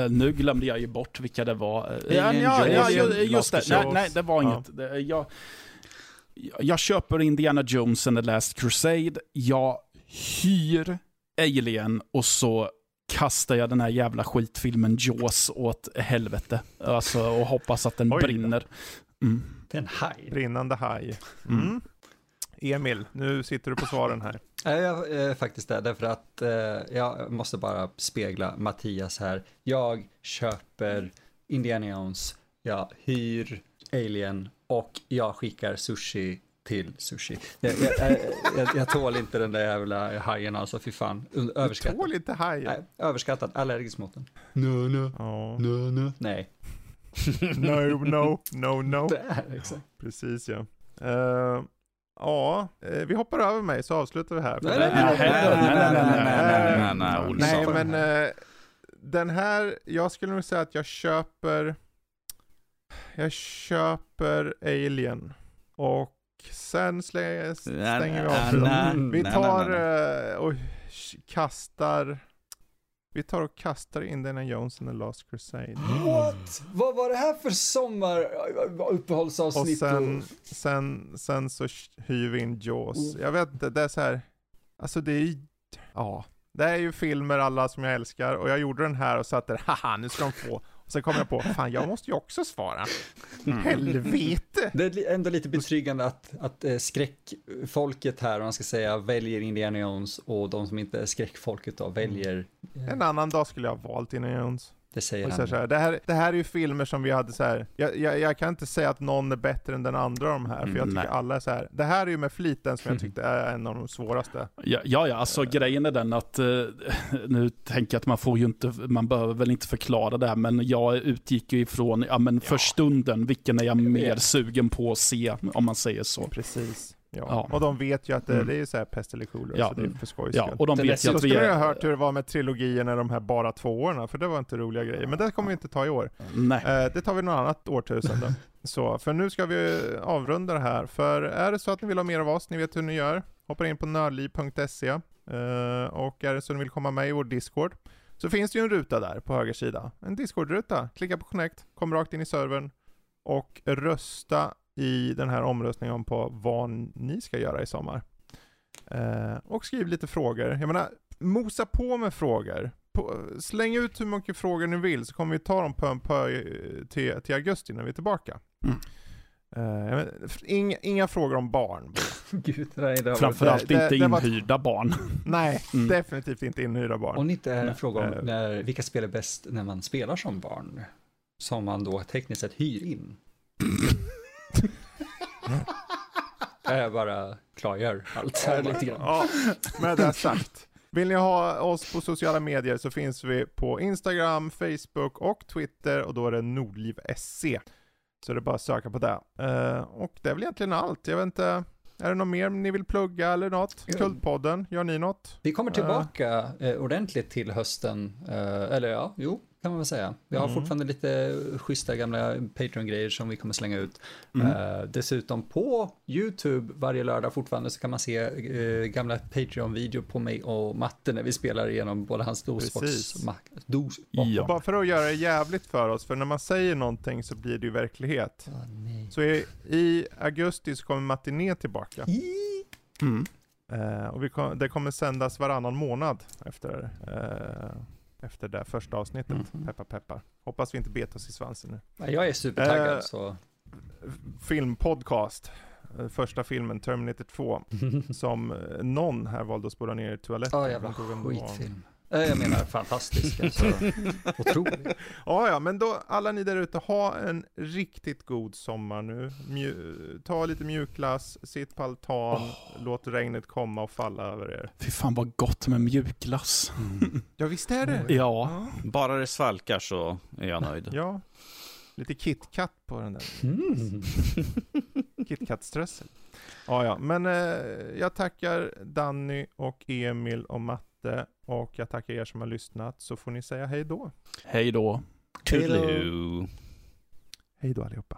eh, nu glömde jag ju bort vilka det var. Eh, ja, ja, ju- just det. Nej, nej, det var Ja. inget. Det- Jag, jag köper Indiana Jones and the Last Crusade. Jag hyr Alien och så kastar jag den här jävla skitfilmen Jaws åt helvete. Alltså, och hoppas att den Oj brinner. Mm. Det är en haj. Brinnande haj. Mm. Emil, nu sitter du på svaren här. Jag är faktiskt det, därför att eh, jag måste bara spegla Mattias här. Jag köper Indiana Jones, jag hyr Alien och jag skickar sushi till sushi. Jag, jag, jag, jag, tål inte den där jävla hajen alltså, fy fan. Un- Du Överskattad. tål inte hajen. Nej, överskattad, allergisk mot den. No, no, Ja. no, no. Nej, no, no, no, no. Det är exakt. Precis ja. Uh, ja, vi hoppar över mig så avslutar vi här. Nej, nej, nej, nej, nej, nej, nej, nej, men den här, jag skulle nog säga att jag köper, jag köper Alien och sen slänger, stänger vi av. Vi tar och kastar vi tar och kastar Indiana Jones and the Last Crusade. What? Vad var det här för sommaruppehållsavsnitt? Och sen, sen, sen så hyr vi in Jaws. Jag vet inte, det är så här. Alltså det är ju, ja. Det är ju filmer alla som jag älskar och jag gjorde den här och satt där, haha nu ska de få. Sen kom jag på, fan jag måste ju också svara. Helvete! Det är ändå lite betryggande att, att eh, skräckfolket här, om man ska säga, väljer Indiana Jones och de som inte är skräckfolket då väljer, eh, En annan dag skulle jag ha valt Indiana Jones. Det säger Och så han. här, det, här, det här är ju filmer som vi hade så här. Jag, jag, jag kan inte säga att någon är bättre än den andra av de här, för jag Mm, tycker nej. alla är så här. Det här är ju med flit den som jag tyckte är en av de svåraste. Ja, ja, ja, alltså grejen är den att, eh, nu tänker jag att man får ju inte, man behöver väl inte förklara det här, men jag utgick ju ifrån, ja men för stunden, vilken är jag mer sugen på att se, om man säger så. Precis. Ja. Ja. Och de vet ju att det, Mm. det är så här pest eller kolera, Ja. så det är för skojs Ja, och de Det vet ju att vi skulle jag ha är... hört hur det var med trilogierna, de här bara tvåorna, för det var inte roliga grejer. Men det kommer vi inte ta i år. Nej. Eh, det tar vi något annat årtusende. så, för nu ska vi avrunda det här. För är det så att ni vill ha mer av oss, ni vet hur ni gör. Hoppa in på nördliv.se eh, och är det så att ni vill komma med i vår Discord så finns det ju en ruta där på höger sida. En Discord-ruta. Klicka på Connect, kom rakt in i servern och rösta i den här omröstningen på vad ni ska göra i sommar. Eh, och skriv lite frågor. Jag menar, mosa på med frågor. På, släng ut hur mycket frågor ni vill så kommer vi ta dem på en pö till, till augusti när vi är tillbaka. Mm. Vet- inga, inga frågor om barn. Gud, nej, det Framförallt det- inte det var- inhyrda barn. Nej, Mm. definitivt inte inhyrda barn. Det inte är en fråga om Eh. när, vilka spel är bäst när man spelar som barn, som man då tekniskt sett hyr in. Jag bara klargör allt här lite grann. Ja, med det sagt. Vill ni ha oss på sociala medier så finns vi på Instagram, Facebook och Twitter och då är det nordliv.se. Så det är bara att söka på det. Eh, och det är väl egentligen allt. Jag vet inte, är det något mer ni vill plugga eller något? Kultpodden, gör ni något? Vi kommer tillbaka eh, ordentligt till hösten, eh, eller ja, jo, kan man väl säga. Vi har Mm. fortfarande lite schyssta gamla Patreon-grejer som vi kommer slänga ut. Mm. Eh, dessutom på YouTube varje lördag fortfarande så kan man se eh, gamla Patreon-video på mig och Matte när vi spelar igenom både hans DOSBox, DOS, Ja. Och bara för att göra det jävligt för oss, för när man säger någonting så blir det ju verklighet. Nej. Så i, i augusti så kommer Matiné tillbaka. Mm. Eh, och vi kom, det kommer sändas varannan månad efter, eh, efter det första avsnittet. Mhm. Peppar peppar. Hoppas vi inte bet oss i svansen nu. Nej, Jag är supertaggad Eh, så. Filmpodcast. Eh, Första filmen, Terminator 2, som eh, någon här valde att spola ner i toaletten. Ja, jävla det var. skitfilm. Eh, Jag menar fantastisk, alltså. Otrolig. Ja, ja, men då alla ni där ute, ha en riktigt god sommar nu. Mju- ta lite mjukglass, sitt på altan, låt regnet komma och falla över er. Fy fan vad gott med mjukglass. Ja, visst är det? Ja. Bara det svalkar så är jag nöjd. Ja. Lite KitKat på den där. Mm. KitKat-strössel. Ja, ja, men eh, jag tackar Danny och Emil och Matte och jag tackar er som har lyssnat så får ni säga hej då. Hej då. Toodaloo. Hej då allihopa.